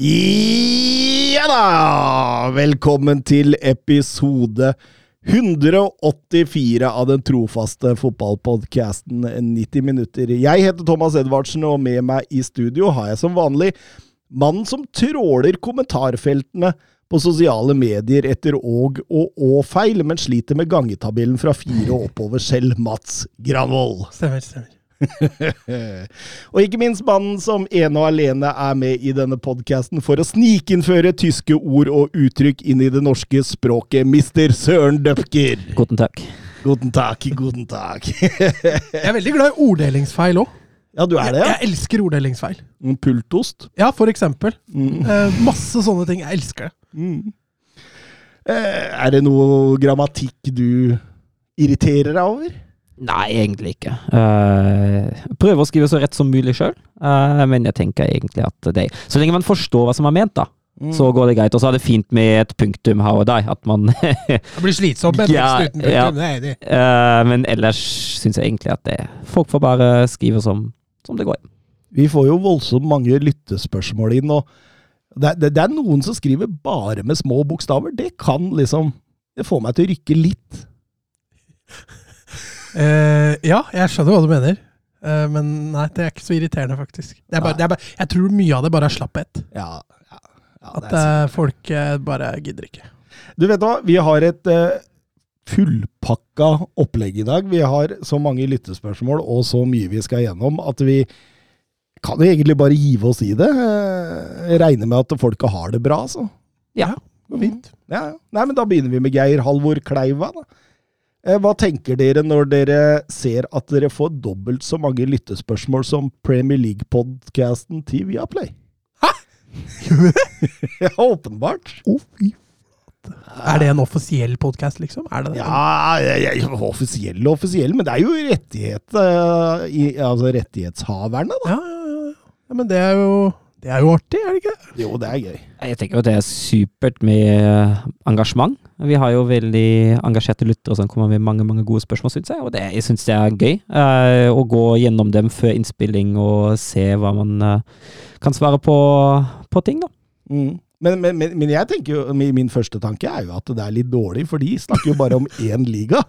Ja da! Velkommen til episode 184 av den trofaste fotballpodkasten 90 minutter. Jeg heter Thomas Edvardsen, og med meg i studio har jeg som vanlig mannen som tråler kommentarfeltene på sosiale medier etter åg og å-feil, men sliter med gangetabellen fra fire og oppover selv, Mats Granvold. Stemmer, stemmer. og ikke minst mannen som ene og alene er med i denne podkasten for å snikinnføre tyske ord og uttrykk inn i det norske språket, mister Søren Døpker. Guten takk. Guten takk, guten takk. Jeg er veldig glad i orddelingsfeil òg. ja, du er det, Jeg jeg elsker orddelingsfeil. Mm, Pultost. Ja, for eksempel. Mm. Eh, masse sånne ting. Jeg elsker det. Mm. Eh, er det noe grammatikk du irriterer deg over? Nei, egentlig ikke. Uh, prøver å skrive så rett som mulig sjøl, men jeg tenker egentlig at det Så lenge man forstår hva som er ment, da, Mm. så går det greit. Og så er det fint med et punktum her og der. At man Det blir slitsomt med Ja, tekst uten ja. punktum. Det er enig. Eh, Men ellers syns jeg egentlig at det Folk får bare skrive som, som det går. Vi får jo voldsomt mange lyttespørsmål inn, og det, det, det er noen som skriver bare med små bokstaver. Det kan liksom Det får meg til å rykke litt. Eh, ja, jeg skjønner hva du mener. Uh, men nei, det er ikke så irriterende, faktisk. Det er bare, det er bare, jeg tror mye av det bare er slapphet. Ja, ja, ja At eh, folk bare gidder ikke. Du vet hva, vi har et uh, fullpakka opplegg i dag. Vi har så mange lyttespørsmål og så mye vi skal gjennom at vi kan jo egentlig bare give oss i det. Uh, regner med at folka har det bra, altså. Ja. ja fint. Ja, ja. Nei, men da begynner vi med Geir Halvor Kleiva. da. Eh, Hva tenker dere når dere ser at dere får dobbelt så mange lyttespørsmål som Premier League-podkasten til Viaplay? Hæ? ja, åpenbart. Å, fy. Er det en offisiell podkast, liksom? Er det det? Ja, jeg, jeg, offisiell og offisiell, men det er jo rettighet, uh, i, altså rettighetshaverne, da. Ja, ja, ja. ja men det er jo Det er jo artig, er det ikke? det? Jo, det er gøy. Jeg tenker jo at det er supert med engasjement. Vi har jo veldig engasjerte lyttere som kommer med mange mange gode spørsmål, syns jeg. Og det, jeg syns det er gøy eh, å gå gjennom dem før innspilling og se hva man eh, kan svare på, på ting, da. Mm. Men, men, men, men jeg tenker jo, min min første tanke er jo at det er litt dårlig, for de snakker jo bare om én liga.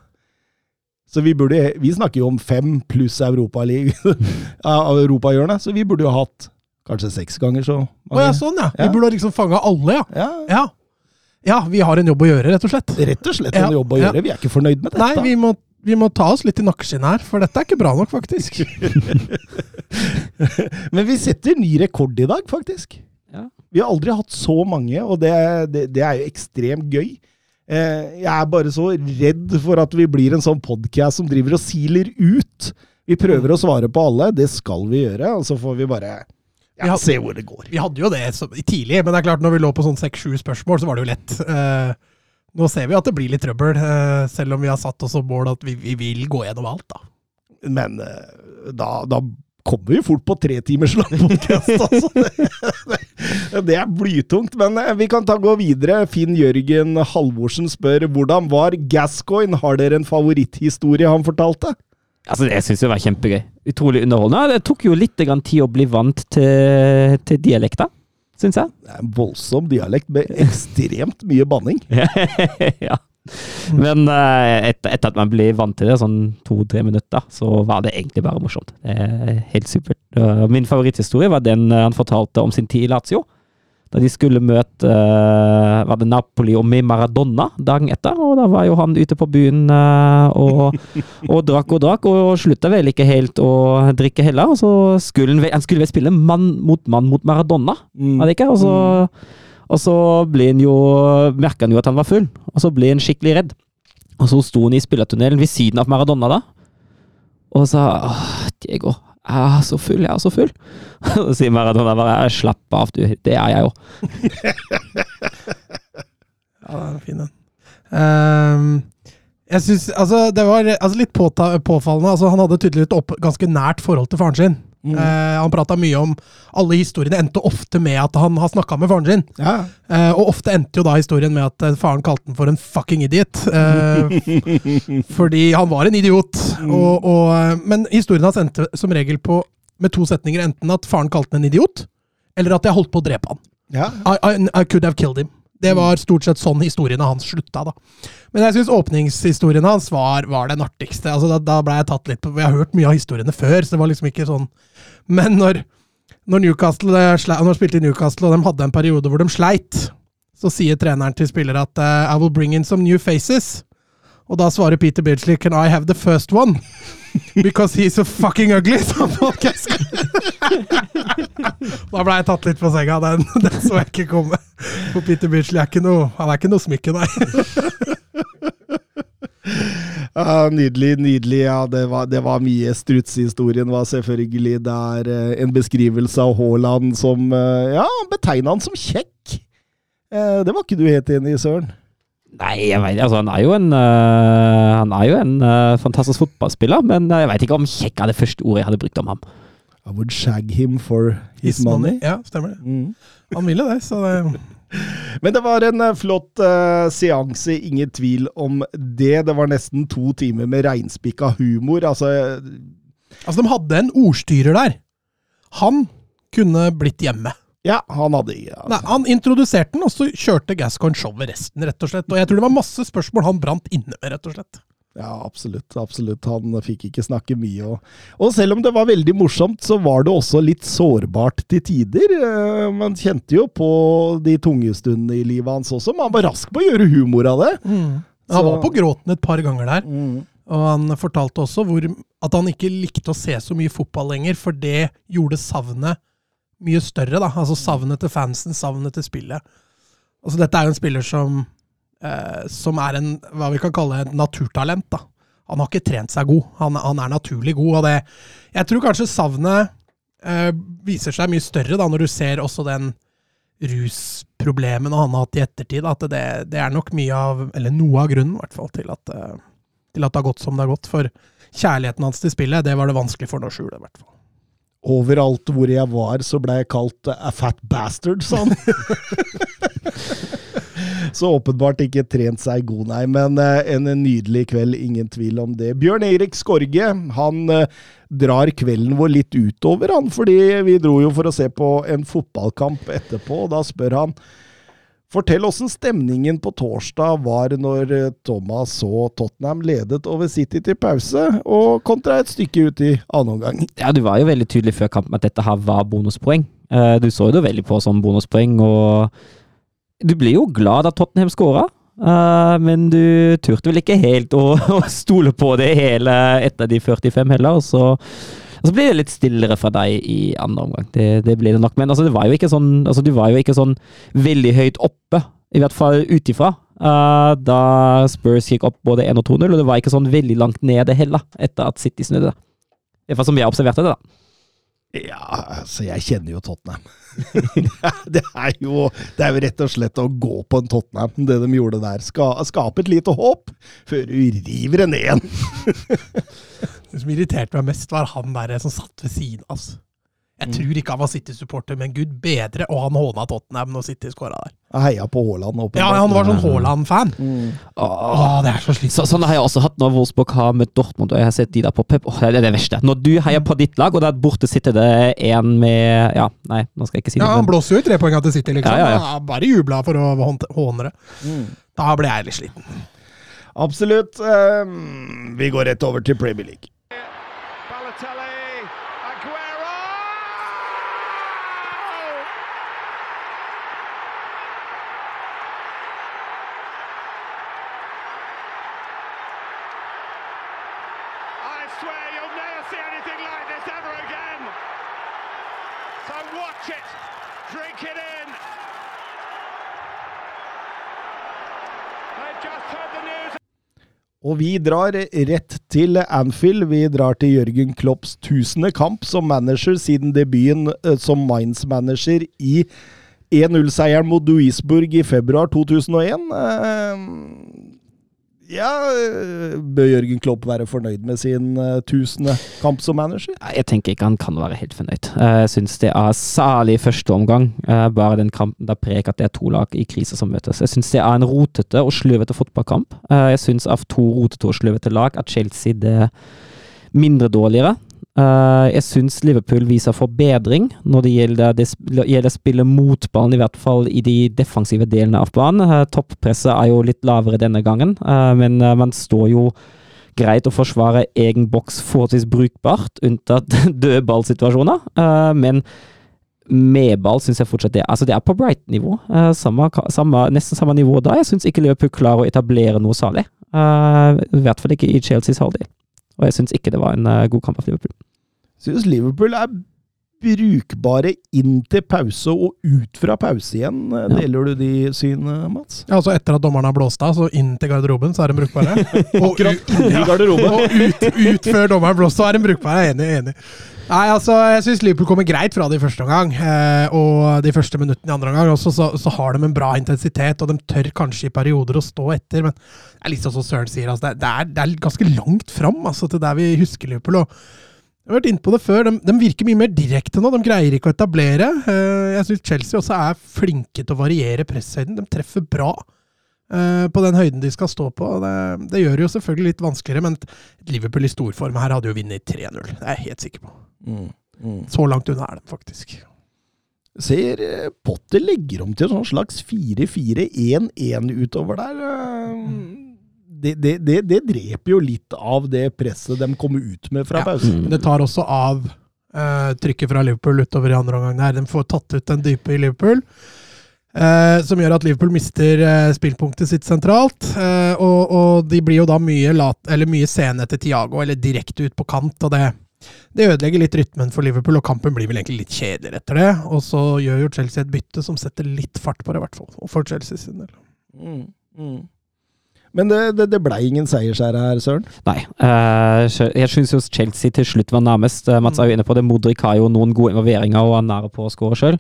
Så vi burde Vi snakker jo om fem pluss Europaligaen, europahjørnet, så vi burde jo hatt kanskje seks ganger så mange. Å ja, sånn ja. Vi Ja. burde liksom fanga alle, ja. Ja, ja. Ja, vi har en jobb å gjøre, rett og slett. Rett og slett en Ja, jobb å ja. gjøre. Vi er ikke fornøyd med dette. Nei, vi må, vi må ta oss litt i nakkeskinnet her, for dette er ikke bra nok, faktisk. Men vi setter ny rekord i dag, faktisk. Ja. Vi har aldri hatt så mange, og det, det, det er jo ekstremt gøy. Eh, jeg er bare så redd for at vi blir en sånn podkast som driver og siler ut. Vi prøver å svare på alle, det skal vi gjøre, og så får vi bare Vi hadde, se hvor det går. Vi hadde jo det så, tidlig, men det er klart når vi lå på sånn seks-sju spørsmål, så var det jo lett. Eh, nå ser vi at det blir litt trøbbel, eh, selv om vi har satt oss som mål at vi, vi vil gå gjennom alt, da. Men eh, da, da kommer vi fort på tre timers lang podkast, altså. Det, det er blytungt. Men eh, vi kan ta gå videre. Finn Jørgen Halvorsen spør hvordan var Gascoigne? Har dere en favoritthistorie han fortalte? Altså, Det syns jeg var kjempegøy. Utrolig underholdende. Det tok jo litt grann tid å bli vant til, til dialekta, syns jeg. Det er en voldsom dialekt med ekstremt mye banning. ja. Men eh, etter, etter at man ble vant til det, sånn to-tre minutter, så var det egentlig bare morsomt. Helt supert. Min favoritthistorie var den eh, han fortalte om sin tid i Lazio. Da de skulle møte uh, var det Napoli og med Maradona dagen etter. Og da var jo han ute på byen uh, og, og drakk og drakk, og slutta vel ikke helt å drikke heller. Og så skulle han, han skulle vel spille mann mot mann mot Maradona, var det ikke? Og så, og så ble han jo merka han jo at han var full, og så ble han skikkelig redd. Og så sto han i spillertunnelen ved siden av Maradona da, og sa åh, Diego, Er så full, jeg er så full. Så sier Maradona bare slapp av, du. Det er jeg jo. Ja, det er en fin, den. Um, jeg syns Altså, det var altså, litt påta, påfallende. Altså, han hadde tydeligvis et ganske nært forhold til faren sin. Mm. Eh, han prata mye om Alle historiene endte ofte med at han har snakka med faren sin. Ja. Eh, og ofte endte jo da historien med at eh, faren kalte han for en fucking idiot. Eh, fordi han var en idiot. Og, og, eh, men historien hans endte som regel på med to setninger. Enten at faren kalte han en idiot, eller at jeg holdt på å drepe han. ja. I, I, I could have killed him. Det var stort sett sånn historiene hans slutta, da. Men jeg syns åpningshistorien hans var, var den artigste. Altså, da, da ble jeg tatt litt på Jeg har hørt mye av historiene før, så det var liksom ikke sånn Men når, når Newcastle eh, Når spilte i Newcastle, og de hadde en periode hvor de sleit, så sier treneren til spillere at eh, I will bring in some new faces. Og da svarer Peter Beardsley Can I have the first one? Because he's so fucking ugly, sa podcast. da ble jeg tatt litt på senga. Den, den så jeg ikke komme. For Peter Beardsley er ikke noe Han er ikke noe smykke, nei. Ja, nydelig, nydelig. Ja, det var, det var mye. Strutsehistorien var selvfølgelig der. eh, En beskrivelse av Haaland som eh, Ja, betegna han som kjekk. Eh, Det var ikke du helt enig i, Søren? Nei, jeg vet, altså, han er jo en, øh, han er jo en øh, fantastisk fotballspiller, men øh, jeg vet ikke om kjekk er det første ordet jeg hadde brukt om ham. I would shag him for his, money. Ja, stemmer det. Mm. Han ville det, så det Men det var en eh, flott uh, seanse, ingen tvil om det. Det var nesten to timer med reinspikka humor. Altså eh, Altså, de hadde en ordstyrer der. Han kunne blitt hjemme. Ja, han hadde ja. Nei, Han introduserte den, og så kjørte Gascoigne showet resten, rett og slett. Og jeg tror det var masse spørsmål han brant inne med, rett og slett. Ja, absolutt. absolutt. Han fikk ikke snakke mye. Og, og selv om det var veldig morsomt, så var det også litt sårbart til tider. Eh, Man kjente jo på de tunge stundene i livet hans også, men han var rask på å gjøre humor av det. Han Så- var på gråten et par ganger der. Mm. Og han fortalte også hvor, at han ikke likte å se så mye fotball lenger, for det gjorde savnet mye større. da. Altså savnet til fansen, savnet til spillet. Altså Dette er jo en spiller som, eh, som er en, hva vi kan kalle et naturtalent. da. Han har ikke trent seg god. Han, han er naturlig god. og det, Jeg tror kanskje savnet eh, viser seg mye større da, når du ser også den rusproblemene han har hatt i ettertid. At det, det er nok mye av, eller noe av grunnen i hvert fall, til at, eh, til at det har gått som det har gått. For kjærligheten hans til spillet, det var det vanskelig for ham å skjule, i hvert fall. Overalt hvor jeg var, så ble jeg kalt a fat bastard, sa han. så åpenbart ikke trent seg god, nei. Men eh, en nydelig kveld, ingen tvil om det. Bjørn Erik Skorge, han eh, drar kvelden vår litt utover, han. Fordi vi dro jo for å se på en fotballkamp etterpå, og da spør han Fortell åssen stemningen på torsdag var når eh, Thomas så Tottenham ledet over City til pause, og kontra et stykke ut i annen omgang. Ja, du var jo veldig tydelig før kampen at dette her var bonuspoeng. Eh, Du så jo det veldig på som bonuspoeng, og du blir jo glad at Tottenham skåra. eh, men du turte vel ikke helt å, stole på det hele etter de 45 heller. Så, og så blir det litt stillere fra deg i andre omgang. Det, det blir det nok. Men altså, det var jo ikke sånn, altså, du var jo ikke sånn veldig høyt oppe, i hvert fall ut ifra. Uh, da Spurs gikk opp både 1 og 2-0, og det var ikke sånn veldig langt nede heller, etter at City snudde. I hvert fall som jeg observerte det, da. Ja, altså, jeg kjenner jo Tottenham. det, er jo, det er jo rett og slett å gå på en Tottenham, det de gjorde der. Ska, skape et lite håp, før du river ned igjen. Det som irriterte meg mest, var han der som satt ved siden av oss. Jeg tror ikke han var City-supporter, men gud bedre, og han håna Tottenham når City skåra der. Jeg heia på Haaland. Ja, han var sånn Haaland-fan. Mm. Åh, det er så Så, sånn har jeg også hatt når Wolfsburg har møtt Dortmund, og jeg har sett de der på pep. Åh, det er det verste. Når du heier på ditt lag, og der borte sitter det en med Ja, nei, nå skal jeg ikke si det. Ja. Han men- blåser jo i trepoenga til City, liksom. Ja, ja, ja. Bare jubla for å håne det. Mm. Da ble jeg litt sliten. Absolutt. ehm, vi går rett over til Premier League. Og vi drar rett til Anfield. Vi drar til Jørgen Klopps tusende kamp som manager siden debuten eh, som Mainz-manager i 1-0-seieren mot Duisburg i februar 2001. Eh, ja, eh, bør Jørgen Klopp være fornøyd med sin uh, tusende kamp som manager? Jeg tenker ikke han kan være helt fornøyd. Jeg syns det er særlig første omgang, bare den kampen der preg at det er to lag i krise som møtes. Jeg syns det er en rotete og sløvete fotballkamp. Jeg syns av to rotete og sløvete lag at Chelsea det mindre dårligere. Uh, jeg syns Liverpool viser forbedring når det gjelder, det gjelder å spille mot ballen, i hvert fall i de defensive delene av banen. Uh, toppresset er jo litt lavere denne gangen, uh, men man står jo greit å forsvare egen boks forholdsvis brukbart, unntatt dødballsituasjoner. men med ball syns jeg fortsatt det Altså, det er på Bright-nivå. Nesten samme nivå da. Jeg syns ikke Liverpool klarer å etablere noe særlig. I hvert fall ikke i Chelseas halvdel. Og jeg syns ikke det var en uh, god kamp av Liverpool. Syns Liverpool er brukbare inn til pause og ut fra pause igjen. Ja. Deler du de synene, Mats? Ja, altså Etter at dommeren har blåst av, så inn til garderoben, så er de brukbare. Og ut, ja, og ut, ut før dommeren blåste, så er de brukbare. Jeg er enig. enig. Nei, altså, jeg syns Liverpool kommer greit fra det i første omgang. Eh, og de første minuttene i andre omgang også, så, så, har de en bra intensitet. Og de tør kanskje i perioder å stå etter, men det er litt sånn som Søren sier, altså, det, er, det, er, ganske langt fram altså, til der vi husker Liverpool. og jeg har vært inne på det før. De, de, virker mye mer direkte nå. De greier ikke å etablere. Eh, jeg syns Chelsea også er flinke til å variere presshøyden. De treffer bra eh, på den høyden de skal stå på. Det, det gjør det jo selvfølgelig litt vanskeligere, men Liverpool i storform her hadde jo vunnet 3-0. Det er jeg helt sikker på. Mm, mm. Så langt unna er de faktisk. Ser eh, Potter legger om til en sånn slags 4-4-1-1 utover der. Mm det, det, det, det, dreper jo litt av det presset de kommer ut med fra ja. pausen. Det tar også av uh, trykket fra Liverpool utover i andre omgang. der. De får tatt ut den dype i Liverpool. Uh, som gjør at Liverpool mister uh, spillpunktet sitt sentralt. Og, og, de blir jo da mye, lat, eller mye sene til Tiago, eller direkte ut på kant. og det, det ødelegger litt rytmen for Liverpool, og kampen blir vel egentlig litt kjedeligere etter det. Og så gjør jo Chelsea et bytte som setter litt fart på det, i hvert fall. For Chelsea sin del. Mm, mm. Men det, det, det blei ingen seiersherre her, Søren? Nei. Uh, jeg syns jo Chelsea til slutt var nærmest. Uh, Mats er jo inne på det. Modric har jo noen gode involveringer og er nær på å skåre sjøl.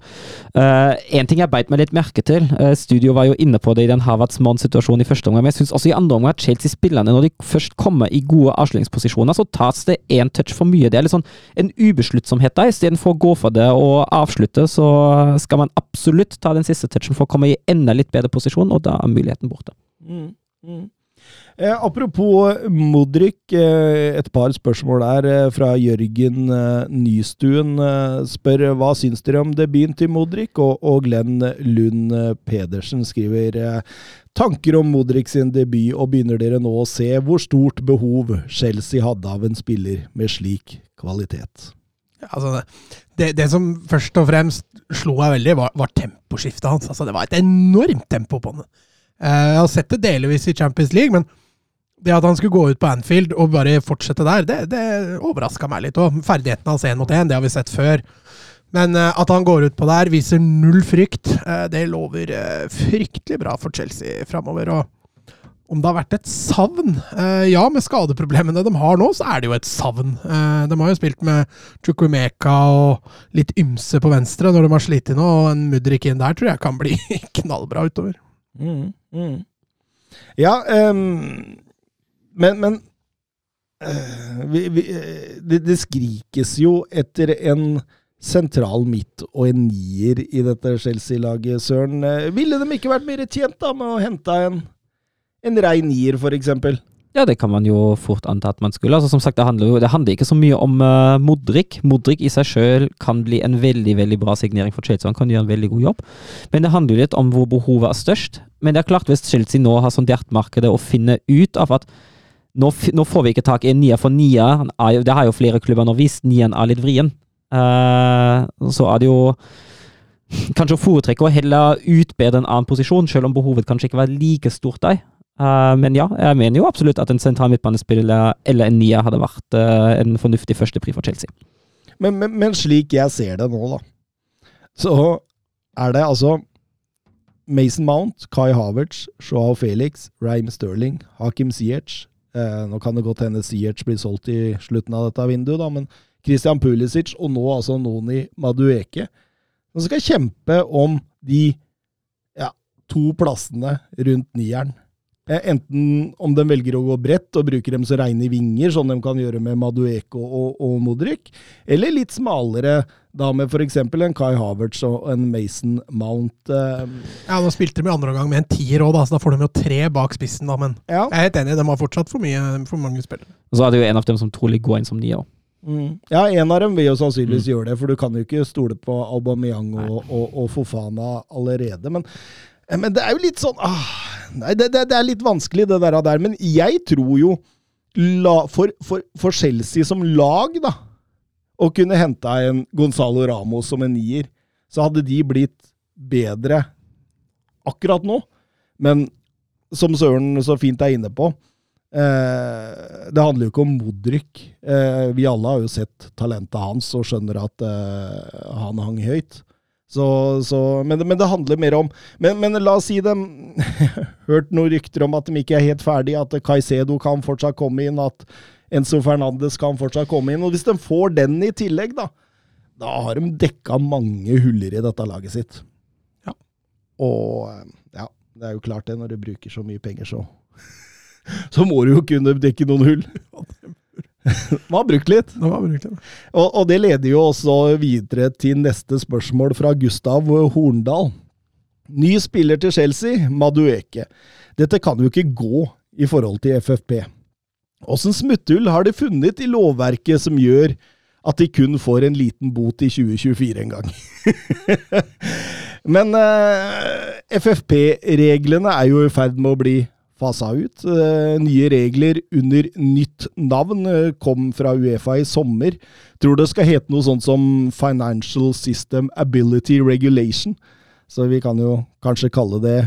Uh, en ting jeg beit meg litt merke til, studio var jo inne på det i den Havertz Mann-situasjonen i første omgang, men jeg syns også i andre omgang at Chelsea-spillerne, når de først kommer i gode avslutningsposisjoner, så tas det én touch for mye. Det er litt sånn en ubesluttsomhet der. Istedenfor å gå for det og avslutte, så skal man absolutt ta den siste touchen for å komme i enda litt bedre posisjon, og da er muligheten borte. Mm. Eh, apropos Modric, eh, et par spørsmål der eh, fra Jørgen eh, Nystuen. Eh, spør hva syns dere om debuten til Modric? Og, og Glenn Lund eh, Pedersen skriver tanker om Modric sin debut, og begynner dere nå å se hvor stort behov Chelsea hadde av en spiller med slik kvalitet? Altså det, det, som først og fremst slo meg veldig, var, var temposkiftet hans. Altså, det var et enormt tempo på den. Eh, jeg har sett det delvis i Champions League, men det at han skulle gå ut på Anfield og bare fortsette der, det, det overraska meg litt. Og ferdigheten hans én mot én, det har vi sett før. Men uh, at han går ut på der, viser null frykt, uh, det lover fryktelig bra for Chelsea framover. Og om det har vært et savn? ja, med skadeproblemene de har nå, så er det jo et savn. de har jo spilt med Chukumeka og litt ymse på venstre når de har slitt nå, og en Mudrik inn der tror jeg kan bli knallbra utover. Mm, mm. Ja, um, men, men uh, vi, vi, det, det, skrikes jo etter en sentral midt og en nier i dette Chelsea-laget, Søren. Uh, ville de ikke vært mer tjent da med å hente en, en rein nier, f.eks.? Ja, det kan man jo fort anta at man skulle. Altså, som sagt, Det handler jo det handler ikke så mye om uh, Modric. Modric i seg sjøl kan bli en veldig veldig bra signering for Chelsea. Han kan gjøre en veldig god jobb. Men det handler jo litt om hvor behovet er størst. Men det er klart, hvis Chelsea nå har sondert markedet og finner ut av at nå, nå, får vi ikke tak i en nier for nier, det har jo flere klubber nå vist, nieren er litt vrien. Uh, så er det jo kanskje å foretrekke å heller utbedre en annen posisjon, selv om behovet kanskje ikke var like stort der. Uh, men ja, jeg mener jo absolutt at en sentral midtbanespiller eller en nier hadde vært uh, en fornuftig førstepri for Chelsea. Men, men, men, slik jeg ser det nå, da, så er det altså Mason Mount, Kai Havertz, Joao Felix, Raim Sterling, Hakim Ziyech, Eh, nå kan det godt hende Siertz blir solgt i slutten av dette vinduet, da, men Christian Pulisic og nå altså Noni Madueke, som skal kjempe om de ja, to plassene rundt nieren. Eh, enten om de velger å gå bredt og bruker dem som reine vinger, sånn de kan gjøre med Madueko og, og Modric, eller litt smalere, da med f.eks. en Kai Havertz og en Mason Mount. Eh. Ja, Nå spilte de i andre omgang med en tier òg, så da får de jo tre bak spissen. da, Men Ja. jeg er helt enig, de har fortsatt for, mye, for mange spillere. Og så er det jo en av dem som trolig går inn som nier. Mm. Ja, en av dem vil jo sannsynligvis gjøre det, for du kan jo ikke stole på Aubameyang og, og, og Fofana allerede. Men, eh, men det er jo litt sånn ah, Nei, det, det, det er litt vanskelig, det der, der. Men jeg tror jo la, for, for, for Chelsea som lag, da, å kunne hente en Gonzalo Ramos som en nier, så hadde de blitt bedre akkurat nå. Men som Søren så fint er inne på, Eh, det handler jo ikke om Modric. Eh, vi alle har jo sett talentet hans og skjønner at eh, han hang høyt. Så, så, men, men, det handler mer om Men, men la oss si dem Hørt noen rykter om at de ikke er helt ferdige, at Caicedo kan fortsatt komme inn, at Enzo Fernandes kan fortsatt komme inn. Og hvis de får den i tillegg, da, da har de dekka mange huller i dette laget sitt. Ja. Og ja, det er jo klart det, når du bruker så mye penger, så så må du jo kunne dekke noen hull. Man har brukt litt. Det var virkelig. Og, og, det leder jo også videre til neste spørsmål fra Gustav Horndal. Ny spiller til Chelsea, Madueke. Dette kan jo ikke gå i forhold til FFP. Åssen smutthull har de funnet i lovverket som gjør at de kun får en liten bot i 2024 en gang? Men uh, FFP-reglene er jo i ferd med å bli fasa ut. Uh, nye regler under nytt navn uh, kom fra Uefa i sommer. Tror det skal hete noe sånt som Financial System Ability Regulation. Så vi kan jo kanskje kalle det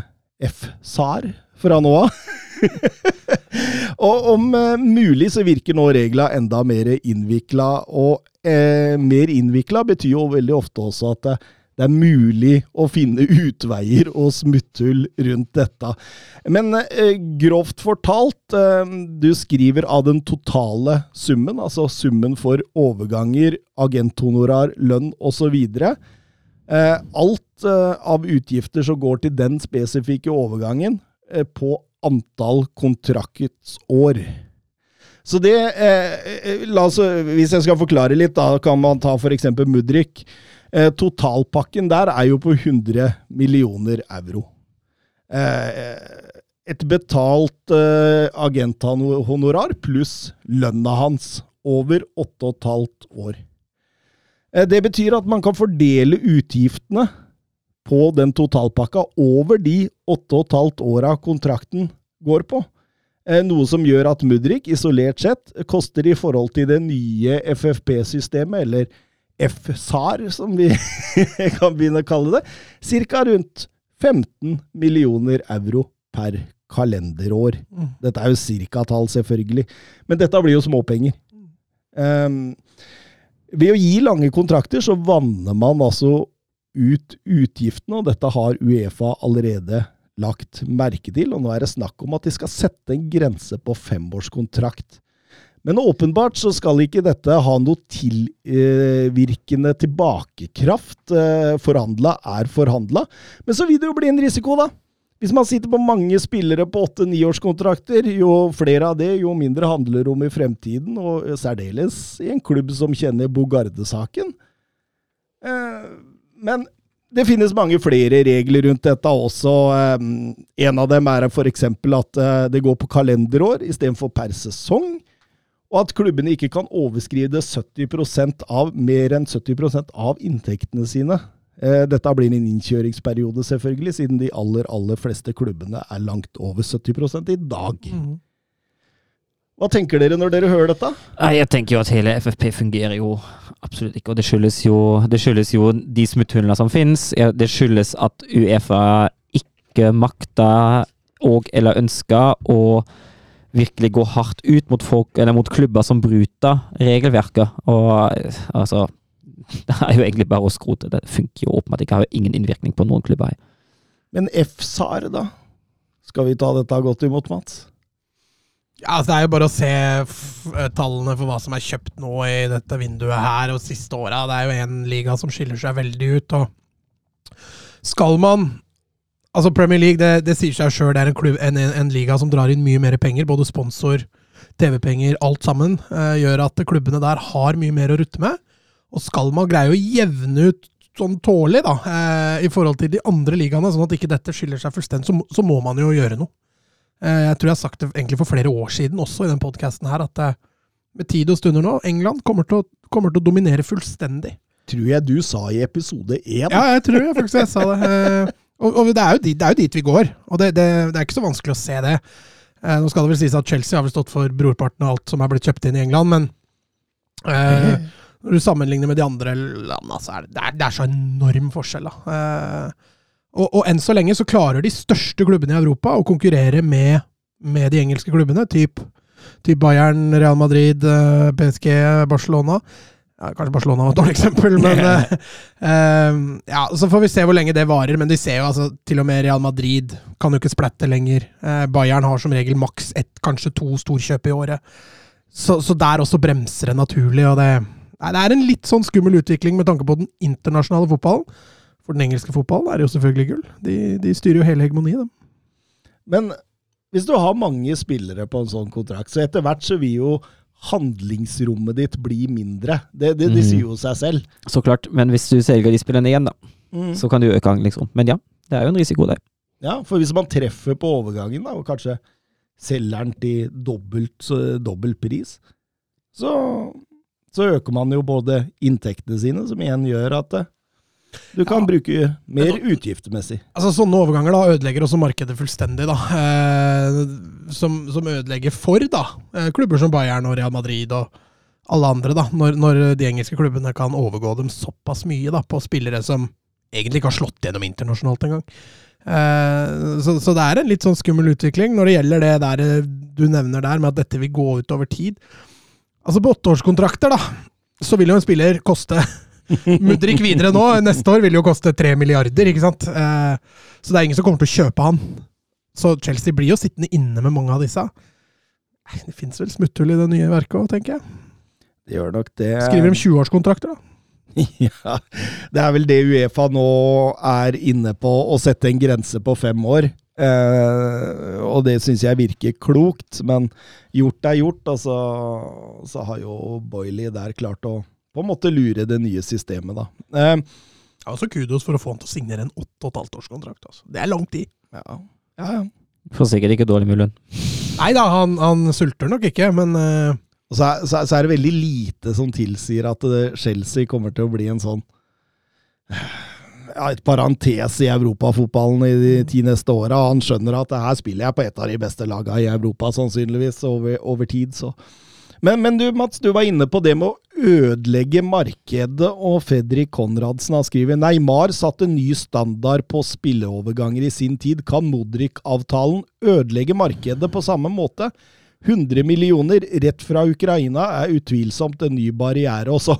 FSAR fra nå av. og om uh, mulig så virker nå regla enda mer innvikla, og mer innvikla betyr jo veldig ofte også at det er mulig å finne utveier og smutthull rundt dette. Men eh, grovt fortalt, eh, du skriver av den totale summen, altså summen for overganger, agenthonorar, lønn osv. Eh, alt eh, av utgifter som går til den spesifikke overgangen, eh, på antall kontraktsår. Så det eh, la oss, Hvis jeg skal forklare litt, da kan man ta f.eks. Mudrik. Eh, totalpakken der er jo på 100 millioner euro. Eh, et betalt eh, agenthonorar pluss lønna hans over 8,5 år. Eh, det betyr at man kan fordele utgiftene på den totalpakka over de 8,5 åra kontrakten går på. Eh, noe som gjør at Mudrik isolert sett koster i forhold til det nye FFP-systemet, eller FSAR, som vi kan begynne å kalle det, ca. rundt 15 millioner euro per kalenderår. Mm. Dette er jo cirka-tall, selvfølgelig, men dette blir jo småpenger. Um, ved å gi lange kontrakter så vanner man altså ut utgiftene, og dette har Uefa allerede lagt merke til. Og nå er det snakk om at de skal sette en grense på femårskontrakt. Men åpenbart så skal ikke dette ha noe tilvirkende tilbakekraft. Eh, forhandla er forhandla. Men så vil det jo bli en risiko, da. Hvis man sitter på mange spillere på åtte-niårskontrakter, jo flere av det, jo mindre handler om i fremtiden, og særdeles i en klubb som kjenner Bogarde-saken. Eh, men det finnes mange flere regler rundt dette også. Eh, en av dem er f.eks. at det går på kalenderår istedenfor per sesong og at klubbene ikke kan overskride 70% av, mer enn 70% av inntektene sine. Eh, dette blir en innkjøringsperiode, selvfølgelig, siden de aller, aller fleste klubbene er langt over 70 i dag. Mm. Hva tenker dere når dere hører dette? Jeg tenker jo at hele FFP fungerer jo absolutt ikke, og det skyldes jo, det skyldes jo de smutthullene som finnes. Det skyldes at Uefa ikke makter og eller ønsker å virkelig går hardt ut mot, folk, eller mot klubber som bryter regelverket. Og altså Det er jo egentlig bare å skrote. Det funker jo åpenbart ikke. Har jo ingen innvirkning på noen klubber. Men FSAR, da? Skal vi ta dette godt imot, Mats? Ja, altså Det er jo bare å se f eh, tallene for hva som er kjøpt nå i dette vinduet her og siste åra. Det er jo én liga som skiller seg veldig ut. og Skal man Altså Premier League det, det sier seg sjøl, det er en, klubb, en, en, en, liga som drar inn mye mer penger. Både sponsor, TV-penger, alt sammen. Eh, gjør at klubbene der har mye mer å rutte med. Og skal man greie å jevne ut sånn tålelig da, eh, i forhold til de andre ligaene, sånn at ikke dette skiller seg fullstendig, så, så må man jo gjøre noe. Eh, jeg tror jeg har sagt det egentlig for flere år siden også i den podkasten her, at eh, med tid og stunder nå, England kommer til, å, kommer til å dominere fullstendig. Tror jeg du sa i episode én. Ja, jeg tror jeg faktisk jeg sa det. Eh, og, og det, er dit, det, er jo dit, vi går, og det, det, det, er ikke så vanskelig å se det. Nå skal det vel sies at Chelsea har vel stått for brorparten av alt som er blitt kjøpt inn i England, men eh, når du sammenligner med de andre landene, så er det, det er, så enorm forskjell. da. Eh, og, og, enn så lenge så klarer de største klubbene i Europa å konkurrere med, med de engelske klubbene, typ, typ, Bayern, Real Madrid, eh, PSG, Barcelona. Ja, kanskje Barcelona var et dårlig eksempel, men uh, Ja, Så får vi se hvor lenge det varer. Men de ser jo altså til og med Real Madrid kan jo ikke splatte lenger. Uh, Bayern har som regel maks ett, kanskje to storkjøp i året. Så, så, der også bremser det naturlig. og det, det er en litt sånn skummel utvikling med tanke på den internasjonale fotballen. For den engelske fotballen er det jo selvfølgelig gull. De, de styrer jo hele hegemoniet, dem. Men hvis du har mange spillere på en sånn kontrakt, så etter hvert så vil jo handlingsrommet ditt blir mindre. Det, det, det mm. sier jo seg selv. Så klart, men hvis du selger de spillene igjen, da, mm. så kan du øke handlingsrom. Men ja, det er jo en risiko der. Ja, for hvis man treffer på overgangen, da, og kanskje selger den til dobbelt, dobbelt pris, så, så, øker man jo både inntektene sine, som igjen gjør at du kan ja. bruke mer utgiftsmessig. Altså, sånne overganger da ødelegger også markedet fullstendig. da. Eh, som, som, ødelegger for da, eh, klubber som Bayern og Real Madrid og alle andre. da, Når, når de engelske klubbene kan overgå dem såpass mye da, på spillere som egentlig ikke har slått gjennom internasjonalt engang. Eh, så, så det er en litt sånn skummel utvikling når det gjelder det der eh, du nevner der, med at dette vil gå ut over tid. Altså På åtteårskontrakter da, så vil jo en spiller koste Mudrik videre nå, neste år vil jo koste tre milliarder, ikke sant? Eh, så det er ingen som kommer til å kjøpe han. Så Chelsea blir jo sittende inne med mange av disse. Det fins vel smutthull i det nye verket òg, tenker jeg. Det gjør nok det. Skriver de 20-årskontrakter, da? ja, det er vel det Uefa nå er inne på, å sette en grense på fem år. Eh, og det syns jeg virker klokt, men gjort er gjort. Altså, så har jo Boiley der klart å på en måte lure det nye systemet, da. Eh, ja, altså Kudos for å få han til å signere en 8,5-årskontrakt. Altså. Det er lang tid. Ja, ja. ja. Får sikkert ikke dårlig med lønn. Nei da, han, han, sulter nok ikke, men uh... så, er, så, er, det veldig lite som tilsier at Chelsea kommer til å bli en sånn ja, et parentes i europafotballen i de ti neste åra. Han skjønner at her spiller jeg på et av de beste lagene i Europa, sannsynligvis, over, over tid. Så men, men, du Mats, du var inne på det med å ødelegge markedet, og Fredrik Konradsen har skrevet Neymar satte ny standard på spilleoverganger i sin tid. Kan Modric-avtalen ødelegge markedet på samme måte? 100 millioner rett fra Ukraina er utvilsomt en ny barriere. også.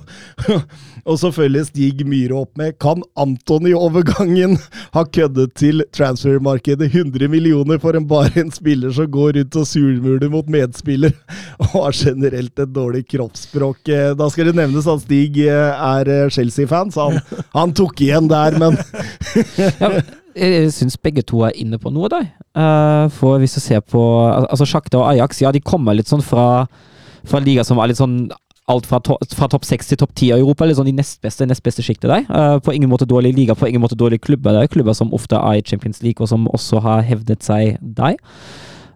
og så følger Stig Myhre opp med Kan Antony-overgangen ha køddet til transfermarkedet 100 millioner for en bare en spiller som går rundt og surmuler mot medspiller og har generelt et dårlig kroppsspråk? Da skal det nevnes at Stig er Chelsea-fan, så han, han tok igjen der, men jeg syns begge to er inne på noe der. Uh, for hvis du ser på altså Sjakta og Ajax, ja, de kommer litt sånn fra, fra liga som var litt sånn alt fra, to, fra topp seks til topp ti i Europa. Litt sånn de nest beste, nest beste sjiktet der. Uh, på ingen måte dårlig liga, på ingen måte dårlige klubber der. Klubber som ofte er i Champions League, og som også har hevdet seg der.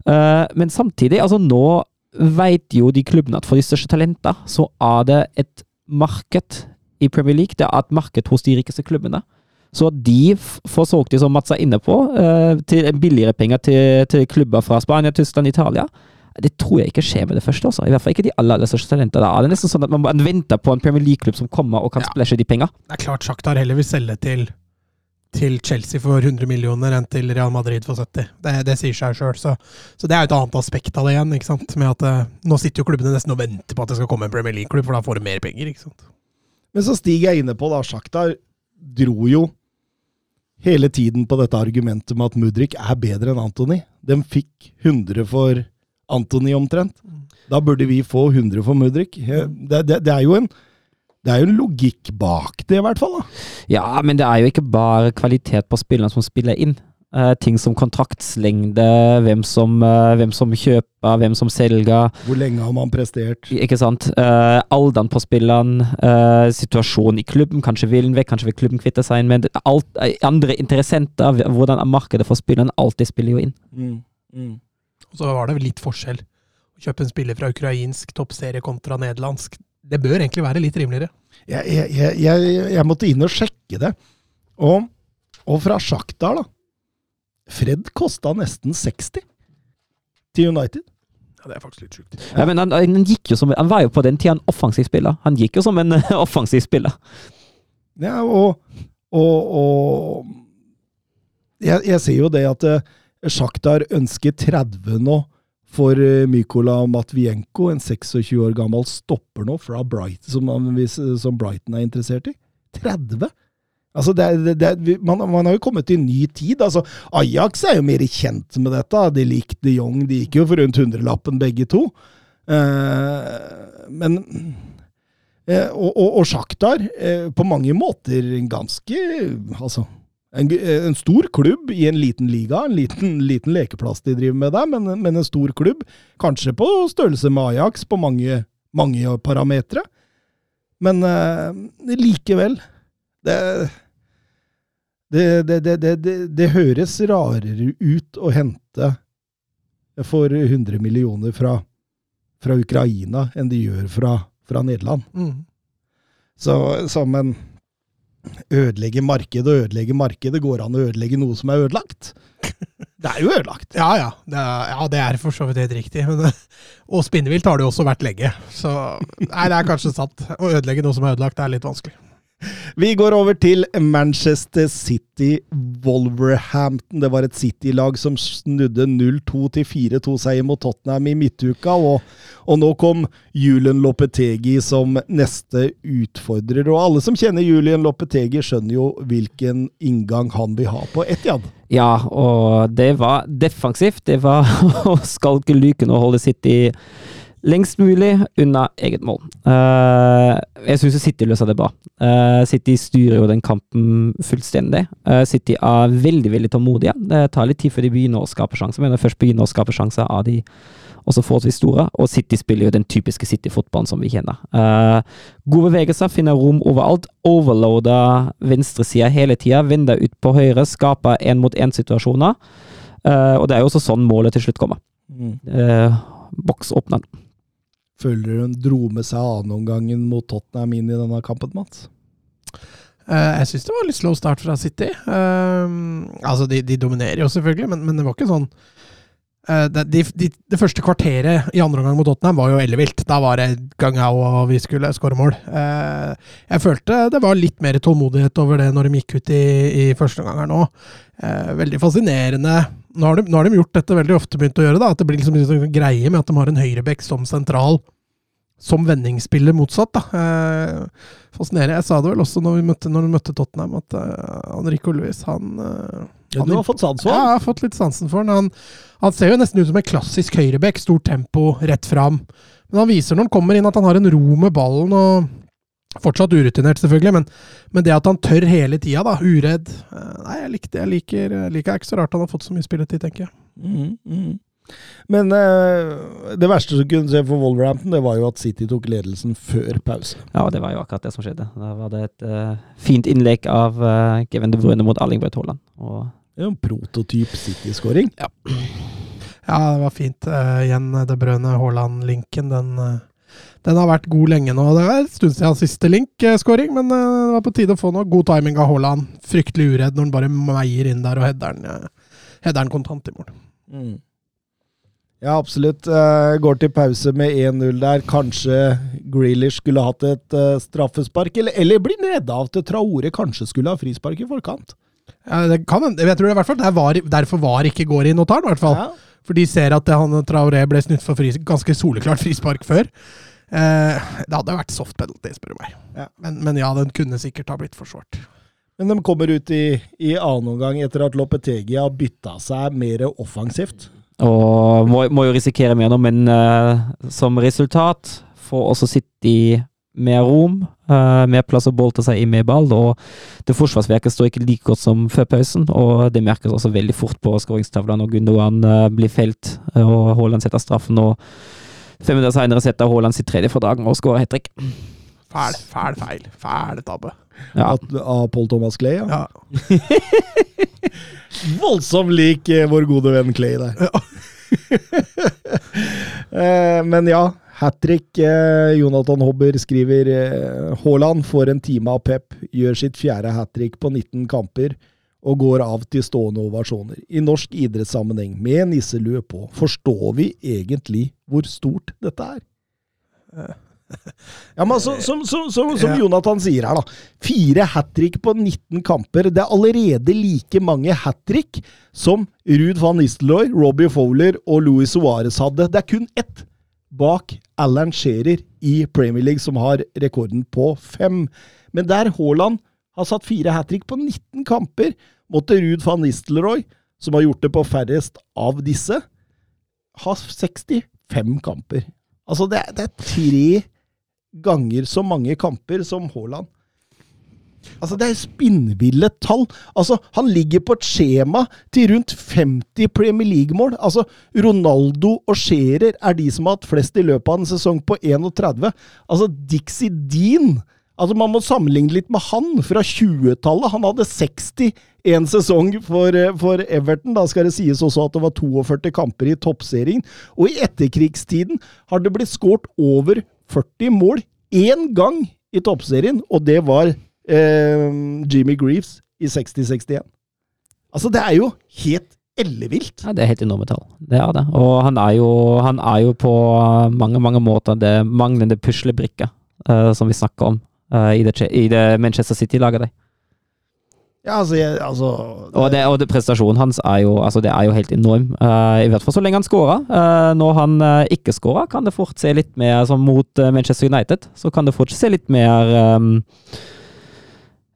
Uh, men samtidig, altså nå veit jo de klubbene at for de største talenter, så er det et marked i Premier League. Det er et marked hos de rikeste klubbene. Så at de får solgt de, som Mats er inne på, eh, til billigere penger til, til, klubber fra Spania, Tyskland, Italia, det tror jeg ikke skjer med det første. Også. I hvert fall ikke de aller, aller største talentene. Det er nesten sånn at man venter på en Premier League-klubb som kommer og kan ja. splæsje de penger. Det er klart Shakhtar heller vil selge til, til, Chelsea for 100 millioner enn til Real Madrid for 70. Det, det sier seg sjøl. Så, så, det er jo et annet aspekt av det igjen. ikke sant? Med at uh, Nå sitter jo klubbene nesten og venter på at det skal komme en Premier League-klubb, for da får de mer penger. ikke sant? Men så stiger jeg inne på, da, Shakhtar dro jo hele tiden på dette argumentet med at Mudrik er bedre enn Antony. De fikk 100 for Antony omtrent. Da burde vi få 100 for Mudrik. Det, det, det er jo en det er jo en logikk bak det, i hvert fall. da. Ja, men det er jo ikke bare kvalitet på spillerne som spiller inn. Eh, ting som kontraktslengde, hvem som, uh, hvem som kjøper, hvem som selger. Hvor lenge har man prestert? Ikke sant? Uh, alderen på spilleren, uh, situasjonen i klubben, kanskje vil den vekk, kanskje vil klubben kvitte seg med alt, uh, andre interessenter, hvordan er markedet for spilleren, alt det spiller jo inn. Mm, mm. Og så var det litt forskjell. Å kjøpe en spiller fra ukrainsk toppserie kontra nederlandsk. Det bør egentlig være litt rimeligere. Jeg, jeg, jeg, jeg, jeg måtte inn og sjekke det. Og, og fra Sjaktar, da. Fred kosta nesten 60 til United. Ja, Det er faktisk litt sjukt. Ja, men han, han, gikk jo som, han var jo på den tida en offensiv spiller. Han gikk jo som en offensiv spiller. Ja, og, og, og jeg, jeg, ser jo det at uh, Sjaktar ønsker 30 nå for uh, Mykola Matvienko, en 26 år gammel stopper nå fra Brighton, som, som Brighton er interessert i. 30? Altså det, det, det, man, man, har jo kommet til en ny tid. altså Ajax er jo mer kjent med dette. De likte de Jong. De gikk jo for rundt hundrelappen, begge to. Eh, men eh, Og, og, og Sjaktar, eh, på mange måter en ganske Altså en, en, stor klubb i en liten liga. En liten, liten lekeplass de driver med der, men, men, en stor klubb. Kanskje på størrelse med Ajax på mange, mange parametere. Men eh, likevel det det, det, det det, høres rarere ut å hente for 100 millioner fra, fra Ukraina enn de gjør fra, fra Nederland. Mm. Så som en ødelegge markedet og ødelegge markedet, går an å ødelegge noe som er ødelagt? Det er jo ødelagt. Ja, ja. Det er, ja, det er for så vidt helt riktig. Men, og spinnevilt har det jo også vært lenge. Så nei, det er kanskje sant. Å ødelegge noe som er ødelagt, er litt vanskelig. Vi går over til Manchester City Wolverhampton. Det var et City-lag som snudde 0-2 til 4-2-seier mot Tottenham i midtuka. Og, og, nå kom Julian Lopetegi som neste utfordrer. Og alle som kjenner Julian Lopetegi, skjønner jo hvilken inngang han vil ha på Etiad. Ja, og det var defensivt. Det var å skalke luken og holde City lengst mulig unna eget mål. Uh, jeg syns City løser det bra. Uh, City styrer jo den kampen fullstendig. Uh, City er veldig veldig tålmodige. Det tar litt tid før de begynner å skape sjanser, men når de først begynner å skape sjanser, er de også forholdsvis store. Og City spiller jo den typiske City-fotballen som vi kjenner. gode bevegelser, finner rom overalt. Overloader venstresida hele tida, vender ut på høyre, skaper én-mot-én-situasjoner. og det er jo også sånn målet til slutt kommer. Mm. boks åpner. Føler hun dro med seg annenomgangen mot Tottenham inn i denne kampen, Mats? Uh, jeg syns det var litt slow start fra City. Uh, altså, de, de, dominerer jo selvfølgelig, men, men, det var ikke sånn det, de, de, det, første kvarteret i andre omgang mot Tottenham var jo ellevilt. Da var det gang au, og vi skulle skåre mål. jeg følte det var litt mer tålmodighet over det når de gikk ut i, i første omgang her nå. veldig fascinerende nå har, de, nå har, de, gjort dette veldig ofte begynt å gjøre, da, at det blir liksom en sånn greie med at de har en høyrebekk som sentral, som vendingsspiller motsatt. da. Eh, fascinerende. Jeg sa det vel også når vi møtte, når vi møtte Tottenham, at Henrik Ulvis, han, uh, ja, Du har fått sans for Ja, jeg har fått litt sansen for han. Han, ser jo nesten ut som en klassisk høyrebekk. Stort tempo, rett fram. Men han viser når han kommer inn at han har en ro med ballen. og Fortsatt urutinert, selvfølgelig, men, men, det at han tør hele tida, da, uredd eh, Nei, jeg, likte, jeg liker, liker ikke så rart han har fått så mye spilletid, tenker jeg. Mm, mm. Men uh, det verste som kunne se for Wolverhampton, det var jo at City tok ledelsen før pause. Ja, det var jo akkurat det som skjedde. Da var det et uh, fint innlegg av uh, Kevin De Bruyne mot Erling Braut Haaland. Og en prototyp City-skåring. Ja. ja. det var fint. igjen De Bruyne Haaland-linken, den den har vært god lenge nå. Det er en stund siden siste link-skåring, men uh, det var på tide å få noe. God timing av Haaland. Fryktelig uredd når han bare meier inn der og header den, eh, kontant i mål. Mm. Ja, absolutt. Uh, går til pause med 1-0 der. Kanskje Grealish skulle hatt et uh, straffespark, eller, eller blir redda av til Traore kanskje skulle ha frispark i forkant. Ja, det kan hende. Jeg tror i hvert fall der var, derfor var ikke går inn og tar den, i hvert fall. Ja. For de ser at han, Traoré ble snytt for fris, ganske soleklart frispark før. Eh, det hadde vært soft penalty, spør du meg. Ja. Men, men, ja, den kunne sikkert ha blitt forsvart. Men de kommer ut i, i annen omgang etter at Lopetegi har bytta seg mer offensivt. Og må, må jo risikere mer nå, men uh, som resultat får også City mer rom, uh, mer plass å bolte seg i med ball. Og det forsvarsverket står ikke like godt som før pausen, og det merkes også veldig fort på skåringstavla når Gundogan uh, blir felt eh, og Haaland setter straffen. og Fem minutter senere setter Haaland sitt tredje for dagen og skårer hat trick. Fæl, fæl feil. Fæl tabbe. Ja. At, av Paul Thomas Clay, ja. Ja. Voldsomt lik eh, vår gode venn Clay der. eh, men ja, hat trick. Eh, Jonathan Hobber skriver eh, Haaland får en time av Pep, gjør sitt fjerde hat trick på 19 kamper og går av til stående ovasjoner. I norsk idrettssammenheng, med nisselue på, forstår vi egentlig hvor stort dette er? Ja, men altså, som, som, som, som Jonathan sier her, da. Fire hat trick på 19 kamper. Det er allerede like mange hat trick som Ruud van Nistelrooy, Robbie Fowler og Louis Suárez hadde. Det er kun ett bak Alan Shearer i Premier League som har rekorden på fem. Men der Haaland har satt fire hat trick på 19 kamper, måtte Ruud van Nistelrooy, som har gjort det på færrest av disse, ha 65 kamper. Altså, det er, det er tre ganger så mange kamper som Haaland. Altså, det er spinnville tall. Altså, han ligger på et skjema til rundt 50 Premier League-mål. Altså, Ronaldo og Scherer er de som har hatt flest i løpet av en sesong på 31. Altså, Dixie Dean Altså, Man må sammenligne litt med han fra 20-tallet. Han hadde 60 en sesong for, eh, for Everton. Da skal det sies også at det var 42 kamper i toppserien. Og i etterkrigstiden har det blitt skåret over 40 mål én gang i toppserien, og det var eh, Jimmy Greaves i 60-61. Altså, det er jo helt ellevilt. Ja, det er helt enorme tall. Det er det. Og han er jo, han er jo på mange, mange måter det manglende puslebrikka eh, som vi snakker om eh, i, det, i det Manchester City-laget. der. Ja, altså, jeg, altså Og, det, og det, prestasjonen hans er jo, altså det er jo helt enorm. Uh, I hvert fall så lenge han skårer. Uh, når han uh, ikke skårer, kan det fort se litt mer som mot eh, Manchester United. Så kan det fort se litt mer um,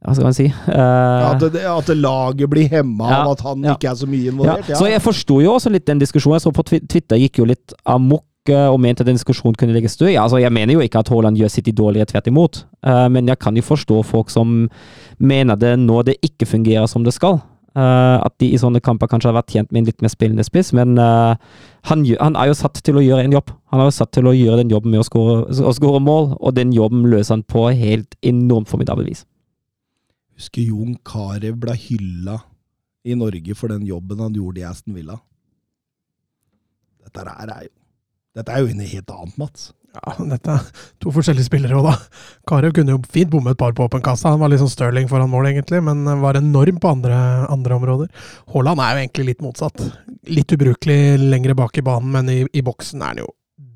Hva skal man si? uh, At, det, at laget blir hemma Ja, av at han ja. ikke er så mye involvert. Ja, Så jeg forsto jo også litt den diskusjonen. Jeg så på Twitter gikk jo litt amok eh, og mente at den diskusjonen kunne legges død. Altså, jeg mener jo ikke at Haaland gjør City dårligere, tvert imot. Uh, men jeg kan jo forstå folk som mener det når det ikke fungerer som det skal. Uh, at de i sånne kamper kanskje har vært tjent med en litt mer spillende spiss, men uh, han, han er jo satt til å gjøre en jobb. Han er jo satt til å gjøre den jobben med å skåre mål, og den jobben løser han på helt enormt formidabel vis. Husker Jon Carew ble hylla i Norge for den jobben han gjorde i Aston Villa. Dette er jo Dette er jo noe helt annet, Mats. Ja, dette er to forskjellige spillere òg, da. Karev kunne jo fint bomme et par på åpen kasse. Han var litt sånn Stirling foran mål, egentlig, men var enorm på andre, andre områder. Haaland er jo egentlig litt motsatt. Litt ubrukelig lengre bak i banen, men i, i boksen er han jo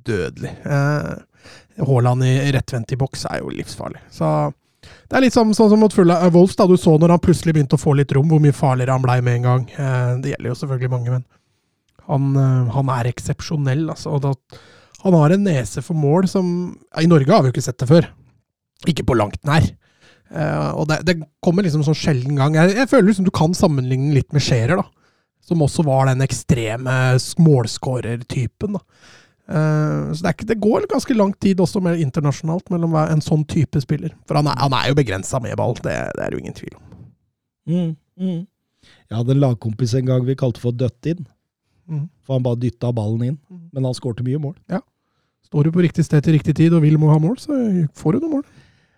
dødelig. Eh, Haaland i rettvendt i boks er jo livsfarlig. Så det er litt sånn, sånn som mot fulle uh, Wolves, da du så når han plutselig begynte å få litt rom, hvor mye farligere han blei med en gang. Uh, det gjelder jo selvfølgelig mange, men han, uh, han er eksepsjonell, altså. Da, han har en nese for mål som I Norge har vi jo ikke sett det før. Ikke på langt nær. Eh, og det, det kommer liksom sånn sjelden gang. Jeg, jeg føler liksom du kan sammenligne litt med Scherer, da. Som også var den ekstreme målskårertypen. da. Eh, så det, er ikke, det går ganske lang tid også mer internasjonalt mellom hver- en sånn type spiller. For han er, han er jo begrensa med ball, det, det er det jo ingen tvil om. Mm, mm. Jeg hadde en lagkompis en gang vi kalte for Døttin. Mm. For han bare dytta ballen inn. Mm. Men han skårte mye mål. Står du på riktig sted til riktig tid og vil må ha mål, så får du noen mål.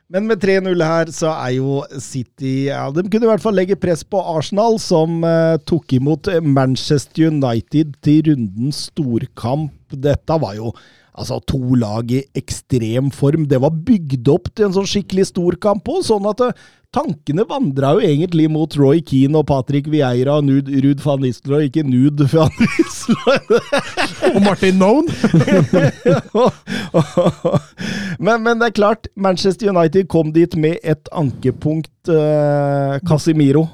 Men med 3-0 her, så er jo City ja, De kunne i hvert fall legge press på Arsenal, som eh, tok imot Manchester United til rundens storkamp. Dette var jo altså to lag i ekstrem form. Det var bygd opp til en sånn skikkelig storkamp òg, sånn at eh, tankene vandra jo egentlig mot Roy Keane og Patrick Vieira og Nud, Ruud van Nistelrooy, ikke Nud van Nistelrooy. Og Martin Noan! men, men det er klart, Manchester United kom dit med et ankepunkt. Eh, Casimiro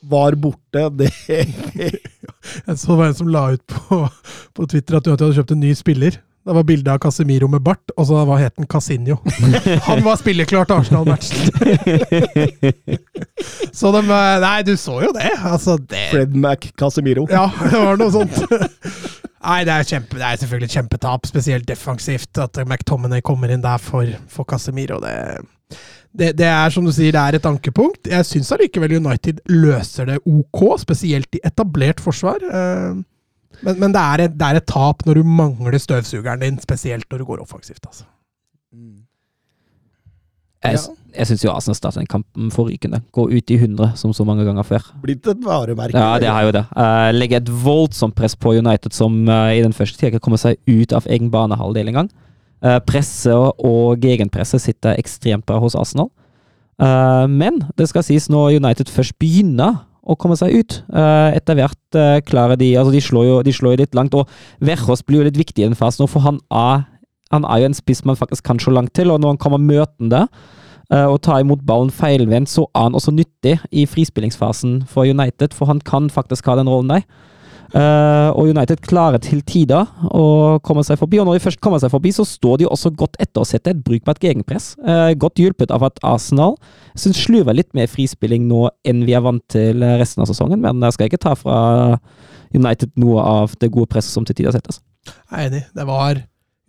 var borte. Det Jeg så det var en som la ut på, på Twitter at United hadde kjøpt en ny spiller. Det var bilde av Casemiro med bart, og så var het han Casinho. Han var spilleklar til Arsenal-matchen! Så de Nei, du så jo det. Altså, det Fred Mac Casemiro. Ja, det var noe sånt. Nei, det er, kjempe, det er selvfølgelig et kjempetap, spesielt defensivt. At McTominay kommer inn der for, for Casemiro. Det, det, det er som du sier, det er et ankepunkt. Jeg syns allikevel United løser det ok, spesielt i etablert forsvar. Eh, Men, men det, er et, det er et tap når du mangler støvsugeren din, spesielt når du går offensivt. altså. Jeg, Ja. jeg syns jo Arsenal starter den kampen forrykende. Går ut i 100 som så mange ganger før. Blitt et varemerke. Ja, det har jo det. Uh, legger et voldsomt press på United, som uh, i den første tida ikke kommer seg ut av egen banehalvdel engang. Uh, presse og, egenpresse sitter ekstremt bra hos Arsenal. Uh, men det skal sies, når United først begynner å komme seg ut, eh, etter hvert eh, klarer de Altså, de slår, jo, de slår jo litt langt, og Verhos blir jo litt viktig i den fasen, for han er, han er jo en spiss man faktisk kan slå langt til, og når han kommer møtende eh, og tar imot ballen feilvendt, så er han også nyttig i frispillingsfasen for United, for han kan faktisk ha den rollen der. Eh, og United klarer til tider å komme seg forbi, og når de først kommer seg forbi, så står de også godt etter å sette et brukbart gegenpress. Eh, godt hjulpet av at Arsenal synes slurver litt mer frispilling nå enn vi er vant til resten av sesongen, men jeg skal ikke ta fra United noe av det gode presset som til tider settes. Jeg er enig. Det var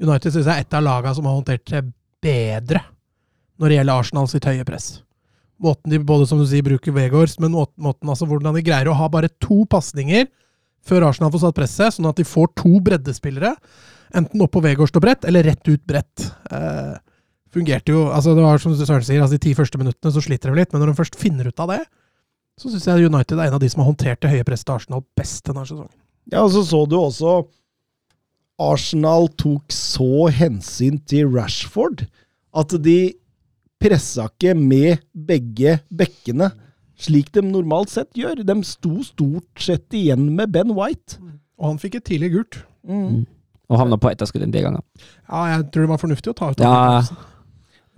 United synes jeg er et av lagene som har håndtert det bedre når det gjelder Arsenal sitt høye press. Måten de både som du sier, bruker Vegårs, men måten, måten altså hvordan de greier å ha bare to pasninger før Arsenal får satt presset, sånn at de får to breddespillere. Enten oppå Vegårst og brett, eller rett ut brett. Eh, fungerte jo altså Det var som Søren sier, altså de ti første minuttene så sliter de litt, men når de først finner ut av det, så syns jeg United er en av de som har håndtert det høye presset til Arsenal best denne sesongen. Ja, og så så du også Arsenal tok så hensyn til Rashford at de pressa ikke med begge bekkene, slik de normalt sett gjør. De sto stort sett igjen med Ben White. Og han fikk et tidlig gult. Mm. Og havna på etterskudd en del ganger. Ja, jeg tror det var fornuftig å ta ut Ja.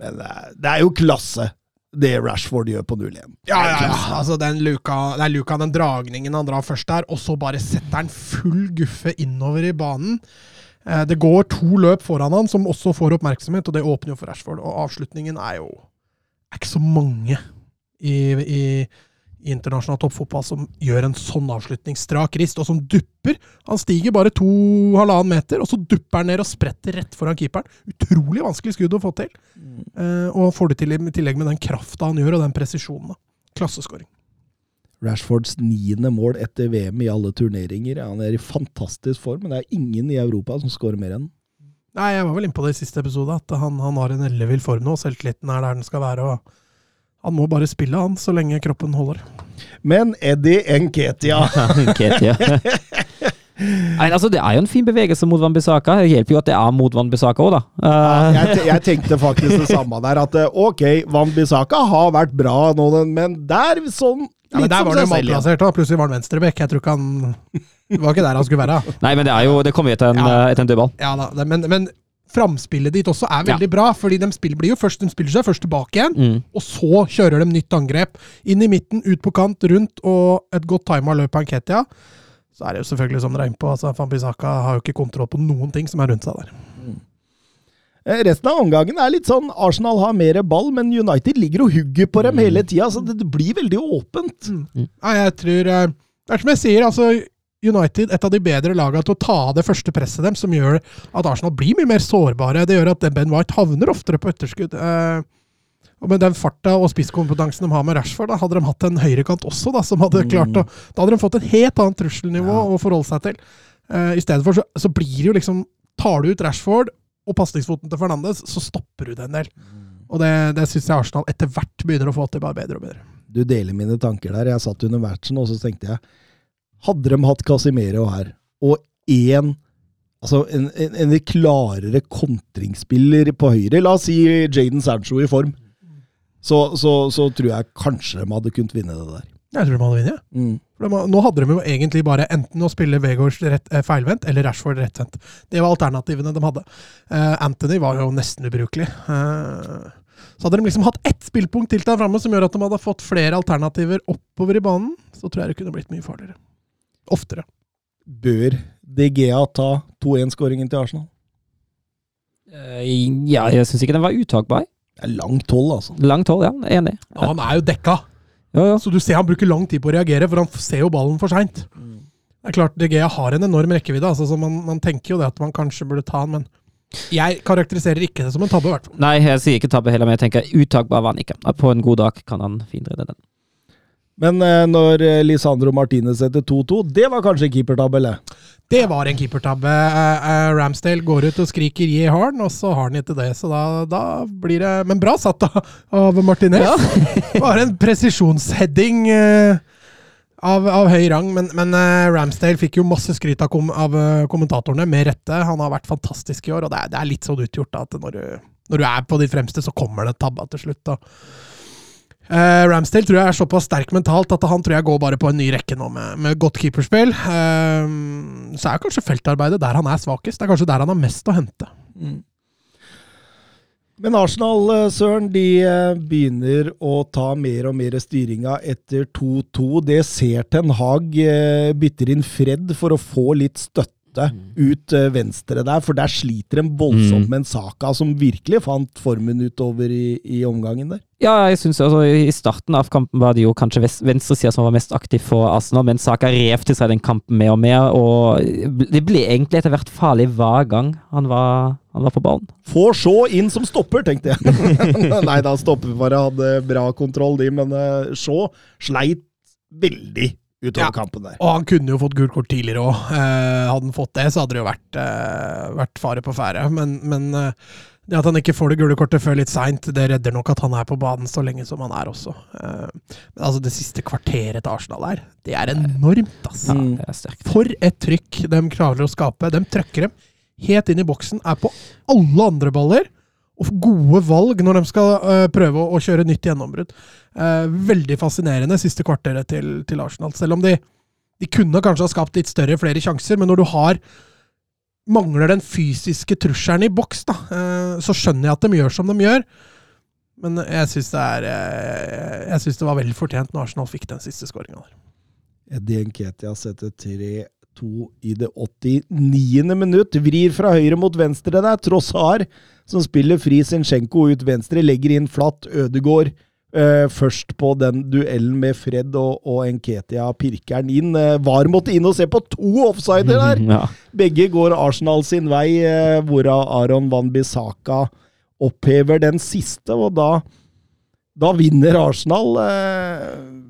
Men det er, jo klasse, det Rashford gjør på 0-1. Ja, ja, ja. Altså, den luka, det er luka, den dragningen han drar først der, og så bare setter han full guffe innover i banen. Eh, Det går to løp foran han som også får oppmerksomhet, og det åpner jo for Rashford. Og avslutningen er jo er ikke så mange i, i, i internasjonal toppfotball som gjør en sånn avslutning strak rist, og som dupper. Han stiger bare to halvannen meter, og så dupper han ned og spretter rett foran keeperen. Utrolig vanskelig skudd å få til. Eh, og får det til i tillegg med den krafta han gjør, og den presisjonen. Klasseskåring. Rashfords niende mål etter VM i alle turneringer. Han er i fantastisk form, men det er ingen i Europa som skårer mer enn Nei, jeg var vel inne på det i siste episode, at han, han har en ellevill form nå. Selvtilliten er der den skal være. og Han må bare spille, han, så lenge kroppen holder. Men Eddie Nketia Nketia. Nei, altså, det er jo en fin bevegelse mot Van Bissaka. Det hjelper jo at det er mot Van Bissaka òg, da. ja, Eh, jeg, jeg tenkte faktisk det samme der. At eh, ok, Van Bissaka har vært bra nå, men der sånn Ja, men Der var det malplassert, da. Plutselig var han venstrebekk. Jeg tror ikke han Det var ikke der han skulle være. Nei, men det er jo Det kommer jo etter en, Ja. eh, etter en dødball. Ja da, Men, men framspillet ditt også er veldig bra, fordi de spiller, blir jo først, de spiller seg først tilbake igjen. Mm. Og så kjører de nytt angrep. Inn i midten, ut på kant, rundt, og et godt tima løp av Nketia. Så er det jo selvfølgelig som dere er inne på, altså Fambisaka har jo ikke kontroll på noen ting som er rundt seg der. Eh, Resten av omgangen er litt sånn Arsenal har mer ball, men United ligger og hugger på dem hele tida, så det, blir veldig åpent. Nei, jeg tror eh, Det er som jeg sier, altså United, et av de bedre lagene til å ta av det første presset dem, som gjør at Arsenal blir mye mer sårbare. Det gjør at Ben White havner oftere på etterskudd. Eh, og med den farta og spisskompetansen de har med Rashford, da hadde de hatt en høyrekant også, da, som hadde klart å Da hadde de fått et helt annet trusselnivå Ja. å forholde seg til. Uh, I stedet for så, så blir det jo liksom Tar du ut Rashford og pasningsfoten til Fernandes, så stopper du det en del. Og det, det syns jeg Arsenal etter hvert begynner å få til bare bedre og bedre. Du deler mine tanker der. Jeg satt under matchen, og så tenkte jeg Hadde de hatt Casimero her, og én Altså en, en, en klarere kontringsspiller på høyre, la oss si Jaden Sancho i form, så, så, så tror jeg kanskje de hadde kunnet vinne det der. Jeg tror de hadde vunnet. Mm. De, nå hadde de jo egentlig bare enten å spille Vegårs eh, feilvendt eller Rashford rettvendt. Det var alternativene de hadde. Uh, Anthony var jo nesten ubrukelig. Uh, så hadde de liksom hatt ett spillpunkt til der framme som gjør at de hadde fått flere alternativer oppover i banen, så tror jeg det kunne blitt mye farligere. Oftere. Bør DGA ta 2-1-skåringen til Arsenal? Eh, ja, jeg syns ikke den var uttakbar. Det er langt hold, altså. Langt hold, ja. Enig. Ja, han er jo dekka, Ja, ja. så du ser han bruker lang tid på å reagere, for han ser jo ballen for seint. Det er klart, DGA har en enorm rekkevidde, altså, så man, man tenker jo det at man kanskje burde ta han, men jeg karakteriserer ikke det som en tabbe, Hvertfall. Nei, jeg sier ikke tabbe heller, men jeg tenker uttakbar var han ikke. På en god dag kan han finredde den. Men eh, når eh, Lisandro Martinez setter 2-2, det var kanskje en keepertabbe, eller? Det var en keepertabbe. Eh, eh, Ramsdale går ut og skriker 'gi har'n', og så har han ikke det. Så da, da blir det Men bra satt da, av Martinez. Bare en presisjonsheading eh, av, av høy rang. Men, men eh, Ramsdale fikk jo masse skryt av, kom, av kommentatorene, med rette. Han har vært fantastisk i år, og det er, det er litt sånn utgjort da, at når du, når du er på de fremste, så kommer det tabba til slutt. da. Eh, Ramsdale tror jeg er såpass sterk mentalt at han tror jeg går bare på en ny rekke nå med, med godt keeperspill. Uh, så er kanskje feltarbeidet der han er svakest. Det er kanskje der han har mest å hente. Men Arsenal, eh, Søren, de begynner å ta mer og mer styringa etter 2-2. Det ser Ten Hag bytter inn Fred for å få litt støtte ut eh, venstre der, for der sliter de voldsomt Mm. med en Saka som virkelig fant formen utover i, i omgangen der. Ja, jeg synes altså, I starten av kampen var det jo kanskje venstresida som var mest aktiv for Arsenal, men Saka rev til seg den kampen mer og mer. og Det ble egentlig etter hvert farlig hver gang han var, han var på ballen. Få så inn som stopper, tenkte jeg. Nei da, stopperparet hadde bra kontroll, de, men så sleit veldig utover Ja. kampen der. Og han kunne jo fått gult kort tidligere òg. Eh, hadde han fått det, så hadde det jo vært, eh, vært fare på ferde. Men, men eh, det at han ikke får det gule kortet før litt seint, det redder nok at han er på banen så lenge som han er også. Eh, men altså, det siste kvarteret til Arsenal her, det er enormt, altså. Ja, Mm. det er. For et trykk de klarer å skape. De trøkker dem helt inn i boksen, er på alle andre baller. Og gode valg når de skal uh, prøve å, å kjøre nytt gjennombrudd. Uh, veldig fascinerende siste kvarteret til, til Arsenal. Selv om de, de kunne kanskje ha skapt litt større, flere sjanser, men når du har mangler den fysiske trusselen i boks, da, uh, så skjønner jeg at de gjør som de gjør. Men jeg syns det, er, jeg synes det var veldig fortjent når Arsenal fikk den siste skåringa der. Eddie Nketia setter 3-2 i det 89. minutt. Vrir fra høyre mot venstre der. Trossar, som spiller fri Zinchenko ut venstre, legger inn flatt. Ødegård eh, først på den duellen med Fred og, og Nketia pirker han inn. Eh, VAR måtte inn og se på to offsider der! Ja. Begge går Arsenal sin vei, eh, hvorav Aron Van Bissaka opphever den siste, og da, da vinner Arsenal. Eh,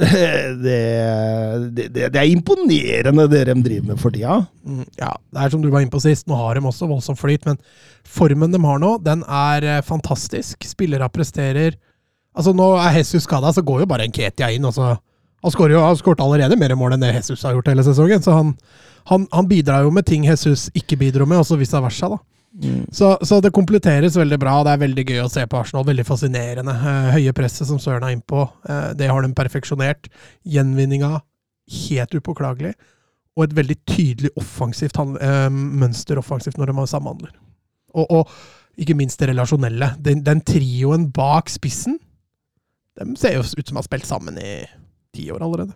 det, det, det, er imponerende det de driver med for tida. Mm, Ja, det er som du var inne på sist, nå har de også voldsom flyt, men formen de har nå, den er eh, fantastisk. Spillere presterer Altså, nå er Jesus skada, så går jo bare Nketia inn. Altså, han skårer skåret allerede mer mål enn det Jesus har gjort hele sesongen, så han, han, han bidrar jo med ting Jesus ikke bidro med, og så vice versa, da. Så, så det kompletteres veldig bra, det er veldig gøy å se på Arsenal. Veldig fascinerende. Eh, høye presset som Søren er innpå, eh, det har de perfeksjonert. Gjenvinninga helt upåklagelig. Og et veldig tydelig offensivt eh, mønster offensivt når de samhandler. Og, og ikke minst det relasjonelle. Den, den trioen bak spissen, de ser jo ut som de har spilt sammen i ti år allerede.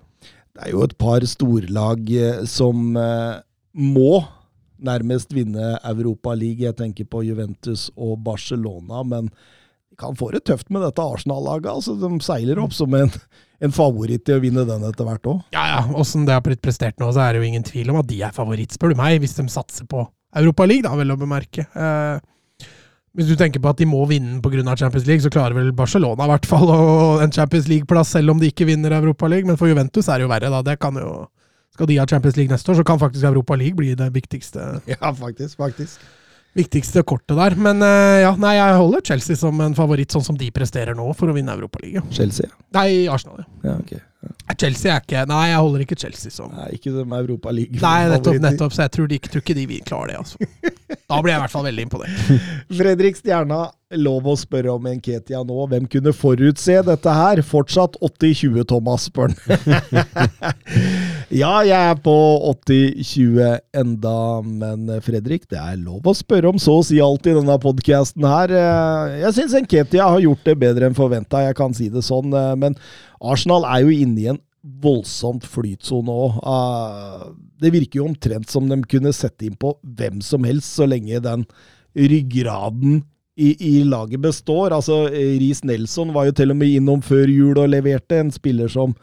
Det er jo et par storlag som må nærmest vinne Europa League. Jeg tenker på Juventus og Barcelona, men de kan få det tøft med dette Arsenal-laget. Altså, de seiler opp som en, en favoritt til å vinne den etter hvert òg. Ja, ja. Åssen det har blitt prestert nå, så er det jo ingen tvil om at de er favoritt, spør du meg, hvis de satser på Europa League, da, vel å bemerke. Eh, hvis du tenker på at de må vinne pga. Champions League, så klarer vel Barcelona i hvert fall å- en Champions League-plass, selv om de ikke vinner Europa League. Men for Juventus er det jo verre, da. Det kan jo Skal de ha Champions League neste år, så kan faktisk Europa League bli det viktigste, Ja, faktisk. faktisk. viktigste kortet der. Men eh, ja, nei, jeg holder Chelsea som en favoritt, sånn som de presterer nå, for å vinne Europa League. Chelsea. Nei, Arsenal, ja. Ja, ok. Chelsea er ikke Nei, jeg holder ikke Chelsea som Nei, ikke som Europa League. Nei, nettopp, nettopp. Så jeg tror, de, tror ikke de vil klare det, altså. Da blir jeg i hvert fall veldig imponert. Fredrik Stjerna, lov å spørre om Enketia nå. Hvem kunne forutse dette her? Fortsatt 80-20, Thomas, spør han. Ja, jeg er på 80-20 enda, men Fredrik, det er lov å spørre om så å si alt i denne podkasten her. Eh, Jeg syns Nketia har gjort det bedre enn forventa, jeg kan si det sånn. eh, Men Arsenal er jo inne i en voldsomt flytsone òg. Det virker jo omtrent som de kunne sette inn på hvem som helst, så lenge den ryggraden i, i laget består. Altså, Riis Nelson var jo til og med innom før jul og leverte. En spiller som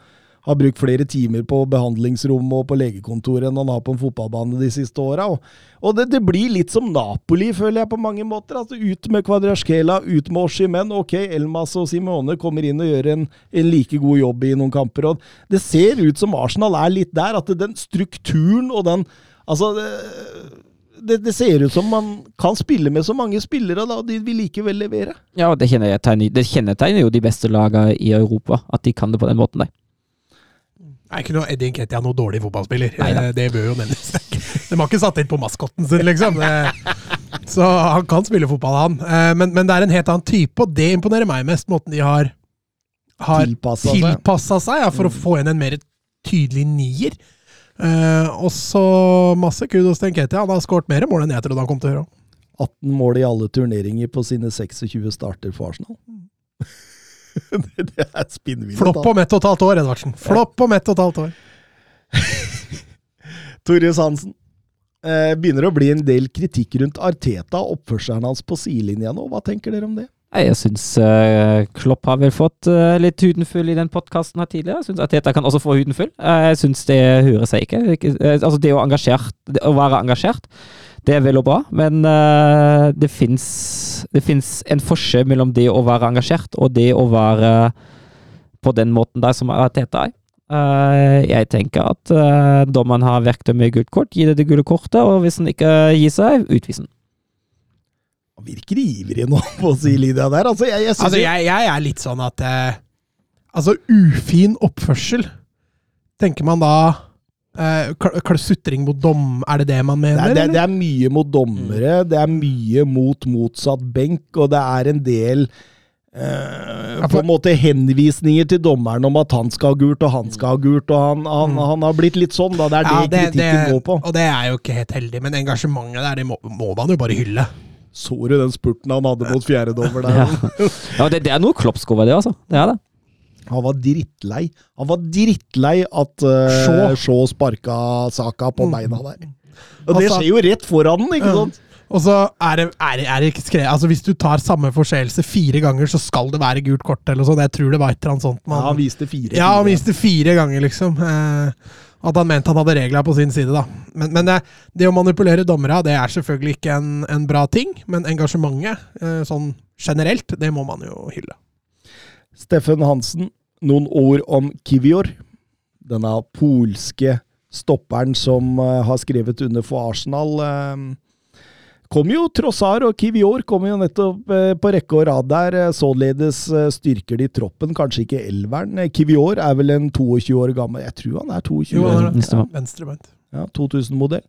har brukt flere timer på behandlingsrom og på legekontoret enn han har på en fotballbane de siste åra. Og, og det, det, blir litt som Napoli, føler jeg, på mange måter. Altså Ut med Kvadraskela, ut med Oshimen. Ok, Elmas og Simone kommer inn og gjør en, en, like god jobb i noen kamper. Og det ser ut som Arsenal er litt der, at den strukturen og den Altså det, det, det, ser ut som man kan spille med så mange spillere, da, og de vil likevel levere. Ja, det kjennetegner, det kjennetegner jo de beste lagene i Europa, at de kan det på den måten der. Er ikke noe Eddie Nketiah noen dårlig fotballspiller. Neida. Eh, det bør jo nevnes. De har ikke satt inn på maskotten sin, liksom. Så han kan spille fotball, han. Eh, men, men, det er en helt annen type, og det imponerer meg mest. Måten de har, har tilpassa seg, ja, for å mm. få inn en mer tydelig nier. Og så masse kudos til Nketiah. Han har skåret mer mål enn jeg trodde han kom til å gjøre. 18 mål i alle turneringer på sine 26 starter for Arsenal. det, det er spinnvilt. Flopp om ett og et halvt år, Edvardsen. Flopp om ett og et halvt år. Torjus Hansen. Eh, begynner å bli en del kritikk rundt Arteta og oppførselen hans på sidelinja nå. Hva tenker dere om det? Jeg syns uh, Klopp har vel fått uh, litt huden full i den podkasten her tidligere. Jeg syns Arteta kan også få huden full. Uh, jeg syns det hører seg ikke. ikke altså det å, det å, være engasjert, det er vel og bra, men det fins en forskjell mellom det å være engasjert og det å være på den måten der som Arteta er. jeg tenker at dommeren har verktøy med gult kort, gi det det gule kortet, og hvis han ikke gir seg, utvis han. Han virker ivrig nå på å si Lydia der. Altså, jeg, jeg, altså, jeg, jeg, er litt sånn at uh, Altså, ufin oppførsel, tenker man da eh, Sutring mot dom, er det det man mener? Det er, det, det er mye mot dommere, mm. det er mye mot motsatt benk, og det er en del uh, på en måte henvisninger til dommeren om at han skal ha gult og han skal ha gult. og Han, han, mm. han har blitt litt sånn, da. Det er det, ja, det kritikken går på. Og det er jo ikke helt heldig, men engasjementet der, det må, må man jo bare hylle. Så du den spurten han hadde mot fjerdedommer der? ja, ja det, det, er noe Kloppskov det, altså. Det er det. Han var drittlei. Han var drittlei at uh, Shaw sparka Saka på mm. beina der. Og det altså- skjer jo rett foran den, ikke sant? Og så er det, er, er det ikke skrevet Altså Hvis du tar samme forseelse fire ganger, så skal det være gult kort eller sånt. Jeg tror det var et eller annet sånt. Man, ja, han viste fire. Ja, han viste fire ganger, liksom. Eh, at han mente han hadde regla på sin side, da. Men, men det, det, å manipulere dommere, det er selvfølgelig ikke en, en bra ting. Men engasjementet, eh, sånn generelt, det må man jo hylle. Steffen Hansen, noen ord om Kivior. Denne polske stopperen som uh, har skrevet under for Arsenal. Uh, kom jo Trossar og Kivior kom jo nettopp eh, på rekke og rad der. Eh, således eh, styrker de troppen, kanskje ikke elveren. Kivior er vel en 22 år gammel Jeg tror han er 22 jo, år. Ja, Venstrebeint. Ja, 2000-modell.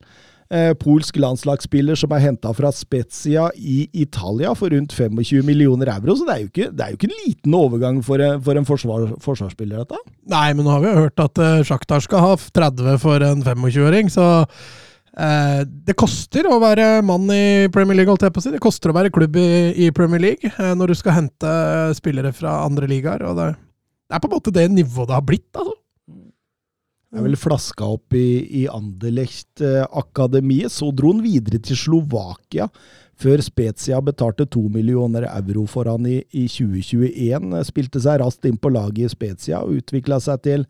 Polsk landslagsspiller som er henta fra Spezia i Italia for rundt 25 millioner euro. Så det er jo ikke, er jo ikke en liten overgang for, for en forsvar, forsvarsspiller, dette. Nei, men nå har vi jo hørt at uh, Sjaktar skal ha 30 for en 25-åring, så Eh, det koster å være mann i Premier League, holdt jeg på å si. Det koster å være klubb i, Premier League eh, når du skal hente spillere fra andre ligaer. det, det, er på en måte det nivået det har blitt. altså. Er vel flaska opp i, i Anderlecht-akademiet. Så dro han videre til Slovakia, før Spezia betalte to millioner euro for han i, i 2021. Spilte seg raskt inn på laget i Spezia og utvikla seg til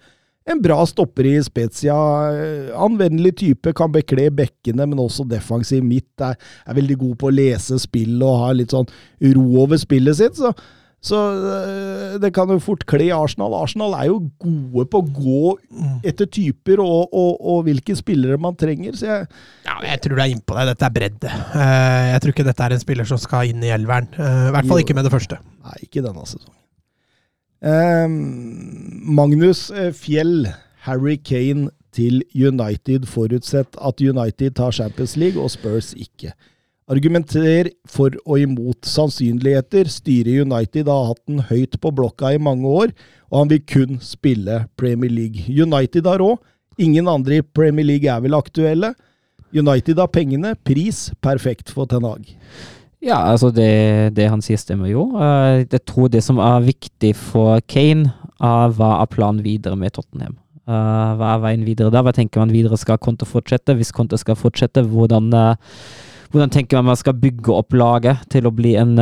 en bra stopper i Spezia. Anvendelig type, kan bekle bekkene, men også defensiv midt. Er, er, veldig god på å lese spill og har litt sånn ro over spillet sitt. Så, så eh, det kan jo fort kle Arsenal. Arsenal er jo gode på å gå etter typer og, og, og hvilke spillere man trenger. Så jeg, ja, jeg tror du er innpå det. Dette er bredde. Eh, jeg tror ikke dette er en spiller som skal inn i elveren. Eh, I hvert fall ikke med det første. Nei, ikke denne sesongen. Ehm, Magnus Fjell, Harry Kane til United, forutsett at United tar Champions League og Spurs ikke. Argumenter for og imot sannsynligheter. Styret i United har hatt den høyt på blokka i mange år, og han vil kun spille Premier League. United har råd. Ingen andre i Premier League er vel aktuelle. United har pengene. Pris perfekt for Ten Hag. Ja, altså det, det, han sier stemmer jo. Uh, jeg tror det som er viktig for Kane, er hva er planen videre med Tottenham? Uh, hva er veien videre da? Hva tenker man videre skal Konto fortsette? Hvis Konto skal fortsette, hvordan, hvordan tenker man man skal bygge opp laget til å bli en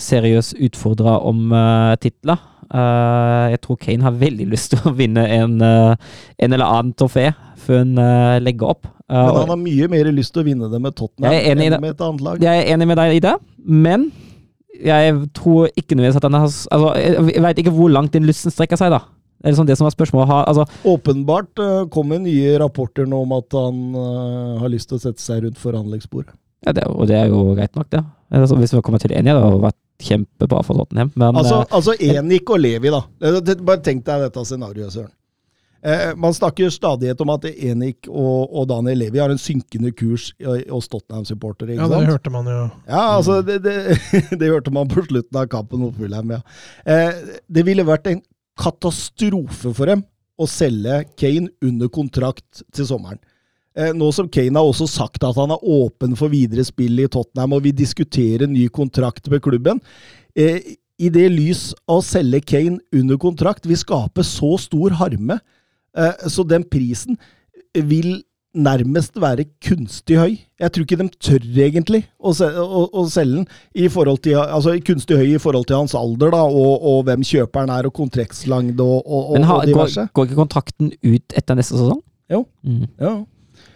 seriøs utfordrer om titler? Uh, jeg tror Kane har veldig lyst til å vinne en, en eller annen trofé før han legger opp. Men han har mye mer lyst til å vinne det med Tottenham enn det. med et annet lag. Jeg er enig med deg i det, men jeg tror ikke nødvendigvis at han har altså, Jeg veit ikke hvor langt den lysten strekker seg, da. Det er liksom det som er spørsmålet. Ha, altså, Åpenbart uh, kommer nye rapporter nå om at han uh, har lyst til å sette seg rundt forhandlingsbordet. Ja, det, og det er jo greit nok, det. Altså, hvis vi kommer til enighet, det har vært kjempebra for Tottenham. Men Altså, eh, altså Enik og Levi, da. Bare tenk deg dette scenarioet, Søren. Eh, man snakker stadighet om at Enik og, og Daniel Levi har en synkende kurs hos Tottenham-supportere. Ja, det sant? hørte man jo. Ja, altså, det, det, det hørte man på slutten av kampen mot Fulham, ja. Eh, det ville vært en katastrofe for dem å selge Kane under kontrakt til sommeren. Eh, nå som Kane har også sagt at han er åpen for videre spill i Tottenham, og vi diskuterer ny kontrakt med klubben. Eh, I det lys av å selge Kane under kontrakt vil skape så stor harme, eh, så den prisen vil nærmest være kunstig høy. Jeg tror ikke de tør egentlig å, se, å, å selge den i forhold til, altså kunstig høy i forhold til hans alder da, og, og hvem kjøperen er, og kontraktslengde og, og, men og, har, og diverse. går, går ikke kontrakten ut etter neste sesong? Jo. Mm. Ja.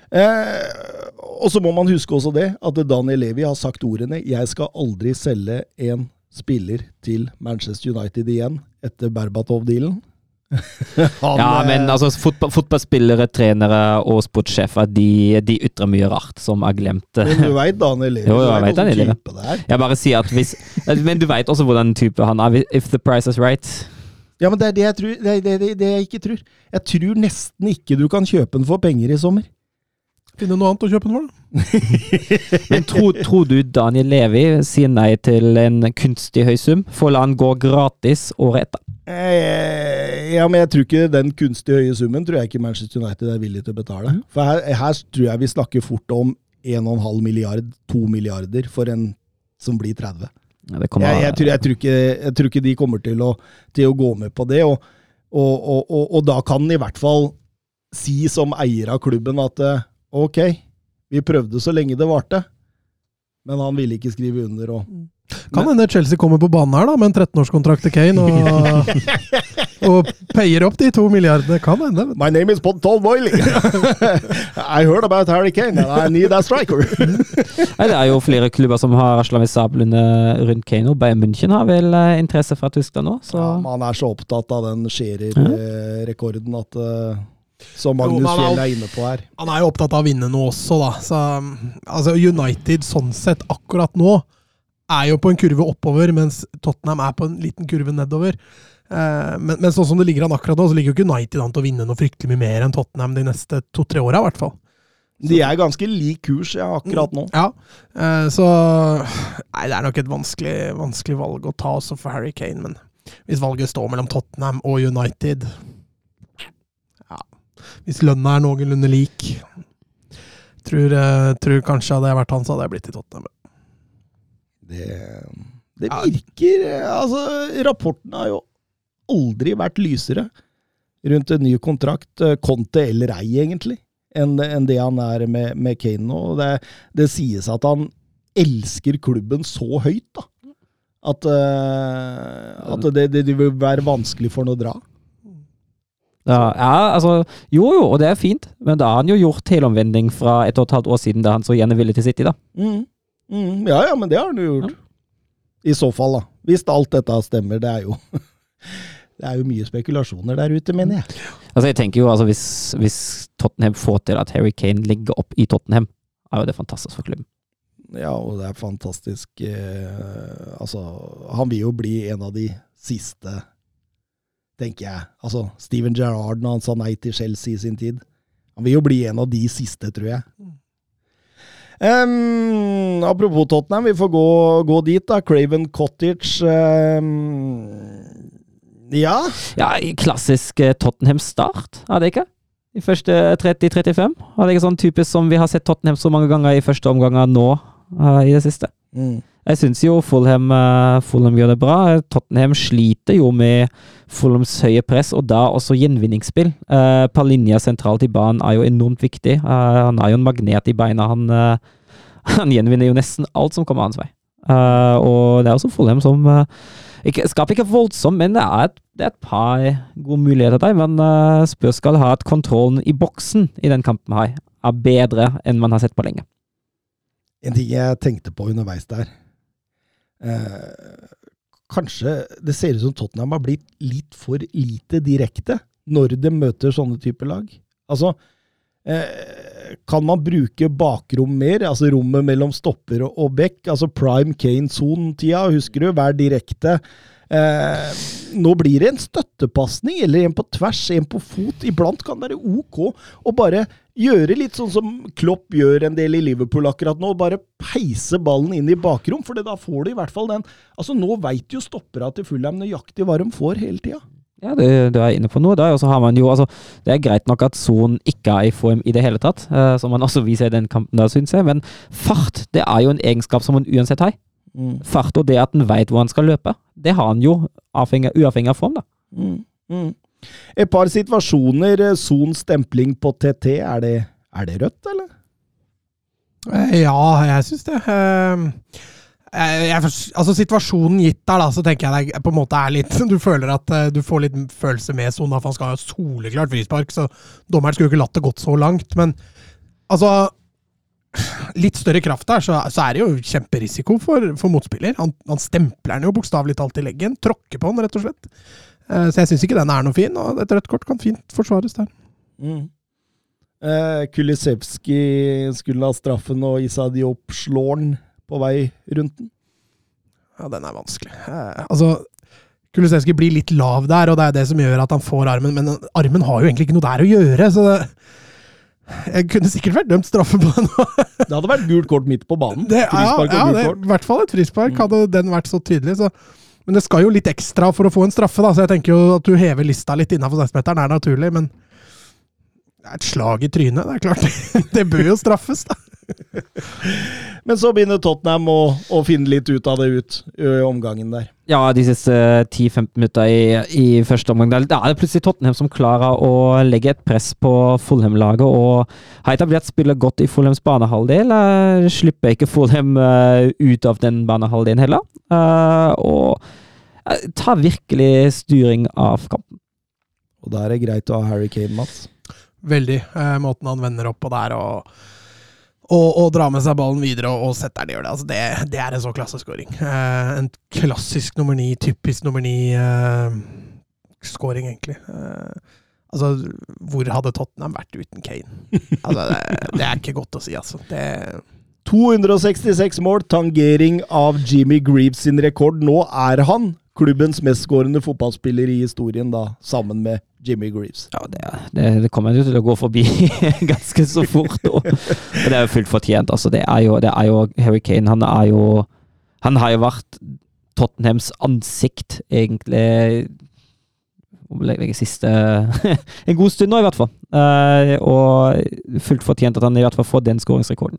Eh, og så må man huske også det, at Daniel Levi har sagt ordene 'Jeg skal aldri selge en spiller til Manchester United igjen' etter Berbatov-dealen. Han, Ja, eh, men altså, fotball, fotballspillere, trenere og sportssjefer de, de ytrer mye rart som er glemt. Men du veit Daniel Levi? Jo, jo, jeg vet Daniel Levi. Jeg bare sier at hvis Men du veit også hvordan type han er. If the price is right. Ja, men det er det jeg, tror, det, er det, det, det jeg ikke tror. Jeg tror nesten ikke du kan kjøpe den for penger i sommer. Finne noe annet å kjøpe den for, da. Men tror, tror du Daniel Levi sier nei til en kunstig høy sum for å la han gå gratis året etter? Eh, ja, men jeg tror ikke den kunstig høye summen tror jeg ikke Manchester United er villig til å betale. For her, her tror jeg vi snakker fort om 1,5 milliard, 2 milliarder for en som blir 30. Ja, det kommer, Jeg, jeg, tror, jeg, tror ikke, jeg tror ikke de kommer til å, til å gå med på det, og, og, og, og, og da kan den i hvert fall si som eier av klubben at eh, ok, vi prøvde så lenge det varte, men han ville ikke skrive under. og Kan hende Chelsea kommer på banen her da, med en 13-årskontrakt til Kane og, og payer opp de to milliardene. Kan hende. My name is Paul Boiling. I heard about Harry Kane and I need a striker. Nei, det er jo flere klubber som har rasla med sablene rundt Kane. og Bayern München har vel eh, interesse fra Tyskland nå, så Ja, man er så opptatt av den Scherer-rekorden at eh, Som Magnus Fjell er inne på her. Han er jo opptatt av å vinne nå også, da. Så, altså United sånn sett akkurat nå er jo på en kurve oppover, mens Tottenham er på en liten kurve nedover. Eh, men, men sånn som det ligger an akkurat nå, så ligger jo ikke United an til å vinne noe fryktelig mye mer enn Tottenham de neste to-tre åra, i hvert fall. De er ganske lik kurs ja, akkurat nå. Ja, eh, så Nei, det er nok et vanskelig, vanskelig valg å ta også for Harry Kane, men hvis valget står mellom Tottenham og United hvis lønna er noenlunde lik Tror, eh, tror kanskje hadde jeg vært han, så hadde jeg blitt i Tottenham. Det, det virker Altså, rapporten har jo aldri vært lysere rundt en ny kontrakt, eh, Conte eller ei, egentlig, enn det han er med, med Kane nå. Det, det sies at han elsker klubben så høyt, da. At, uh, at det, det, det vil være vanskelig for han å dra. Ja, ja, altså Jo jo, og det er fint, men da har han jo gjort helomvending fra et og et halvt år siden da han så gjerne ville til City, da. Mm. Mm. Ja, ja, men det har han jo gjort. I så fall, da. Hvis alt dette stemmer. Det er jo Det er jo mye spekulasjoner der ute, mener jeg. Altså jeg tenker jo altså hvis, hvis Tottenham får til at Harry Kane ligger opp i Tottenham, er jo det fantastisk for klubben. Ja, og det er fantastisk eh, Altså, han vil jo bli en av de siste, tenker jeg. Altså, Steven Gerrard når han sa nei til Chelsea i sin tid. Han vil jo bli en av de siste, tror jeg. Um, apropos Tottenham, vi får gå, gå dit, da. Craven Cottage. Um, ja. Ja, klassisk eh, Tottenham-start, er det ikke? I første 30-35? Er det ikke sånn typisk som vi har sett Tottenham så mange ganger i første omganger nå uh, i det siste? Jeg syns jo Fulham, eh, Fulham gjør det bra. Tottenham sliter jo med Fulhams høye press, og da også gjenvinningsspill. Uh, Palinja sentralt i banen er jo enormt viktig. Eh, han er jo en magnet i beina. Han, eh, han gjenvinner jo nesten alt som kommer hans vei. Eh, og det er også Fulham som eh, ikke, Skaper ikke voldsomt, men det er et, det er et par gode muligheter der. Men uh, Spurs skal ha at kontrollen i boksen i den kampen her er bedre enn man har sett på lenge. En ting jeg tenkte på underveis der eh, Kanskje det ser ut som Tottenham har blitt litt for lite direkte når de møter sånne typer lag. Altså, eh, kan man bruke bakrom mer? Altså rommet mellom stopper og, og back? Altså prime Kane-sonen-tida, husker du? Vær direkte. Eh, nå blir det en støttepasning, eller en på tvers, en på fot. Iblant kan det være ok å bare gjøre litt sånn som Klopp gjør en del i Liverpool akkurat nå. Bare peise ballen inn i bakrom, for da får du i hvert fall den Altså Nå veit jo stoppera til Fulham nøyaktig hva de får hele tida. Ja, det, du er inne på noe der. Har man jo, altså, Det er greit nok at Son ikke er i form i det hele tatt, uh, som man også viser i den kampen der, syns jeg. Men fart det er jo en egenskap som man uansett har. Mm. Fart og det at han veit hvor han skal løpe, det har han jo avhengig, uavhengig av form. da. Mm. Mm. Et par situasjoner. Eh, Son stempling på TT, er det, er det rødt, eller? Eh, ja, jeg syns det. Uh, jeg, jeg, altså Situasjonen gitt der, da, så tenker jeg det på en måte er litt Du føler at uh, du får litt følelse med Son, for han skal ha soleklart frispark, så dommeren skulle jo ikke latt det gått så langt. Men altså Litt større kraft der, så, så er det jo kjemperisiko for, for motspiller. Han, han stempler den jo bokstavelig talt i leggen. Tråkker på den, rett og slett. Uh, så jeg syns ikke den er noe fin, og et rødt kort kan fint forsvares der. Mm. Uh, Kulisevskij skulle ha straffen, og Issa Diop slår den på vei rundt den? Ja, den er vanskelig. Uh, altså, Kulisevski blir litt lav der, og det er det som gjør at han får armen, men armen har jo egentlig ikke noe der å gjøre, så det, jeg kunne sikkert vært dømt straffe på den. det hadde vært gult kort midt på banen. Det, ja, ja det, i hvert fall et frispark, mm. hadde den vært så tydelig. Så. Men det skal jo litt ekstra for å få en straffe, da, så jeg tenker jo at du hever lista litt innafor 16-meteren er naturlig, men det er et slag i trynet, det er klart. det bør jo straffes, da. Men så begynner Tottenham å, å, finne litt ut av det ut i omgangen der. Ja, de siste 10-15 minutter i, i, første omgang. Da er det plutselig Tottenham som klarer å legge et press på Fulham-laget. Og har etablert spillet godt i Fulhams banehalvdel. Uh, slipper ikke Fulham uh, ut av den banehalvdelen heller. Uh, og tar virkelig styring av kampen. Og da er det greit å ha Harry Kane, Mats? Veldig. måten han vender opp på der og og, og dra med seg ballen videre og, og setter den i hjørnet. Altså det, det, er en så klasseskåring. Eh, en klassisk nummer ni, typisk nummer ni-skåring, eh, egentlig. Eh, altså, hvor hadde Tottenham vært uten Kane? Altså, det, det er ikke godt å si, altså. Det 266 mål, tangering av Jimmy Greaves sin rekord. Nå er han klubbens mestskårende fotballspiller i historien, da, sammen med Jimmy Greaves. Ja, det, det, det kommer jo til å gå forbi ganske så fort. Og, og det er jo fullt fortjent. Altså, det er jo, det er jo Harry Kane. Han er jo Han har jo vært Tottenhams ansikt, egentlig siste En god stund nå, i hvert fall. Uh, og fullt fortjent at han i hvert fall får den skåringsrekorden.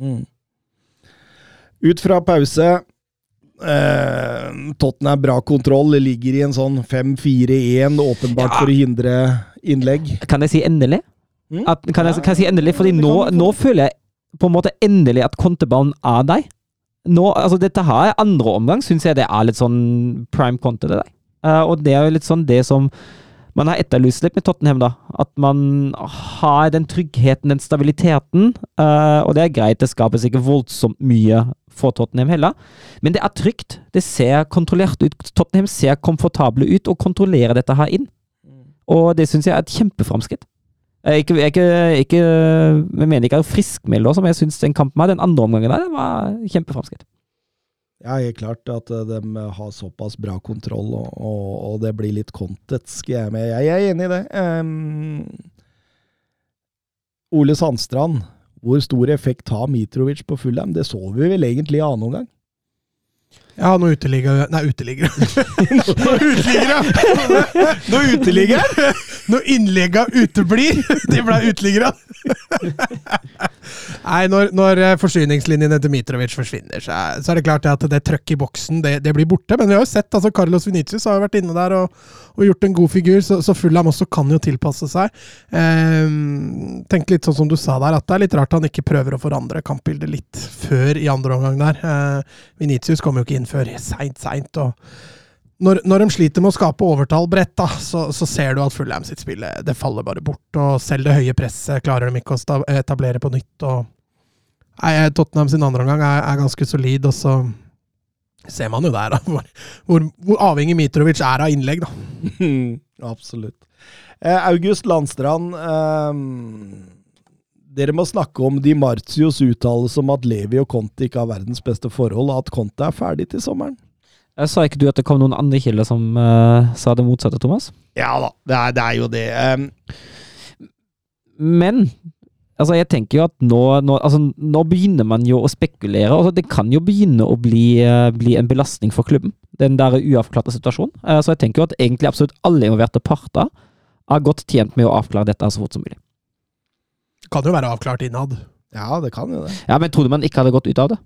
Mm. Ut fra pause Eh, Tottenham bra kontroll, ligger i en sånn 5-4-1, åpenbart ja. for å hindre innlegg. Kan jeg si endelig? Mm? At, kan, jeg, kan, jeg, si endelig? Fordi nå, nå, føler jeg på en måte endelig at Kontebanen er deg. Nå, altså Dette her andre omgang syns jeg det er litt sånn prime conte, til deg. Uh, og det er jo litt sånn det som man har etterlyst litt med Tottenham, da. At man har den tryggheten, den stabiliteten. Uh, og det er greit, det skapes ikke voldsomt mye for Tottenham heller. Men det er trygt. Det ser kontrollert ut. Tottenham ser komfortable ut og kontrollerer dette her inn. Og det syns jeg er et kjempeframskritt. Jeg, ikke, ikke, ikke, jeg mener ikke å friskmelde, som jeg syns den kampen her, den andre omgangen der, var kjempeframskritt. Ja, helt klart at eh, de har såpass bra kontroll, og, og, og det blir litt kontetsk. Jeg, jeg, er enig i det. Um, Ole Sandstrand hvor stor effekt har Mitrovic på Fulham? Det så vi vel egentlig i annen omgang? Ja, noe uteliggere Nei, uteliggere. nå uteliggere! Noe uteliggere! Når innlegga uteblir! De ble uteliggere! Nei, når, når eh, forsyningslinjene til Mitrovic forsvinner, er, så er, det klart at det trøkket i boksen det, det, blir borte. Men vi har jo sett altså Carlos Venitius har jo vært inne der og, og gjort en god figur, så, så Fulham også kan jo tilpasse seg. Eh, tenk litt sånn som du sa der, at det er litt rart han ikke prøver å forandre kampbildet litt før i andre omgang der. Eh, Venitius kom jo ikke inn før seint, seint. når, når de sliter med å skape overtall bredt, da, så, så ser du at Fulham sitt spill eh, det faller bare bort. og Selv det høye presset klarer de ikke å etablere på nytt. og Tottenham sin andre omgang er, er ganske solid, og så ser man jo der da, hvor, hvor, hvor avhengig Mitrovic er av innlegg. da. Absolutt. Eh, August Landstrand, eh, dere må snakke om Di Marzios uttalelse om at Levi og Conte ikke har verdens beste forhold, og at Conte er ferdig til sommeren. Jeg Sa ikke du at det kom noen andre kilder som eh, sa det motsatte, Thomas? Ja da, det er, det er jo det. Eh, Men altså, jeg tenker jo at nå, nå, altså, nå begynner man jo å spekulere. Altså, det kan jo begynne å bli, eh, bli en belastning for klubben, den der uavklarte situasjonen. Eh, Så jeg tenker jo at egentlig absolutt alle involverte parter er godt tjent med å avklare dette så fort som mulig. Kan jo være avklart innad. ja, det kan jo det. Ja, Men trodde man ikke hadde gått ut av det?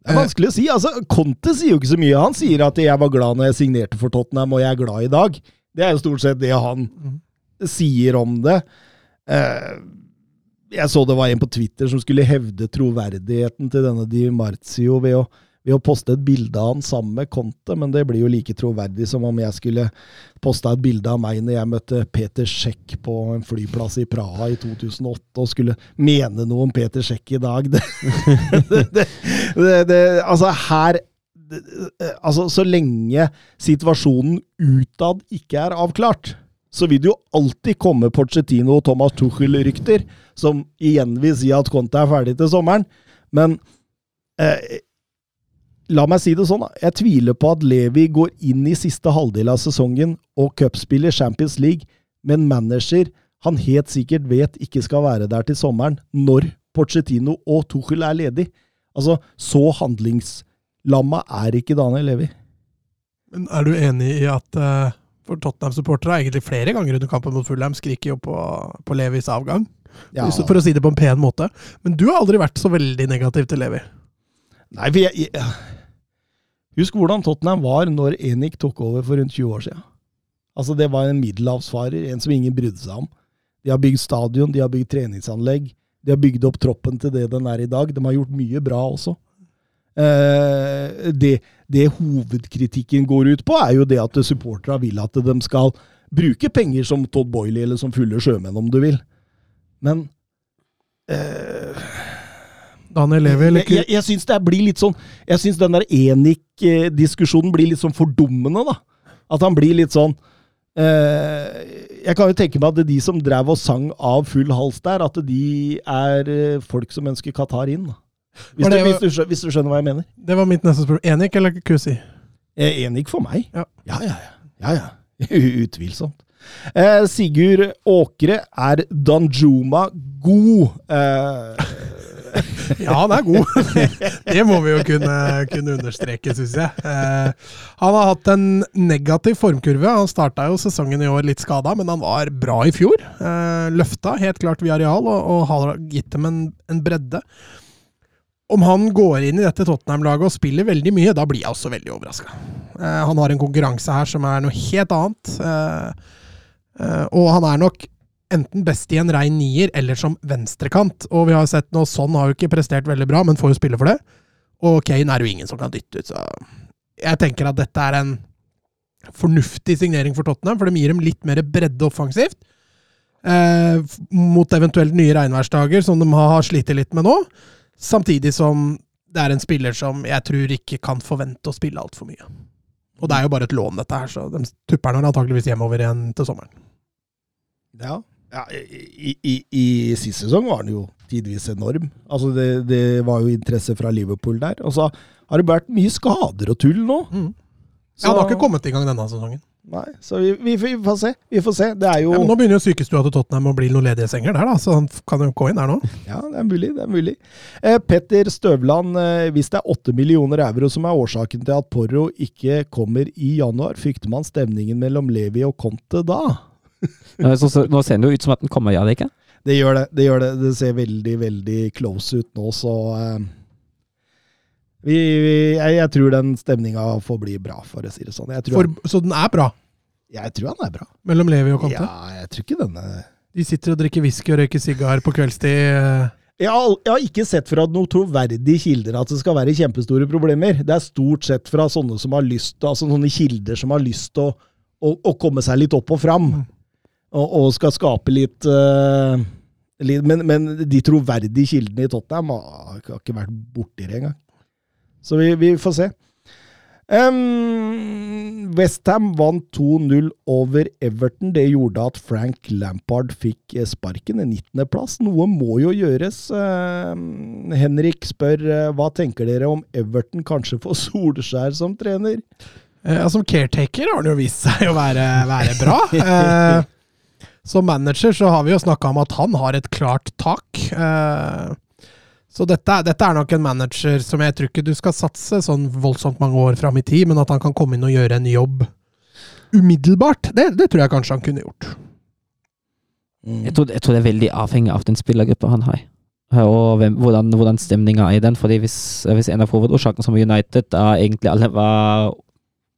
Det er vanskelig å si. altså, Conte sier jo ikke så mye. Han sier at 'jeg var glad når jeg signerte for Tottenham, og jeg er glad i dag'. Det er jo stort sett det han Mhm. sier om det. Eh, jeg så det var en på Twitter som skulle hevde troverdigheten til denne Di Marzio ved å, ved å poste et bilde av han sammen med Conte, men det blir jo like troverdig som om jeg skulle posta et bilde av meg når jeg møtte Peter Sjekk på en flyplass i Praha i 2008 og skulle mene noe om Peter Sjekk i dag. Det, det, det, Altså, her Altså, så lenge situasjonen utad ikke er avklart, så vil det jo alltid komme Porcetino og Thomas Tuchel-rykter, som igjen vil si at Conte er ferdig til sommeren. Men eh, la meg si det sånn, da. Jeg tviler på at Levi går inn i siste halvdel av sesongen og cupspiller Champions League med en manager han helt sikkert vet ikke skal være der til sommeren, når Porcetino og Tuchel er ledig. Altså, så handlingslamma er ikke Daniel Levi. Men er du enig i at eh, for Tottenham-supportere er egentlig flere ganger under kampen mot Fulham skriker jo på, på Levis avgang? Ja. For å si det på en pen måte. Men du har aldri vært så veldig negativ til Levi. Nei, for jeg, jeg Husk hvordan Tottenham var når Enik tok over for rundt 20 år siden. Altså, det var en middelhavsfarer, en som ingen brydde seg om. De har bygd stadion, de har bygd treningsanlegg, de har bygd opp troppen til det den er i dag. De har gjort mye bra også. Eh, det, det hovedkritikken går ut på, er jo det at supporterne vil at de skal bruke penger som Todd Boiley eller som fulle sjømenn, om du vil. Men eh, Daniel Levi eller jeg, jeg, jeg syns det blir litt sånn Jeg syns den der Enik-diskusjonen blir litt sånn fordummende, da. At han blir litt sånn eh, Jeg kan jo tenke meg at de som drev og sang av full hals der, at de er eh, folk som ønsker Qatar inn. da. Hvis, Var du, hvis, du, hvis du skjønner hva jeg mener. Det var mitt neste spørsmål. Enik eller Kusi? Eh, Enik for meg. Ja. ja, ja. ja, ja. Utvilsomt. Eh, Sigurd Åkre, er Danjuma god? Eh, Ja, han er god. det må vi jo kunne, kunne understreke, syns jeg. Eh, han har hatt en negativ formkurve. Han starta jo sesongen i år litt skada, men han var bra i fjor. Eh, løfta helt klart via areal og, og har gitt dem en, en bredde. Om han går inn i dette Tottenham-laget og spiller veldig mye, da blir jeg også veldig overraska. Eh, han har en konkurranse her som er noe helt annet. Eh, eh, og han er nok enten best i en rein nier eller som venstrekant. Og vi har sett nå, Sånn har jo ikke prestert veldig bra, men får jo spille for det. Og Kane er jo ingen som kan dytte ut, så jeg tenker at dette er en fornuftig signering for Tottenham, for de gir dem litt mer bredde offensivt. Eh, mot eventuelt nye regnværsdager, som de har slitt litt med nå. Samtidig som det er en spiller som jeg tror ikke kan forvente å spille altfor mye. Og det er jo bare et lån, dette her, så de tupper han antakeligvis hjemover igjen til sommeren. Ja. ja i, i, I sist sesong var han jo tidvis enorm. Altså det, det var jo interesse fra Liverpool der. Og så har det vært mye skader og tull nå. Mm. Så, Ja, han har ikke kommet i gang denne sesongen. Nei, så vi, vi, vi får se. Vi får se. Det er jo Ja, nå begynner jo sykestua til Tottenham å bli noen ledige senger der, da, så han kan jo gå inn der nå. Ja, det er mulig. det er mulig. Eh, Petter Støvland, eh, hvis det er åtte millioner euro som er årsaken til at Porro ikke kommer i januar, frykter man stemningen mellom Levi og Conte da? Nå så- så- nå ser det jo ut som at den kommer, ja, det ikke? Det gjør det. Det gjør det. Det ser veldig, veldig close ut nå, så eh, vi, vi, jeg, jeg tror den stemninga får bli bra, for å si det sånn. For, så den er bra jeg tror han er bra. mellom Levi og Conte? Ja, jeg tror ikke denne De sitter og drikker whisky og røyker sigar på kveldstid. eh, Jeg har, jeg har ikke sett fra noen troverdige kilder at det skal være kjempestore problemer. Det er stort sett fra sånne som har lyst altså sånne kilder som har lyst til å, å, å komme seg litt opp og fram. Og, og skal skape litt, uh, litt men, men, de troverdige kildene i Tottenham har, har ikke vært borti det engang. Så vi, vi får se. Um, Westham vant 2-0 over Everton. Det gjorde at Frank Lampard fikk eh, sparken. En 19.-plass. Noe må jo gjøres. Um, Henrik spør uh, hva tenker dere om Everton kanskje får Solskjær som trener? Uh, som caretaker har han jo vist seg å være, være bra. som manager så har vi jo snakka om at han har et klart tak. Uh, så dette, dette, er nok en manager som jeg tror ikke du skal satse sånn voldsomt mange år fram i tid, men at han kan komme inn og gjøre en jobb umiddelbart, det, det tror jeg kanskje han kunne gjort. Mm. Jeg, tror, jeg, tror, det er veldig avhengig av den spillergruppa han har. Og hvem, hvordan, hvordan stemninga er i den. fordi hvis, hvis en av hovedårsakene som United da egentlig alle var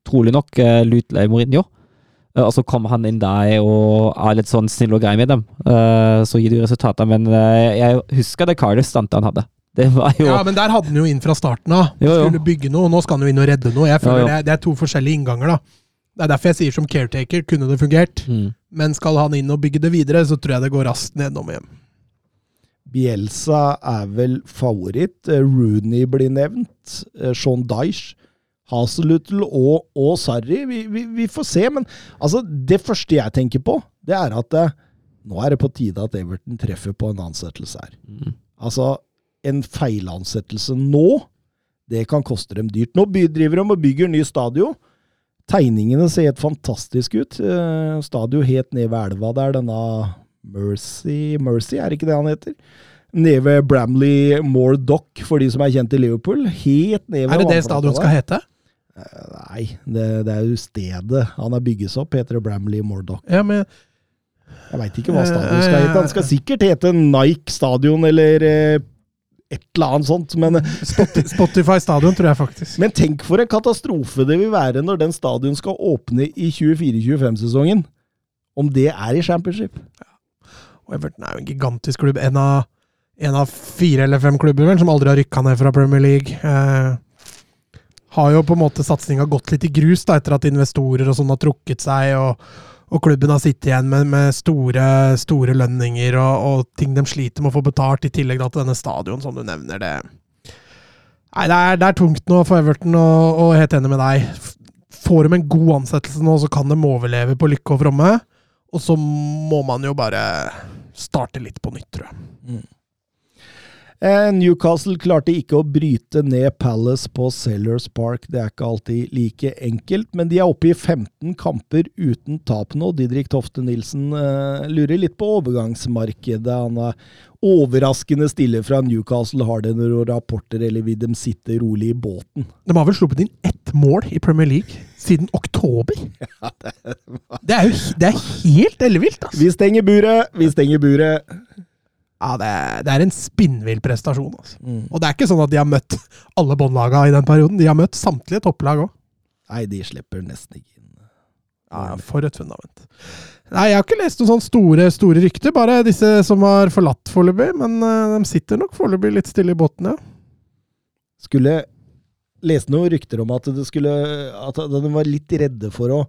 trolig nok uh, eh, Mourinho, uh, og så kommer han inn der og er litt sånn snill og grei med dem, uh, så gir det jo resultater. Men uh, jeg husker det Cardiff-stuntet han hadde. Det var jo Ja, men der hadde han jo inn fra starten av. Skulle bygge noe, og nå skal han jo inn og redde noe. Jeg føler jo, jo. Det, det, er to forskjellige innganger, da. Det er derfor jeg sier som caretaker kunne det fungert. Mm. Men skal han inn og bygge det videre, så tror jeg det går raskt nedom og hjem. Bielsa er vel favoritt. Rooney blir nevnt. Sean Dyche. Hazelutl og, og Sarri. Vi, vi, vi, får se, men altså, det første jeg tenker på, det er at eh, nå er det på tide at Everton treffer på en ansettelse her. Mm. Altså, en feilansettelse nå, det kan koste dem dyrt. Nå driver de og bygger ny stadion. Tegningene ser helt fantastiske ut. Eh, stadion helt ned ved elva der, denne Mercy Mercy, er ikke det han heter? Nede ved Bramley Moor Dock, for de som er kjent i Liverpool. Helt ned ved Er det det stadion skal hete? Eh, nei, det, det, er jo stedet han er bygges opp, heter det Bramley Mordoch. Ja, men Jeg veit ikke hva stadion skal hete. Han skal sikkert hete Nike Stadion eller eh, et eller annet sånt, men Spotify Stadion, tror jeg faktisk. Men tenk for en katastrofe det vil være når den stadion skal åpne i 24-25-sesongen. Om det er i championship. Ja. Og Everton er jo en gigantisk klubb. En av, en av fire eller fem klubber vel, som aldri har rykka ned fra Premier League. Eh, har jo på en måte satsinga gått litt i grus da, etter at investorer og sånn har trukket seg, og, og klubben har sittet igjen med, med store, store, lønninger og, og, ting de sliter med å få betalt, i tillegg da, til denne stadion, som du nevner. det Nei, det er, det er tungt nå for Everton, og, og helt enig med deg. Får de en god ansettelse nå, så kan de overleve på lykke og fromme. Og så må man jo bare starte litt på nytt, tror jeg. Mm. Eh, Newcastle klarte ikke å bryte ned Palace på Sellers Park. Det er ikke alltid like enkelt, men de er oppe i 15 kamper uten tap nå. Didrik Tofte Nilsen uh, lurer litt på overgangsmarkedet. Han er overraskende stille fra Newcastle. Har det noen rapporter, eller vil de sitte rolig i båten? De har vel sluppet inn ett mål i Premier League siden oktober? Ja, det, var... det, er jo det er helt ellevilt, altså. Vi stenger buret! Vi stenger buret. Ja, det, det er en spinnvill prestasjon. Altså. Mm. Og det er ikke sånn at de har møtt alle båndlaga i den perioden. De har møtt samtlige topplag òg. Nei, de slipper nesten ikke inn. Ja, For et fundament. Nei, jeg har ikke lest noen sånne store, store rykter. Bare disse som har forlatt foreløpig. Men uh, de sitter nok foreløpig litt stille i båten, ja. Skulle lese noen rykter om at, det skulle, at de var litt redde for å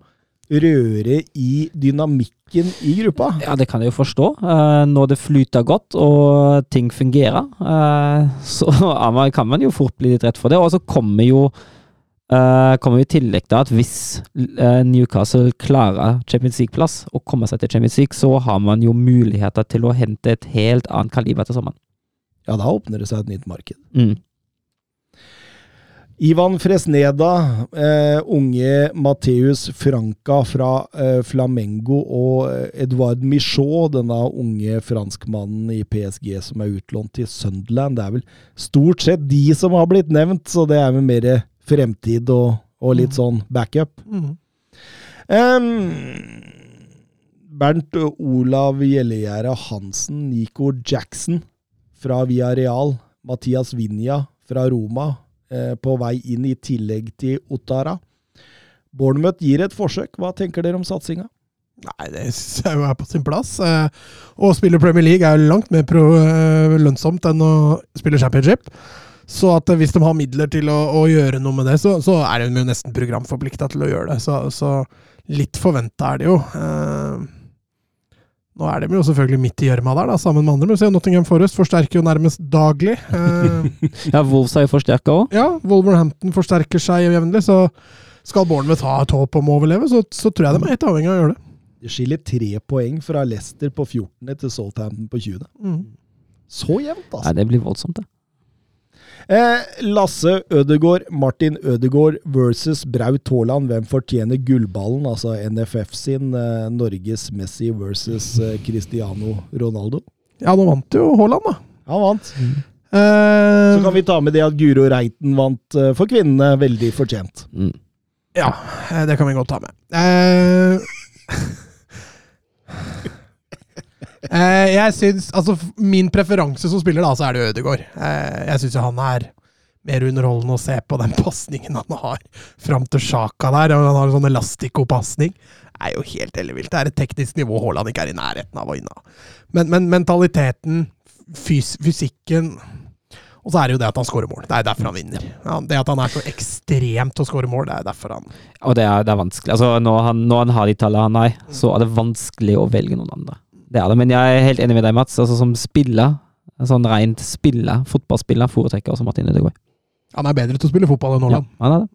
røre i dynamikken i gruppa. Ja, det kan jeg jo forstå. Uh, når det flyter godt og ting fungerer, uh, så kan man jo fort bli litt redd for det. Og så kommer jo uh, kommer i tillegg til at hvis Newcastle klarer Champions League-plass og kommer seg til Champions League, så har man jo muligheter til å hente et helt annet kaliber til sommeren. Ja, da åpner det seg et nytt marked. Mm. Ivan Fresneda, eh, unge Mateus Franca fra eh, Flamengo og eh, Edouard Michaud, denne unge franskmannen i PSG som er utlånt til Sunderland. Det er vel stort sett de som har blitt nevnt, så det er vel mer fremtid og, og litt mm. sånn backup. Mm. Um, Bernt Olav Gjellegjerde Hansen, Nico Jackson fra Via Real, Mathias Vinja fra Roma. Eh, på vei inn i tillegg til Ottara. Bournemouth gir et forsøk. Hva tenker dere om satsinga? Nei, det syns jeg jo er på sin plass. Eh, Å spille Premier League er jo langt mer eh, lønnsomt enn å spille championship. Så hvis de har midler til å, å gjøre noe med det, så, så er de jo nesten programforplikta til å gjøre det. Så, så litt forventa er det jo. Nå er de jo selvfølgelig midt i gjørma der, da, sammen med andre. Men se, Nottingham Forest forsterker jo nærmest daglig. Eh, Ja, Wolves har jo forsterka òg. ja, Wolverhampton forsterker seg jevnlig, så skal Bournemouth ha et håp om å overleve, så, så tror jeg de er helt avhengig av å gjøre det. Det skiller tre poeng fra Leicester på 14. til Southampton på 20. Mm. Så jevnt, Ja, altså. det blir voldsomt, det. Eh, Lasse Ødegård, Martin Ødegård versus Braut Haaland. Hvem fortjener gullballen? Altså NFF sin eh, Norges Messi versus eh, Cristiano Ronaldo. Ja, nå vant jo Haaland, da. Han vant. Eh, Så kan vi ta med det at Guro Reiten vant eh, for kvinnene. Veldig fortjent. Mm. Ja, det kan vi godt ta med. Eh, jeg syns Altså, min preferanse som spiller, da, så er det Ødegaard. Eh, jeg syns jo han er mer underholdende å se på den pasningen han har fram til Sjaka der. Han har en sånn elastikopasning. Det er jo helt ellevilt. Det er et teknisk nivå Haaland ikke er i nærheten av å inna. Men, men mentaliteten, fys fysikken Og så er det jo det at han scorer mål. Det er derfor han vinner. Ja, det at han er så ekstremt til å score mål, det er derfor han Og det er, det er vanskelig. Altså, når, han, når han har de tallene han har, så er det vanskelig å velge noen andre. Det er det, men jeg er helt enig med deg, Mats. Altså, som spiller, sånn rent spiller, fotballspiller, foretrekker også Martin Ødegaard. Han er bedre til å spille fotball enn Ja, han er det.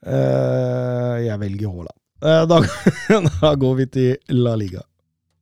Uh, jeg velger Haaland. Uh, da, da går vi til La Liga.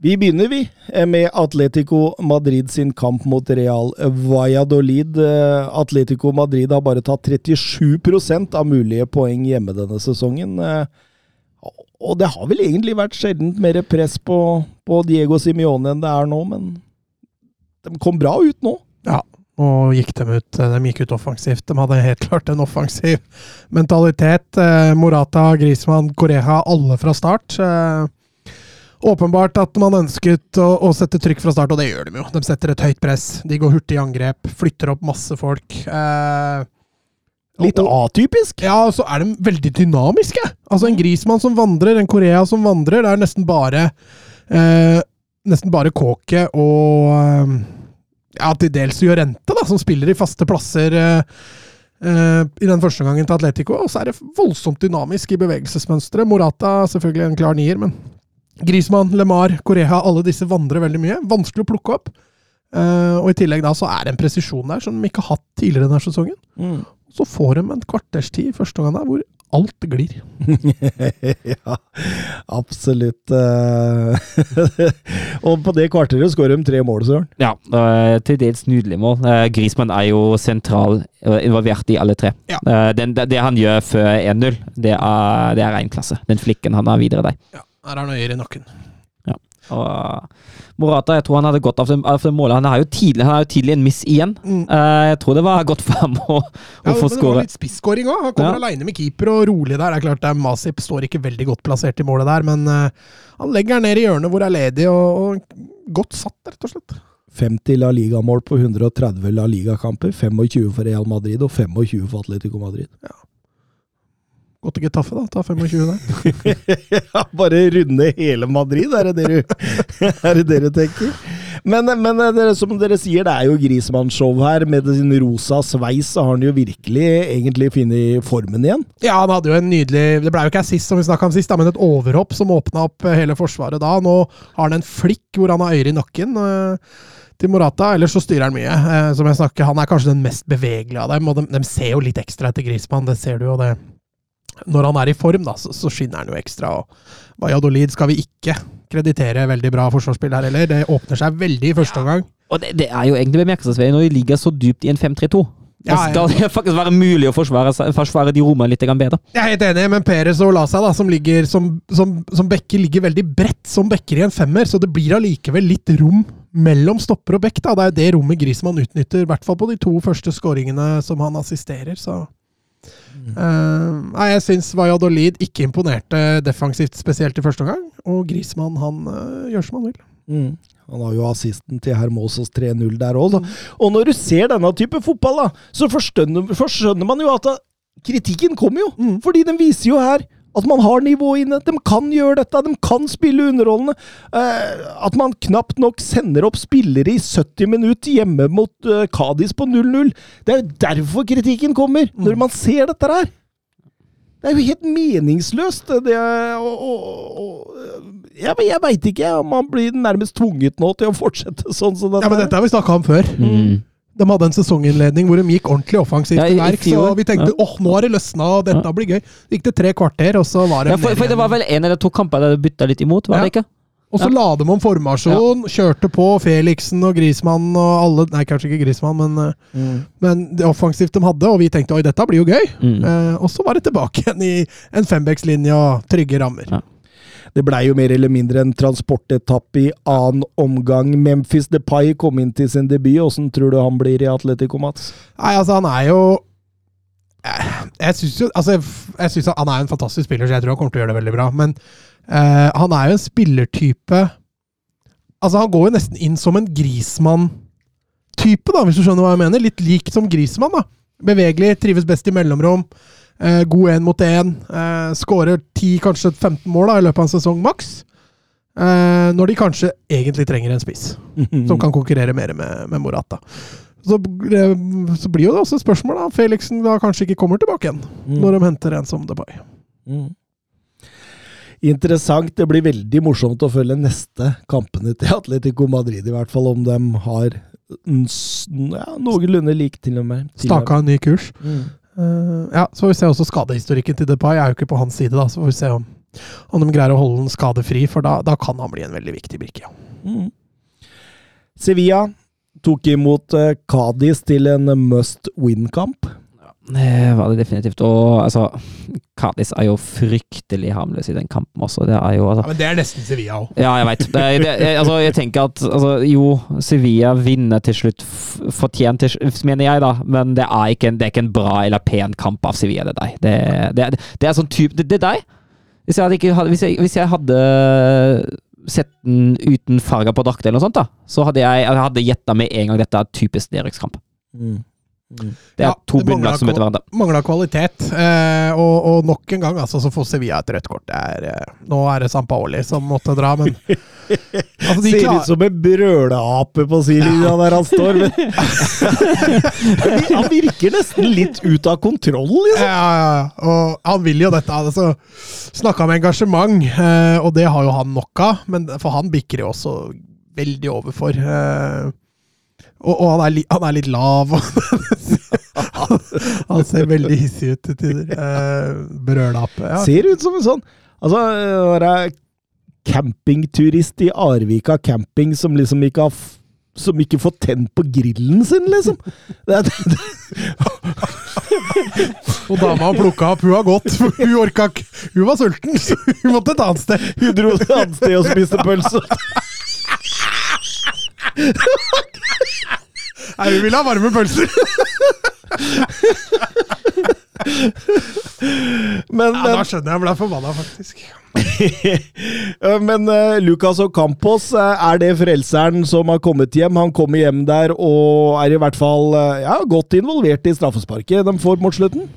Vi begynner, vi, med Atletico Madrid sin kamp mot Real Valladolid. Eh, Atletico Madrid har bare tatt 37% av mulige poeng hjemme denne sesongen. Eh, Og det har vel egentlig vært sjeldent mer press på, på Diego Simione enn det er nå, men de kom bra ut nå. Ja, og gikk dem ut. De gikk ut offensivt. De hadde helt klart en offensiv mentalitet. Eh, Morata, Griezmann, Correja, alle fra start. Åpenbart at man ønsket å, å sette trykk fra start, og det gjør de jo. De setter et høyt press. De går hurtig i angrep, flytter opp masse folk. Eh, Litt atypisk. Ja, og så er de veldig dynamiske. Altså En Grismann som vandrer, en Korea som vandrer. Det er nesten bare eh, Nesten bare Kåke og eh, ja, til dels Jorente, da, som spiller i faste plasser eh, eh, i den første gangen til Atletico. Og så er det voldsomt dynamisk i bevegelsesmønsteret. Morata selvfølgelig en klar nier, men Grismann, LeMar, Korea, alle disse vandrer veldig mye. Vanskelig å plukke opp. Uh, og i tillegg da så er det en presisjon der som de ikke har hatt tidligere denne sesongen. Mm. Så får de en kvarters tid i første gang der hvor alt glir. ja, absolutt. eh. og på det kvarteret skårer de tre mål, Søren. Ja, til dels nydelig mål. Eh, Griezmann er jo sentral, involvert i alle tre. Ja. Eh, den, det, det han gjør før 1-0, det det er ren klasse. Den flikken han har videre der. Ja, her er han øyer i nakken. Og eh, Morata, jeg tror han hadde godt av det, av det målet. Han har jo tidlig, han har jo tidlig en miss igjen. Mm. Eh, jeg tror det var godt for ham å, å Ja, få men det var litt spisskåring òg. Han kommer Ja. aleine med keeper og rolig der. Det er klart det er Masip står ikke veldig godt plassert i målet der, men eh, han legger den ned i hjørnet hvor det er ledig, og, og godt satt, rett og slett. 50 La Liga-mål på 130 La Liga-kamper. 25 for Real Madrid og 25 for Atletico Madrid. Godt ikke taffe, da. Ta 25 der. ja, bare runde hele Madrid, er det det du, er det det du tenker? Men, men det, som dere sier, det er jo Grismann-show her. Med sin rosa sveis så har han jo virkelig egentlig funnet formen igjen. Ja, han hadde jo en nydelig Det ble jo ikke assist, som vi snakka om sist, da, men et overhopp som åpna opp eh, hele forsvaret da. Nå har han en flikk hvor han har øyre i nakken. eh, til Morata, ellers så styrer han mye. Eh, som jeg snakker, Han er kanskje den mest bevegelige av dem, og de, de ser jo litt ekstra etter Grismann, det ser du jo. det. Når han er i form, da, så, så skinner han jo ekstra. og Valladolid skal vi ikke kreditere veldig bra forsvarsspill her heller. Det åpner seg veldig i første omgang. Og det, det er jo egentlig bemerkelsesverdig når de ligger så dypt i en 5-3-2. Da Ja, ja. skal det faktisk være mulig å forsvare, forsvare de rommene litt bedre. Jeg er helt enig, men Perez og Lasa, da, som, ligger, som, som, som bekker, ligger veldig bredt som bekker i en femmer, så det blir allikevel litt rom mellom stopper og bekk. da. Det er det rommet Grismann utnytter, i hvert fall på de to første skåringene som han assisterer. så... Eh, nei, jeg syns Valladolid ikke imponerte defensivt, spesielt i første omgang. Og Grismann han uh, gjør som han vil. Mm. Han har jo assisten til Hermosos 3-0 der òg. Og når du ser denne type fotball, da, så forskjønner, forskjønner man jo at da, kritikken kommer jo. Mm. Fordi den viser jo her at man har nivå inne. De kan gjøre dette, de kan spille underholdende. Eh, at man knapt nok sender opp spillere i 70 minutter hjemme mot eh, Kadis på 0-0. Det er jo derfor kritikken kommer, når man ser dette her. Det er jo helt meningsløst. Det, og, og, og jeg, jeg veit ikke om man blir nærmest tvunget nå til å fortsette sånn som dette. Ja, men Dette har vi snakka om før. Mm. De hadde en sesonginnledning hvor de gikk ordentlig offensivt Ja, i- til i verks. Og vi tenkte Ja. åh, nå har det løsna, og dette blir gøy. Så gikk det tre kvarter, og så var det Ja, for, for det var vel en eller to kamper der du bytta litt imot, var det ikke? Og så Ja. la de om formasjon, kjørte på Felixen og Grismannen og alle Nei, kanskje ikke Grismann, men, eh, Mm. men det offensivt de hadde, og vi tenkte oi, dette blir jo gøy. Mm. Eh, og så var det tilbake igjen i en fembekslinje og trygge rammer. Det blei jo mer eller mindre en transportetappe i annen omgang. Memphis Depay kom inn til sin debut. Åssen tror du han blir i Atletico Mats? Nei, altså, han er jo eh, Jeg syns Altså, synes han er en fantastisk spiller, så jeg tror han kommer til å gjøre det veldig bra. Men uh, han er jo en spillertype Altså, han går jo nesten inn som en Grismann-type, da, hvis du skjønner hva jeg mener. Litt lik som Grismann, da. Bevegelig, trives best i mellomrom. Eh, god én mot én. Eh, Skårer 10, kanskje 15 mål da, i løpet av en sesong maks. Eh, når de kanskje egentlig trenger en spiss som kan konkurrere mer med, med Morata. Så, eh, så blir jo det også et spørsmål da, Felixen da kanskje ikke kommer tilbake igjen, Mm. når de henter en som Depay. Mm. Interessant. Det blir veldig morsomt å følge neste kampene til Atletico Madrid, i hvert fall om de har ja, noenlunde lik til og med. Staka en ny kurs. Mm. Eh, ja, Så får vi se også skadehistorikken til Depay. Jeg er jo ikke på hans side, da, så får vi se om, om de greier å holde den skadefri, for da, da kan han bli en veldig viktig brikke. Ja. Mm. Sevilla tok imot eh, Cádiz til en must win-kamp. Det var det definitivt. Og altså, Cádiz er jo fryktelig harmløs i den kampen også. Det er jo altså, Men det er nesten Sevilla òg. Ja, jeg veit. Altså, jeg tenker at altså, jo, Sevilla vinner til slutt fortjent, til, slutt, mener jeg, da. Men det er ikke en, det er ikke en bra eller pen kamp av Sevilla, det deg. Det, det, det er sånn type Det, det er deg. Hvis jeg, hadde ikke, hvis, jeg, hvis jeg hadde sett den uten farger på drakt eller noe sånt, da, så hadde jeg, jeg hadde gjetta med en gang dette er typisk nedrykkskamp. Mm. Det er Ja, to bunnlag som møter hverandre. Mangla kvalitet. Eh, og, og nok en gang altså, så får Sevilla et rødt kort. Det er, eh, nå er det Sampaoli som måtte dra, men altså, Ser klar- ut som en brøleape på sidelinja der han står. Men han virker nesten litt ut av kontroll, liksom. Ja, ja, ja. Og han vil jo dette. Altså, Snakka om engasjement, eh, og det har jo han nok av. Men for han bikker jo også veldig overfor. Eh, og, og han, er li, han er litt lav. og han ser veldig hissig ut til tider. Eh, Brølape. Ja. Ser ut som en sånn Altså, være campingturist i Arvika camping som liksom ikke har som ikke får tent på grillen sin, liksom. Det, det, Og dama har plukka opp, hun har gått. for Hun orka ikke. Hun var sulten, så hun måtte et annet sted. hun dro et annet sted og spiste pølse. Nei, vi vil ha varme pølser. Men, Ja, da skjønner jeg jeg ble forbanna, faktisk. men uh, Lucas Ocampos, eh, er det frelseren som har kommet hjem? Han kommer hjem der og er i hvert fall eh, ja, godt involvert i straffesparket de får mot slutten.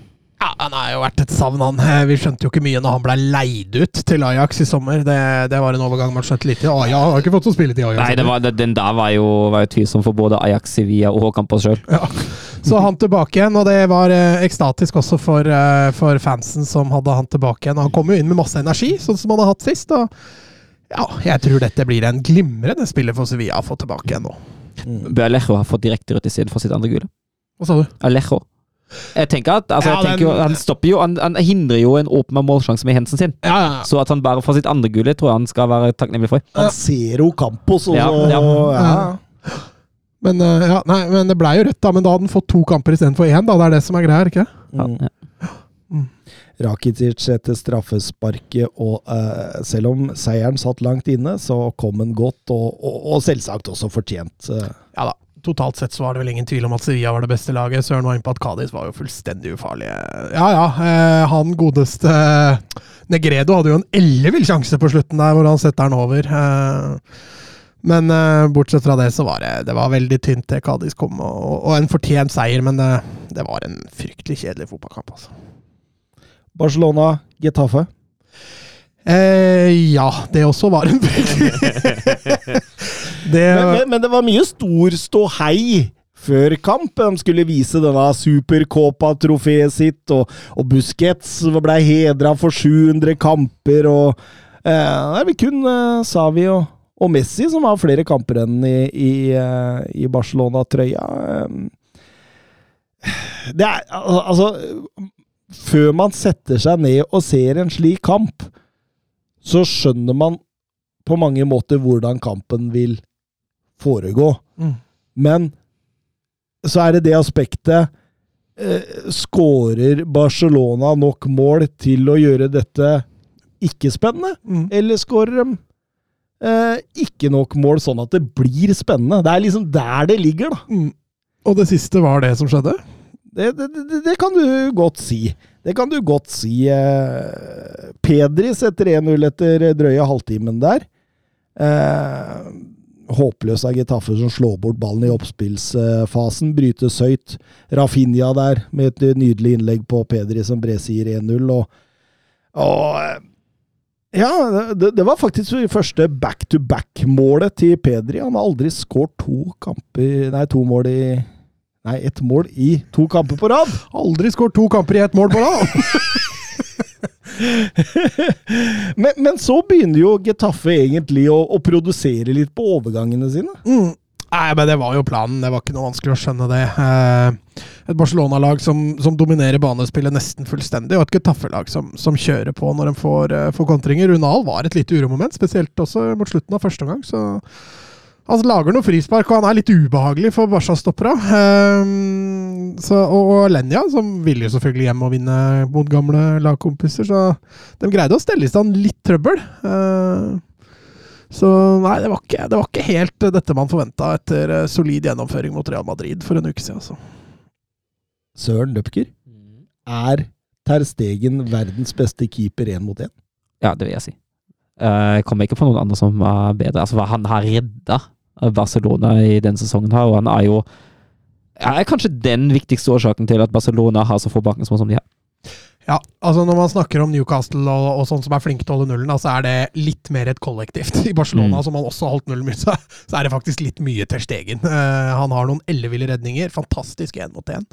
Ja, Han har jo vært et savn, han. Eh, Vi skjønte jo ikke mye når han ble leid ut til Ajax i sommer. Det, det var en overgang man skjønte litt i. Aja han har ikke fått så spilletid i Ajax. Nei, det var, det- den der var jo, var jo tvilsom for både Ajax, Sevilla og Campos sjøl. Ja. Så han tilbake igjen, og det var eh, ekstatisk også for, eh, for fansen som hadde han tilbake igjen. Han kom jo inn med masse energi, sånn som han har hatt sist. Og ja, jeg tror dette blir en glimrende spiller for Sevilla å få tilbake igjen nå. Bør Alejo ha fått direkte rødt for sitt andre gule? Hva sa du? Alejo. Jeg tenker at, altså, Ja, jeg tenker jo, Han stopper jo, han, han hindrer jo en åpen målsjanse med Hensen sin. Ja, ja. Så at han bare får sitt andre gullet, tror jeg han skal være takknemlig for. Han ser Ocampos, og Ja, så ja. ja. Men, eh, ja, nei, men det blei jo rødt, da. Men da hadde han fått to kamper istedenfor én. Da. Det er det som er greia, ikke Ja, Mm. ja. Rakitic etter straffesparket, og uh, selv om seieren satt langt inne, så kom den godt, og, og, og selvsagt også fortjent. Uh. Ja da. Totalt sett så var det vel ingen tvil om at Sevilla var det beste laget. Søren var inne på at Cádiz var jo fullstendig ufarlige. Ja ja, eh, han godeste eh, Negredo hadde jo en ellevill sjanse på slutten der, hvor han setter den over. Eh, men eh, bortsett fra det, så var det, det var veldig tynt til Cádiz kom, og, og en fortjent seier, men det, det var en fryktelig kjedelig fotballkamp, altså. Barcelona, Getafe. Eh, ja, det også var en veldig Det Men, men, men det var mye stor ståhei før kamp. De skulle vise denne Supercopa-trofeet sitt, og, og Busquets ble hedra for 700 kamper, og eh, Det vel kun eh, Savi og, og Messi som har flere kamper enn i, i, eh, i Barcelona-trøya. Eh, Det er altså Før man setter seg ned og ser en slik kamp, så skjønner man på mange måter hvordan kampen vil foregå. Mm. Men så er det det aspektet eh, Skårer Barcelona nok mål til å gjøre dette ikke-spennende? Mm. Eller skårer de eh, ikke nok mål sånn at det blir spennende? Det er liksom der det ligger, da. Mm. Og det siste var det som skjedde? Det, det, det, det kan du godt si. Det kan du godt si. Eh, Pedri setter 1-0 etter drøye halvtimen der. Eh, håpløs av Getafe som slår bort ballen i oppspillsfasen. Brytes høyt. Rafinha der med et nydelig innlegg på Pedri som bresier 1-0. Og, og eh, ja, det, det var faktisk det første back-to-back-målet til Pedri. Han har aldri skåret to kamper Nei, to mål i Nei, ett mål i to kamper på rad! Aldri skåret to kamper i ett mål på rad! men, men så begynner jo Getafe egentlig å, å produsere litt på overgangene sine. Mm. Nei, men det var jo planen. Det var ikke noe vanskelig å skjønne det. Eh, et Barcelona-lag som, som dominerer banespillet nesten fullstendig, og et Getafe-lag som, som kjører på når de får, eh, får kontringer. Runal var et lite uromoment, spesielt også mot slutten av første omgang. så han lager noen frispark, og han er litt ubehagelig for Barca-stoppera. Um, og, og Lenja, som ville jo selvfølgelig hjem og vinne mot gamle lagkompiser, så de greide å stelle i stand litt trøbbel. Uh, så nei, det var, ikke, det var ikke helt dette man forventa etter eh, solid gjennomføring mot Real Madrid for en uke siden. Altså. Søren Døpker. Er Ter Stegen verdens beste keeper én mot én? Ja, det vil jeg si. Eh, Jeg kommer ikke på noen andre som er bedre. Altså, han har redda Barcelona i denne sesongen, her, og han er jo er kanskje den viktigste årsaken til at Barcelona har så få baklengsmål som de har. Ja, altså Når man snakker om Newcastle og, og sånn som er flinke til å holde nullen, så er det litt mer et kollektivt. I Barcelona, Mm. som han også har holdt nullen mye, så, så er det faktisk litt mye til Stegen. Uh, han har noen elleville redninger. Fantastisk én mot én.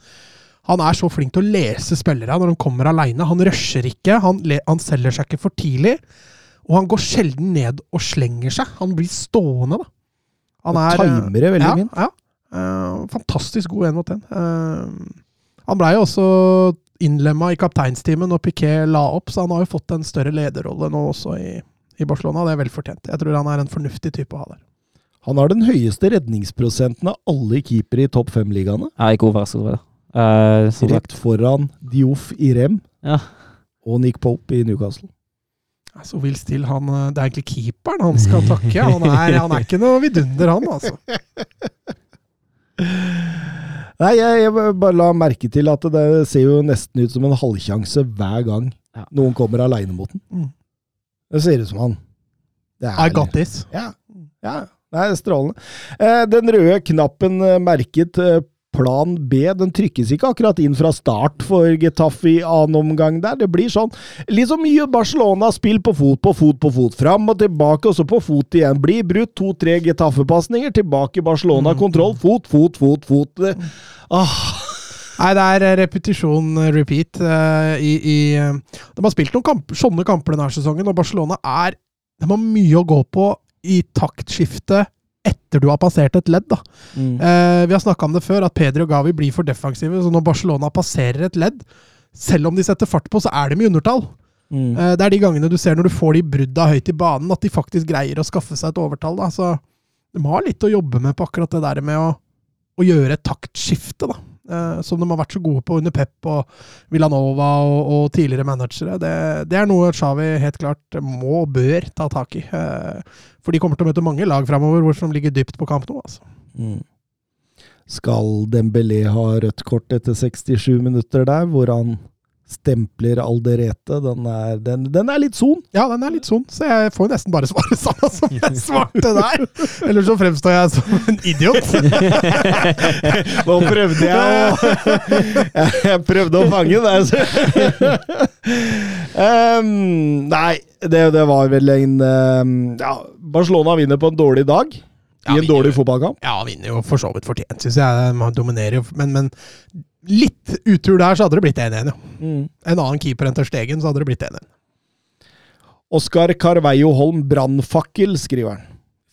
Han er så flink til å lese spillere når han kommer aleine. Han rusher ikke, han, han selger seg ikke for tidlig. Og han går sjelden ned og slenger seg. Han blir stående, da. Han Og er, timer det veldig ja, fint. Ja. Uh, fantastisk god én mot én. han blei jo også innlemma i kapteinsteamet når Piquet la opp, så han har jo fått en større lederrolle nå også i, i Barcelona. Det er vel fortjent. Jeg tror han er en fornuftig type å ha der. Han har den høyeste redningsprosenten av alle keepere i topp fem-ligaene. Er ikke overrasket over det. Eh, sagt, Rett foran Dioff i Rem Ja. og Nick Pope i Newcastle. Så Will Still, han, eh, det er egentlig keeperen han skal takke. Han er, han er ikke noe vidunder, han, altså. Nei, jeg, jeg bare la merke til at det ser jo nesten ut som en halvsjanse hver gang Ja. noen kommer aleine mot den. Mm. Det ser ut som han. Det I got this. Ja. ja. Nei, strålende. Eh, den røde knappen eh, merket eh, plan B, den trykkes ikke akkurat inn fra start for Getafe i annen omgang der. Det blir sånn litt så mye Barcelona-spill på fot, på fot, på fot. Fram og tilbake, og så på fot igjen. Blir brutt to-tre Getafe-pasninger. Tilbake Barcelona, kontroll. Fot, fot, fot, fot. Det, ah, Nei, det er repetisjon, repeat. Uh, i, i, eh, de har spilt noen kamp, sånne kamper denne sesongen, og Barcelona er De har mye å gå på i taktskifte etter du har passert et ledd. da. Eh, vi har snakka om det før, at Pedri og Gavi blir for defensive. Så når Barcelona passerer et ledd, selv om de setter fart på, så er de i undertall. Mm. Eh, det er de gangene du ser når du får de brudda høyt i banen, at de faktisk greier å skaffe seg et overtall. Da. Så de har litt å jobbe med på akkurat det der med å, å gjøre et taktskifte, da. Eh, som de har vært så gode på under Pep og Villanova og, og tidligere managere. Det, det, er noe Xavi helt klart må og bør ta tak i. Eh, for de kommer til å møte mange lag framover som ligger dypt på kamp nå. altså. Mm. Skal Dembélé ha rødt kort etter 67 minutter der, hvor han stempler Alderete? Den er, den, den er litt son. Ja, den er litt son, så jeg får jo nesten bare svare samme som jeg svarte der. Eller så fremstår jeg som en idiot. Nå prøvde jeg å Jeg prøvde å fange den. um, nei, det, det, var vel en um, Ja, Barcelona vinner på en dårlig dag i en dårlig fotballkamp? Ja, vinner jo for så vidt fortjent, syns jeg. Man dominerer jo. Men, men, litt utur der, så hadde det blitt 1-1, jo. Mm. En annen keeper enn Ter Stegen, så hadde det blitt 1-1. Oskar Carveio Holm, brannfakkel, skriver han.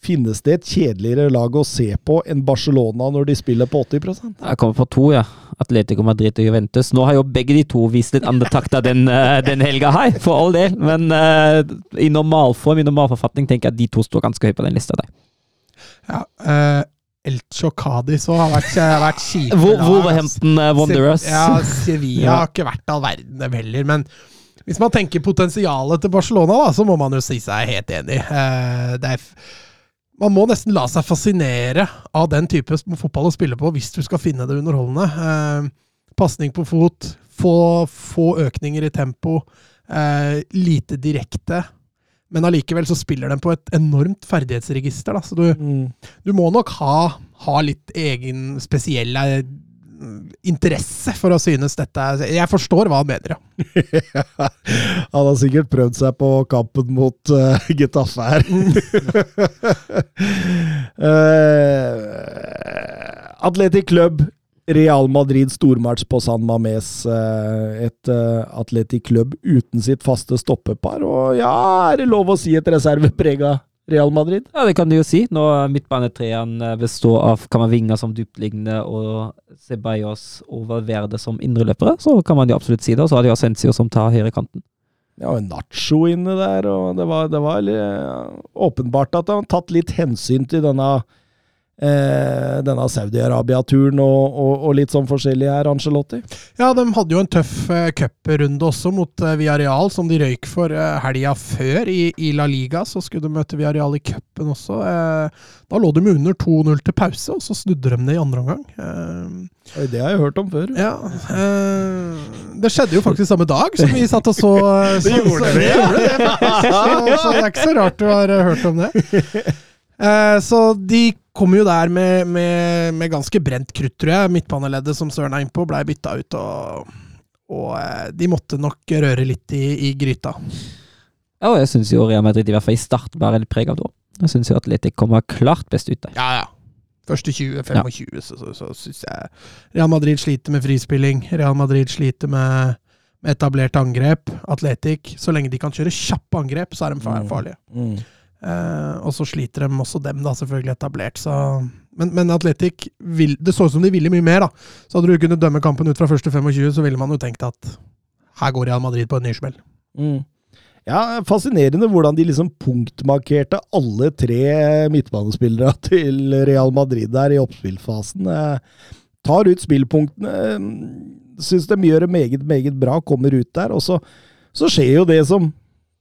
Finnes det et kjedeligere lag å se på enn Barcelona når de spiller på 80% Jeg kommer på to, ja. Atletico Madrid og Juventus. Nå har jo begge de to vist litt andre takter den, uh, den helga her, for all del. Men uh, i normalform, i normalforfatning, tenker jeg at de to står ganske høyt på den lista der. Ja, uh, Elcho Cádiz har vært, vært kjipe. Wolverhampton uh, Wanderers. Ja, Sevilla ja. har ikke vært all verden, dem heller. Men hvis man tenker potensialet til Barcelona, da, så må man jo si seg helt enig. Uh, er, man må nesten la seg fascinere av den type fotball å spille på hvis du skal finne det underholdende. Pasning på fot, få, få, økninger i tempo, lite direkte. Men allikevel så spiller den på et enormt ferdighetsregister. Da. Så du, mm. du må nok ha, ha, litt egen spesiell eh, interesse for å synes dette Jeg forstår hva han mener, ja. han har sikkert prøvd seg på kampen mot uh, Getafe her. uh, Atletic Club Real Madrid stormatch på San Mames. Eh, et atletisk klubb uten sitt faste stoppepar. Og ja, er det lov å si et reserveprega Real Madrid? Ja, det kan du jo si. Nå midtbanetreeren eh, består av Kamavinga som dyptliggende og Ceballos og Valverde som indreløpere, så kan man jo absolutt si det. Og så har de Ascencio som tar høyrekanten. Ja, og Nacho inne der, og det var, det var åpenbart at han har tatt litt hensyn til denne eh, denne Saudi-Arabia-turen og, og, og, litt sånn forskjellig her, Angelotti? Ja, de hadde jo en tøff eh, cuprunde også mot eh, Villarreal, som de røyk for eh, helga før i, i, La Liga. Så skulle de møte Villarreal i cupen også. Eh, da lå de under 2-0 til pause, og så snudde de det i andre omgang. Eh, det har jeg hørt om før. Ja, eh, Det skjedde jo faktisk samme dag som vi satt og så. så det gjorde så, det! det, gjorde det. Så, så det er ikke så rart du har hørt om det. Eh, så de kommer jo der med, med, med ganske brent krutt, tror jeg. Midtbaneleddet som Søren er innpå, blei bytta ut, og, og, eh, de måtte nok røre litt i, i gryta. Ja, og jeg syns jo Real Madrid i hvert fall i start bærer litt preg av det. Jeg syns jo Atletic kommer klart best ut der. Ja, ja. Første 20-25, ja. så, så, så syns jeg Real Madrid sliter med frispilling. Real Madrid sliter med, med etablert angrep. Atletic, så lenge de kan kjøre kjappe angrep, så er de mm. farlige. Mm. Mm. Uh, og så sliter de også dem, da, selvfølgelig etablert. Så. Men, men Atletic Det så ut som de ville mye mer, da. Så hadde du kunnet dømme kampen ut fra første 25, så ville man jo tenkt at her går Real Madrid på en ny smell. Mm. Ja, fascinerende hvordan de liksom punktmarkerte alle tre midtbanespillere til Real Madrid der i oppspillfasen. Uh, tar ut spillpunktene. Eh, Syns de gjør det meget, meget bra, kommer ut der. Og så, så skjer jo det som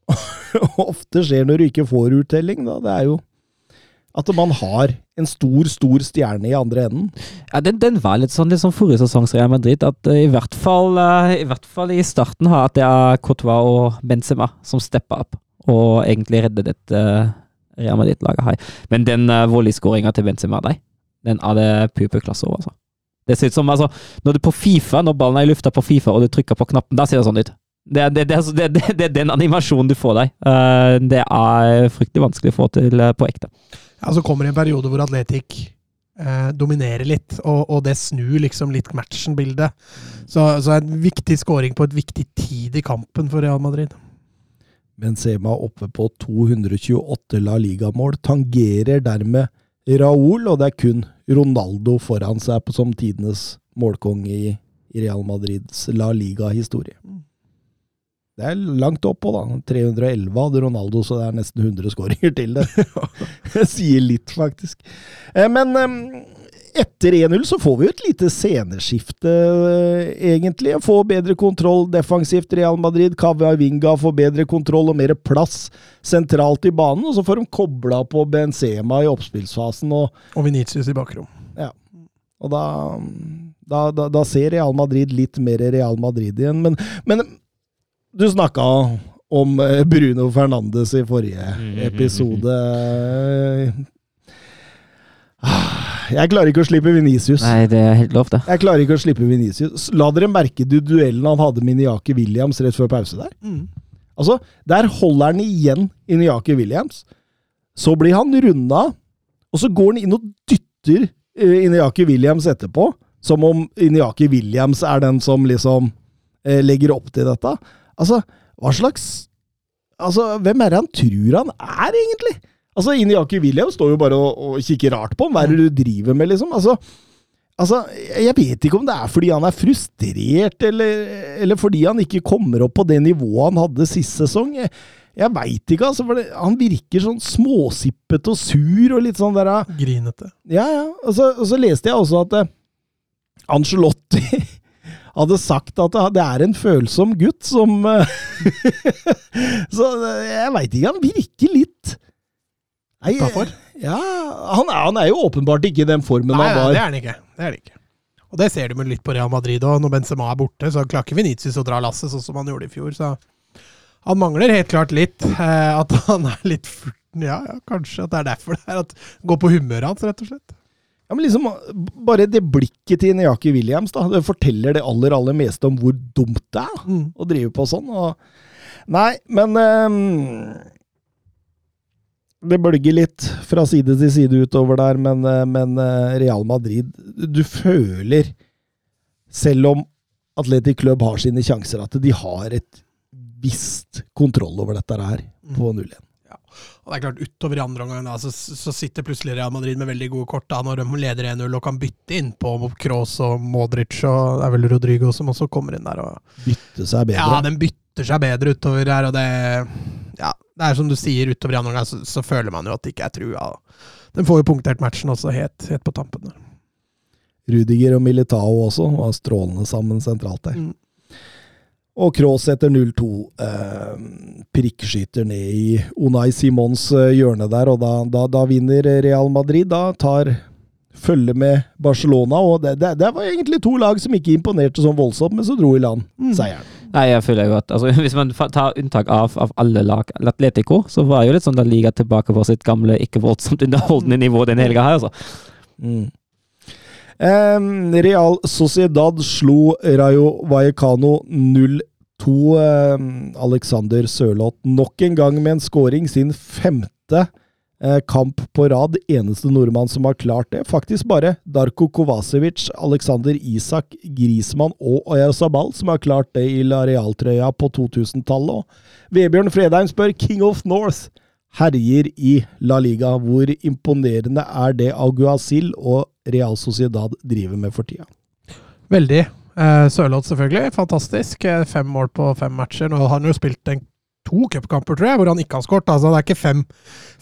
ofte skjer når du ikke får uttelling, da. Det er jo at man har en stor, stor stjerne i andre enden. Ja, Den, den var litt sånn, sånn forrige sesongs Real Madrid, at uh, i, hvert fall, uh, i hvert fall i starten har at det er Courtois og Benzema som steppa opp og egentlig redder dette uh, Real Madrid-laget her. Men den uh, volleyskåringa til Benzema, nei, den er det pupeklasse over, altså. Det ser ut som, altså, når du på Fifa, når ballen er i lufta på Fifa og du trykker på knappen, da ser det sånn ut. Det, det, det, det, er den animasjonen du får deg. Uh, det er fryktelig vanskelig å få til uh, på ekte. Ja, Så kommer det en periode hvor Atletic eh, dominerer litt, og, og, det snur liksom litt matchen-bildet. Så, så en viktig scoring på et viktig tid i kampen for Real Madrid. Benzema oppe på 228 La Liga-mål, tangerer dermed Raúl, og det er kun Ronaldo foran seg som tidenes målkonge i, i Real Madrids La Liga-historie. Mm. Det er langt oppå, da. 311 hadde Ronaldo, så det er nesten 100 skåringer til det. det sier litt, faktisk. Eh, men etter 1-0 så får vi jo et lite sceneskifte, eh, egentlig. Får bedre kontroll defensivt, Real Madrid. Cavavinga får bedre kontroll og mer plass sentralt i banen. Og så får de kobla på Benzema i oppspillsfasen. Og, Og Venitius i bakrom. og da, da, da, da ser Real Madrid litt mer Real Madrid igjen. Men, men du snakka om eh, Bruno Fernandes i forrige episode. Ah, Jeg klarer ikke å slippe Venicius. Nei, det er helt lov, det. Jeg klarer ikke å slippe Venicius. La dere merke du duellen han hadde med Niaki Williams rett før pause der. Mm. Altså, Der holder han igjen i Niaki Williams. Så blir han runda, og så går han inn og dytter uh, Inyaki Williams etterpå. Som om Inyaki Williams er den som liksom eh, legger opp til dette. Altså, hva slags Altså, hvem er det han tror han er, egentlig? Altså, Inyaki William står jo bare og, og kikker rart på ham. Hva er det du driver med, liksom? Altså, altså, jeg vet ikke om det er fordi han er frustrert, eller, eller fordi han ikke kommer opp på det nivået han hadde sist sesong. Jeg, jeg veit ikke, altså. For det, han virker sånn småsippete og sur og litt sånn der Grinete. Ja, ja. Og så, og så leste jeg også at eh, Angelotti hadde sagt at det er en følsom gutt som eh, Så jeg veit ikke. Han virker litt Nei, Utafor? Ja, han er, han er jo åpenbart ikke i den formen Nei, han nei, det er han ikke. Det er han ikke. Og det ser du med litt på Real Madrid òg. Når Benzema er borte, så klarer ikke Venitius å dra lasset sånn som han gjorde i fjor. Så han mangler helt klart litt. Eh, at han er litt furten. Ja, ja, kanskje at det er derfor det er at Går på humøret hans, rett og slett. Ja, men liksom, Bare det blikket til Niaki Williams da, det forteller det aller aller meste om hvor dumt det er Mm. å drive på sånn. Og, nei, men um... Det bølger litt fra side til side utover der, men, eh, men eh, Real Madrid Du føler, selv om Atletic Club har sine sjanser, at de har et visst kontroll over dette her på 0-1. Og det er klart, utover i andre omgang da, så, så sitter plutselig Real Madrid med veldig gode kort da, når de leder 1-0 og kan bytte inn på Kroos og Modric og det er vel Rodrigo som også kommer inn der. og Bytte seg bedre. Ja, den bytter seg bedre utover her, og det Ja, det er som du sier, utover i andre omgang så, så føler man jo at det ikke er trua. Den får jo punktert matchen også helt, helt på tampen. der. Rudiger og Militao også var strålende sammen sentralt der. Mm. Og Kroos etter 0-2 eh, prikkeskyter ned i Unai Simons eh, hjørne der, og da, da, da vinner Real Madrid. Da tar følge med Barcelona, og det, det, det var egentlig to lag som ikke imponerte sånn voldsomt, men så dro i land Mm. seieren. Nei, jeg føler jo at altså, Hvis man tar unntak av, av alle lag Atletico, så var jo litt sånn da liga tilbake på sitt gamle, ikke voldsomt underholdende nivå den helga her, altså. Mm. Real Sociedad slo Rayo Vallecano 0-2. Em, Alexander Sørloth nok en gang med en scoring, sin femte eh, kamp på rad. Eneste nordmann som har klart det. Faktisk bare Darko Kovacevic, Alexander Isak, Grismann og Oyazabal som har klart det i La Real-trøya på 2000-tallet. Vebjørn Fredheim spør King of North herjer i La Liga. Hvor imponerende er det Aguasil og Real Sociedad driver med for tida? Veldig. Eh, Sørloth selvfølgelig, fantastisk. Eh, Fem mål på fem matcher. Nå har han jo spilt en, to cupkamper, tror jeg, hvor han ikke har skåret. Altså, det er ikke fem,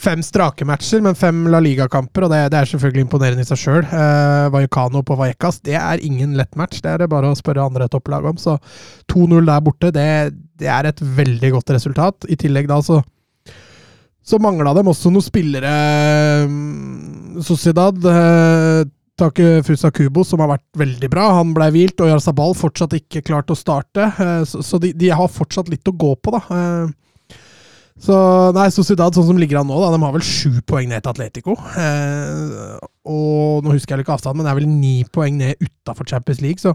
fem strake matcher, men fem La Liga-kamper, og det, det er selvfølgelig imponerende i seg sjøl. Eh, Vallecano på Vallecas, det er ingen lett match. Det er det bare å spørre andre topplag om. Så 2-0 der borte, det, det er et veldig godt resultat. I tillegg da så så mangla dem også noen spillere mm, Sociedad. Eh, Take Fusa Kubo, som har vært veldig bra. Han ble hvilt, og Jarzabal fortsatt ikke klart å starte. Eh, så så de, de har fortsatt litt å gå på, da. Eh, så nei, Sociedad, sånn som ligger an nå, da, de har vel sju poeng ned til Atletico. Eh, og nå husker jeg ikke avstanden, men det er vel ni poeng ned utafor Champions League, så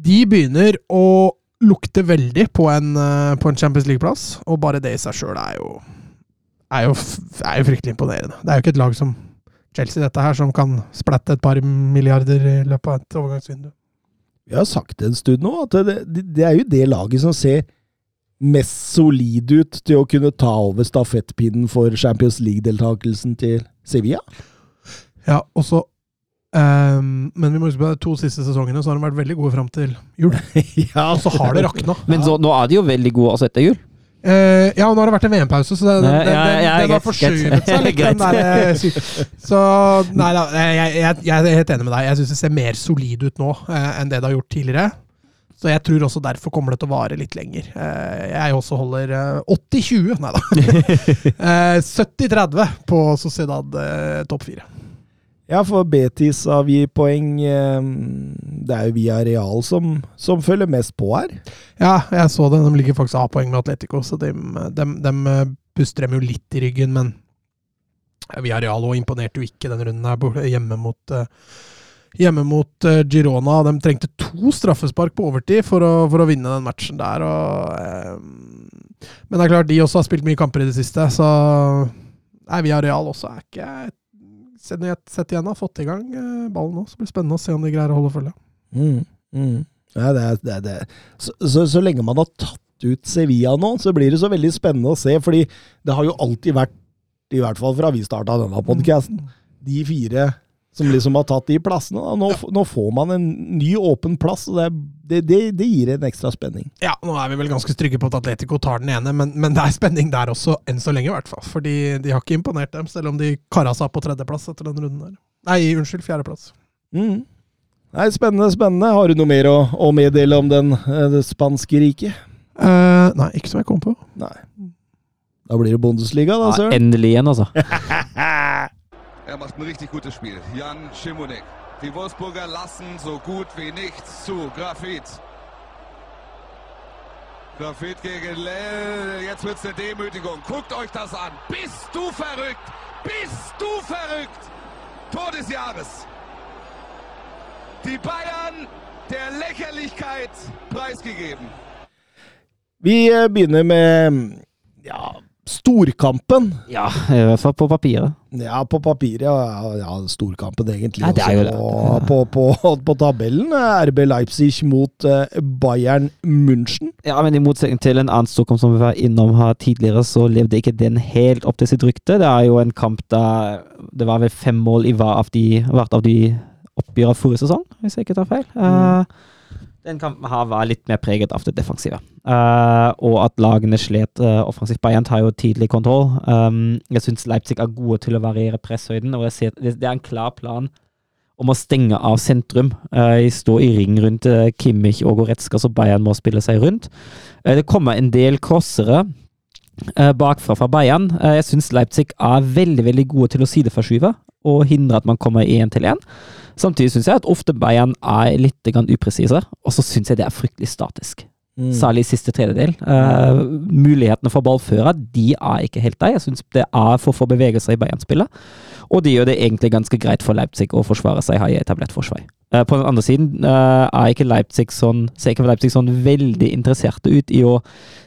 de begynner å lukte veldig på en, eh, på en Champions League-plass, og bare det i seg sjøl er jo er jo, er jo fryktelig imponerende. Det er jo ikke et lag som Chelsea, dette her, som kan splatte et par milliarder i løpet av et overgangsvindu. Vi har sagt det en stund nå, at det, det, er jo det laget som ser mest solid ut til å kunne ta over stafettpinnen for Champions League-deltakelsen til Sevilla. Ja, og så Um, Men vi må huske på de to siste sesongene så har de vært veldig gode fram til jul. ja, Og så har det rakna. Men så, nå er de jo veldig gode også etter jul. Eh, ja, og nå har det vært en VM-pause, så den, den, har forskjøvet seg litt. Der, eh, så nei da, jeg, jeg, jeg er helt enig med deg. Jeg syns det ser mer solid ut nå uh, enn det det har gjort tidligere. Så jeg tror også derfor kommer det til å vare litt lenger. Eh, jeg også holder eh, 80-20, nei da. Eh, 70-30 på Sociedad eh, topp fire. Ja, for Betis avgir poeng. eh, Det er jo via Real som, som følger mest på her. Ja, jeg så det. De ligger faktisk av poeng med Atletico, så de, de, de puster dem jo litt i ryggen, men Villarreal òg imponerte jo ikke den runden her hjemme mot eh, Hjemme mot eh, Girona. De trengte to straffespark på overtid for å, for å vinne den matchen der. Og, eh, men det er klart, de også har spilt mye kamper i det siste, så Nei, Real også er ikke Sett sett igjen har fått i gang eh, ballen nå, så blir det spennende å se om de greier å holde følge. Mm, mm. Ja, det er, det er, det er. Så, så, så lenge man har tatt ut Sevilla nå, så blir det så veldig spennende å se. Fordi det har jo alltid vært, i hvert fall fra vi starta denne podkasten, de fire som liksom har tatt de plassene. Da. Nå, nå får man en ny åpen plass, og det, det, det, det gir en ekstra spenning. Ja, nå er vi vel ganske trygge på at Atletico tar den ene, men, men det er spenning der også, enn så lenge i hvert fall. Fordi de har ikke imponert dem, selv om de kara seg på tredjeplass etter den runden der. Nei, unnskyld, fjerdeplass. Mm. Nei, spennende, spennende. Har du noe mer å, å meddele om den, eh, det spanske riket? Uh, nei, ikke som jeg kom på. Nei. Da blir det Bundesliga, da, Ja, endelig igjen, altså. Er macht ein richtig gutes Spiel. Jan Schimonek. Die Wolfsburger lassen so gut wie nichts zu. Grafit. Grafit gegen Lell. Jetzt wird's eine Demütigung. Guckt euch das an. Bist du verrückt? Bist du verrückt? Tor des Jahres. Die Bayern der Lächerlichkeit preisgegeben. Eh, begynner med ja, storkampen. Ja, i hvert fall på papiret. Ja, på papiret. Ja, ja storkampen egentlig. Ja, det er jo det. også. På, på, på, tabellen. eh, RB Leipzig mot eh, Bayern München. Ja, men i motsetning til en annen storkamp som vi var innom her tidligere, så levde ikke den helt opp til sitt rykte. Det er jo en kamp der det var vel fem mål i hvert av de, hvert av de oppgjørene forrige sesong, hvis jeg ikke tar feil. Eh, den kampen her var litt mer preget av det defensive. Uh, og at lagene slet uh, offensivt. Bayern tar jo tidlig kontroll. Um, jeg syns Leipzig er gode til å variere presshøyden, og ser, det, er en klar plan om å stenge av sentrum. Uh, stå i ring rundt uh, Kimmich og Goretzka, så Bayern må spille seg rundt. Eh, det kommer en del crossere eh, bakfra fra Bayern. Eh, jeg syns Leipzig er veldig veldig gode til å sideforskyve og hindre at man kommer én til én. Samtidig syns jeg at ofte Bayern er litt upresise, og så syns jeg det er fryktelig statisk. Mm. Særlig i siste tredjedel. Uh, mulighetene for ballfører de er ikke helt der. Jeg syns det er for få bevegelser i Bayern-spillet. Og de gjør det egentlig ganske greit for Leipzig å forsvare seg her i etablert forsvar. Uh, på den andre siden uh, er ikke Leipzig sånn, ser ikke Leipzig sånn veldig interesserte ut i å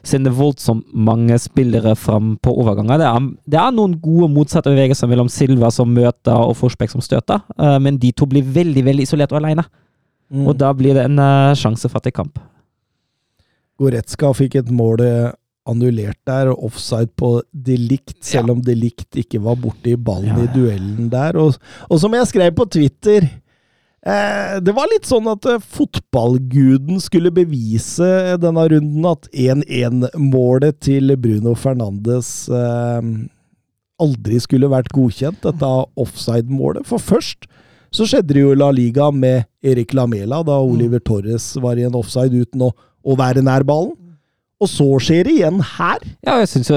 sende voldsomt mange spillere fram på overganger. Det er, det er noen gode motsatte bevegelser mellom Silva som møter og Forsbekk som støter, men de to blir veldig veldig isolert og alene. Mm. Og da blir det en uh, sjansefattig kamp. Goretzka fikk et mål eh, annullert der, og offside på Delict, selv om Delict ikke var borti ballen Ja, i duellen der. Og, og som jeg skrev på Twitter eh, Det var litt sånn at eh, fotballguden skulle bevise denne runden at 1-1-målet til Bruno Fernandes eh, aldri skulle vært godkjent, dette offside-målet. For først så skjedde det jo La Liga med Erik Lamela, da Oliver Torres var i en offside uten å, å være nær ballen. Og så skjer det igjen her. Ja, jeg syns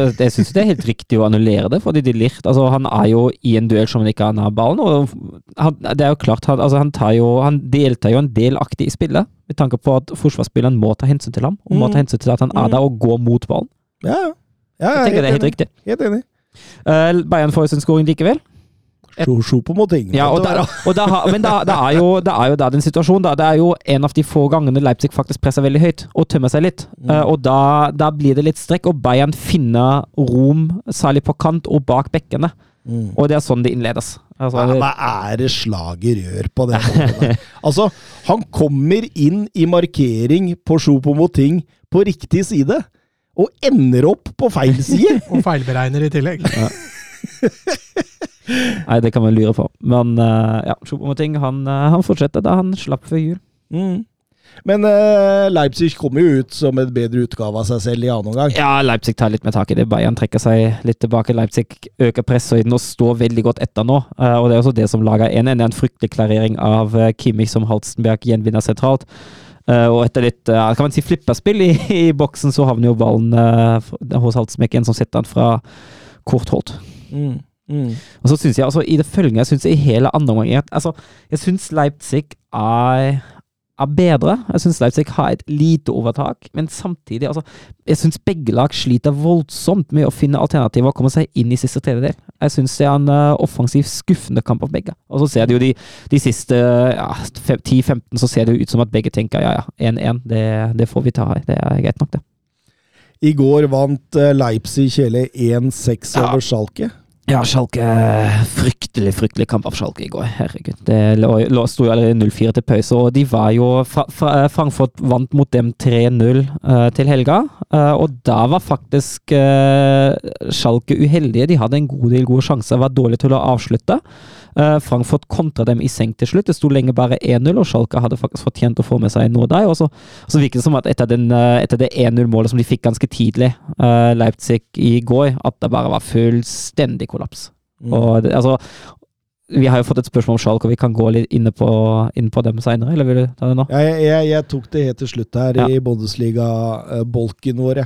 det er helt riktig å annullere det, fordi de lirt, altså, han er jo i en duell som han ikke har nær ballen. og han, Det er jo klart, han, altså, han, tar jo, han deltar jo en delaktig i spillet, med tanke på at forsvarsspilleren må ta hensyn til ham, og må Mm. ta hensyn til at han er Mm. der og går mot ballen. Ja, ja. ja Jeg tenker det er helt enig. riktig. Helt enig. Uh, Bayern får sin skåring likevel. Sjopo mot ting Ja, og der, og der, men da, det, er jo, det er jo da den situasjonen. Da. Det er jo en av de få gangene Leipzig faktisk presser veldig høyt og tømmer seg litt. Eh, og da, da blir det litt strekk, og Bayern finner rom, særlig på kant og bak bekkene. Mm. Og det er sånn det innledes. Altså, Hva, hva er det slaget gjør på det målet? Altså, han kommer inn i markering på Sjopo Moting på riktig side, og ender opp på feil side! Og feilberegner i tillegg. Nei, det kan man lure på. Men uh, ja, Choupo-Moting han, eh, han fortsetter da han slapp før jul. Mm. Men uh, Leipzig kommer jo ut som en bedre utgave av seg selv i annen omgang. Ja, Leipzig tar litt mer tak i det. Bayern trekker seg litt tilbake. Leipzig øker presshøyden og står veldig godt etter nå. Uh, og Det er også det som lager 1-1. Det er en fryktelig klarering av uh, Kimmich som Halstenberg gjenvinner sentralt. Og etter litt kan man si flipperspill i, i boksen, så havner jo ballen hos Halstenberg, en som setter den fra kort hold. Mm. Mm. Og så synes jeg altså, i det følgende, jeg synes i hele andre omgang altså, Jeg synes Leipzig er, er bedre. Jeg synes Leipzig har et lite overtak, men samtidig altså, Jeg synes begge lag sliter voldsomt med å finne alternativer og komme seg inn i siste tredjedel. Jeg synes det er en uh, offensivt skuffende kamp av begge. Og så ser det jo de, de siste ja, 10-15, så ser det jo ut som at begge tenker ja ja, 1-1, det, det får vi ta her. Det er greit nok, det. I går vant eh, Leipzig kjele 1-6 Ja. over Schalke. Ja, Schalke Fryktelig, fryktelig kamp av Schalke i går. Herregud. Det lå, lå, sto jo allerede 0-4 til pause, og de var jo fra, fra, Frankfurt vant mot dem 3-0 uh, til helga, Uh, og da var faktisk uh, Schalke uheldige. De hadde en god del gode sjanser, var dårlige til å avslutte. Eh, Frankfurt kontra dem i seng til slutt. Det sto lenge bare 1-0, og Schalke hadde faktisk fortjent å få med seg noe der. Og så, så virket det som at etter, den, eh, etter det 1-0-målet som de fikk ganske tidlig, eh, Leipzig i går, at det bare var fullstendig kollaps. Mm. Og altså, vi har jo fått et spørsmål om Schalke, og vi kan gå litt inne på, inn på dem seinere, eller vil du ta det nå? Ja, jeg, jeg, jeg tok det helt til slutt her Ja. i Bundesliga-bolken vår.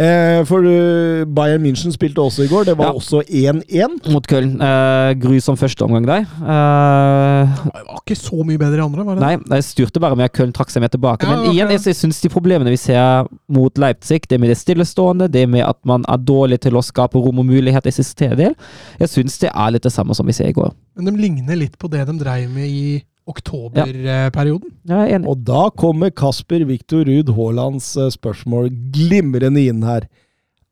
Eh, for uh, Bayern München spilte også i går. Det var Ja. også 1-1. Mot Köln. Eh, grusom førsteomgang der. Eh, Det var ikke så mye bedre i andre, var det? Nei, det styrte bare med at Köln trakk seg mer tilbake. Ja, Men igjen, jeg, jeg syns de problemene vi ser mot Leipzig, det med det stillestående, det med at man er dårlig til å skape rom og muligheter i siste tredjedel, jeg syns det er litt det samme som vi ser i går. Men de ligner litt på det de dreiv med i oktoberperioden. Er. Og da kommer Kasper Viktor Ruud Haalands eh, spørsmål glimrende inn her.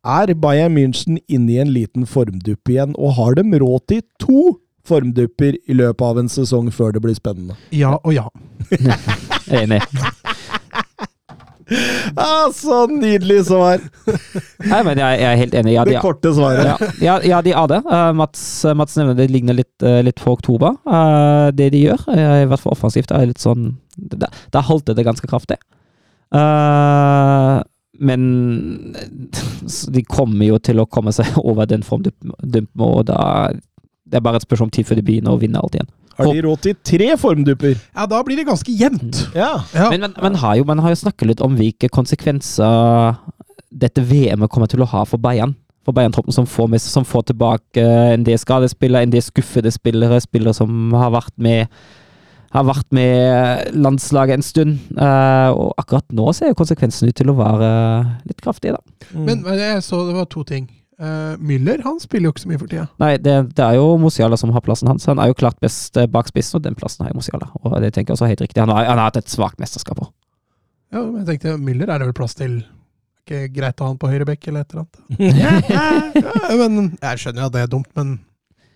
Er Bayern München inne i en liten formdupp igjen, og har de råd til to formdupper i løpet av en sesong før det blir spennende? Ja og ja. Enig. Ah, så nydelig svar! Nei, men jeg, jeg er helt enig. Ja, de, Det korte svaret. ja, ja, ja, de er det. Eh, Mats, Mats nevner det ligner litt, uh, litt på oktober. Uh, det de gjør, eh, i hvert fall offensivt, er litt sånn Da, halter det ganske kraftig. Eh, men de kommer jo til å komme seg over den formdumpen, og da Det er bare et spørsmål om tid før de begynner å vinne alt igjen. Har de råd til tre formdupper? Ja, da blir det ganske jevnt. Ja. Ja. Men man, har jo, man har jo snakket litt om hvilke konsekvenser dette VM-et kommer til å ha for Bayern. For Bayern-troppen som, får som får tilbake en del skadespillere, en del skuffede spillere, spillere som har vært med har vært med landslaget en stund. Eh, og akkurat nå ser konsekvensen ut til å være litt kraftig, da. Men, men jeg så det var to ting. Uh, Müller han spiller jo ikke så mye for tida. Nei, det, det er jo Musiala som har plassen hans. Han er jo klart best eh, bak spissen, og den plassen har jo Musiala. Og det tenker jeg også er helt riktig. Han har, han har hatt et svakt mesterskap òg. Ja, men jeg tenkte Müller er det vel plass til. Ikke greit å ha han på høyre bekk eller et eller annet. ja, men jeg skjønner jo at det er dumt, men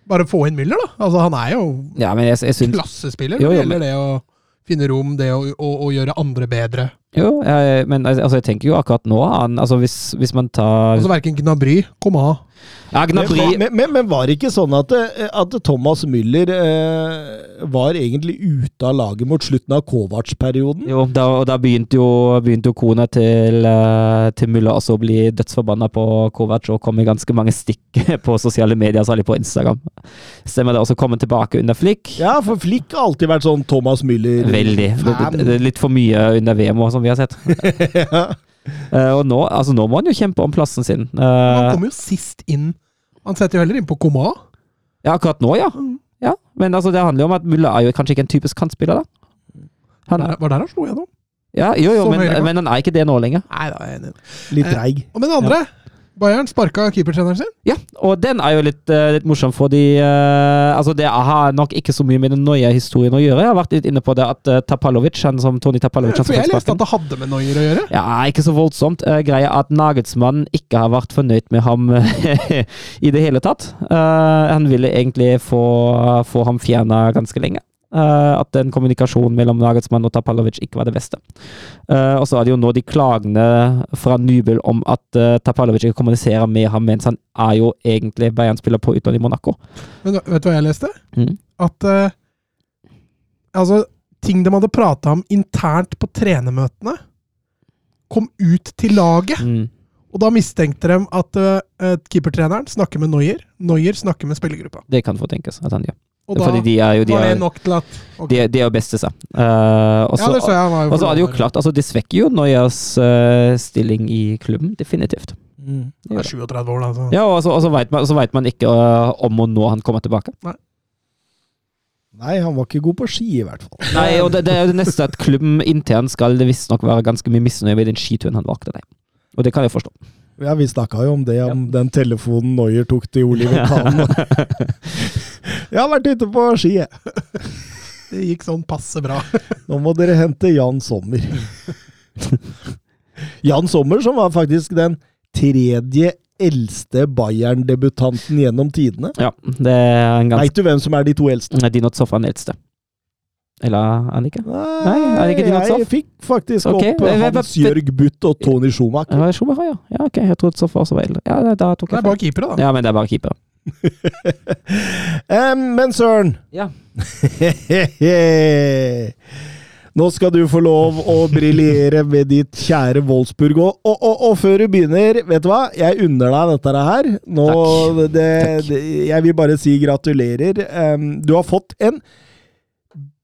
bare få inn Müller, da. Altså, han er jo Ja, men jeg, jeg synes... klassespiller Jo, det jo, gjelder det å finne rom, det å, å, å gjøre andre bedre. Jo, jeg, men altså, jeg tenker jo akkurat nå han, altså hvis, hvis man tar Altså verken Gnabry, Coman Ja, Men, Gnabry men, men, men var det ikke sånn at, eh, at Thomas Müller eh, var egentlig ute av laget mot slutten av Kovac-perioden? Jo, da, og da begynte jo, begynte jo kona til, eh, til Müller også å bli dødsforbanna på Kovac og kom i ganske mange stikk på sosiale medier, særlig på Instagram. Stemmer det. Og så kom han tilbake under Flick. Ja, for Flick har alltid vært sånn Thomas Müller. Veldig. Er litt for mye under VM òg, som vi har sett. ja. Eh, og nå, altså, nå må han jo kjempe om plassen sin. Han Eh, kommer jo sist inn. Han setter jo heller inn på Koma. ja, akkurat nå, ja. ja. Men altså, det handler jo om at Mulla er jo kanskje ikke en typisk kantspiller, da. Han, Der- Var der han slo gjennom? ja, jo, jo, men, men han er ikke det nå lenger. Nei, da er jeg enig. Litt dreig Og med det andre Bayern sparka keepertreneren sin. Ja, og den er jo litt, eh, litt morsom, fordi uh, altså det har nok ikke så mye med den nøye historien å gjøre. Jeg har vært litt inne på det at uh, Tapalovic, han som Tony Tapalovic han For jeg leste at det hadde med Neuer å gjøre. Ja, ikke så voldsomt. Uh, greia at Nagelsmann ikke har vært fornøyd med ham i det hele tatt. Han ville egentlig få, få ham fjerna ganske lenge. Eh, at den kommunikasjonen mellom Nagelsmann og Tapalovic ikke var det beste. Uh, og så er det jo nå de klagene fra Nybel om at uh, Tapalovic ikke kommuniserer med ham mens han er jo egentlig Bayern-spiller på utlån i Monaco. Men vet du hva jeg leste? Mm. At Altså, ting de hadde prata om internt på trenermøtene, kom ut til laget. Mm. Og da mistenkte de at uh, keepertreneren snakker med Noyer. Noyer snakker med spillergruppa. Det kan få tenkes at han gjør. Og da de er jo, de var det nok til at okay. de de er jo best til seg. Uh, og så så er det jo klart, altså det svekker jo Noyas uh, stilling i klubben, definitivt. Det er 37 år, da. Så. Ja, og så, og så vet man, så vet man ikke uh, om og når han kommer tilbake. Nei, han var ikke god på ski, i hvert fall. Nei, og det, det er jo det neste at klubben internt skal det visstnok være ganske mye misnøye med den skituren han valgte deg. Og det kan jeg forstå. Ja, Vi snakka jo om det, om den telefonen Noyer tok til Oliver Kahn. Jeg har vært ute på ski, jeg. Det gikk sånn passe bra. Nå må dere hente Jan Sommer. Jan Sommer, som var faktisk den tredje eldste Bayern-debutanten gjennom tidene. Ja, det er en ganske Veit du hvem som er de to eldste? Nei, Dinot Soff er den eldste. Eller er han ikke? Nei, er det ikke Dinot jeg fikk faktisk okay. opp eh, Hans Jørg Butt og Tony Schumacher. Ja, Schumacher, ja. ja. Ok, jeg trodde Soff også var eldre. Ja, da tok Det er bare keepere, da. Ja, men det er bare keeper. um, men Søren Ja. Nå skal du få lov å briljere med ditt kjære Wolfsburg. Og, og, og, og før du begynner, vet du hva? Jeg unner deg dette her. Nå, Takk. Det, Takk. Det, jeg vil bare si gratulerer. Um, du har fått en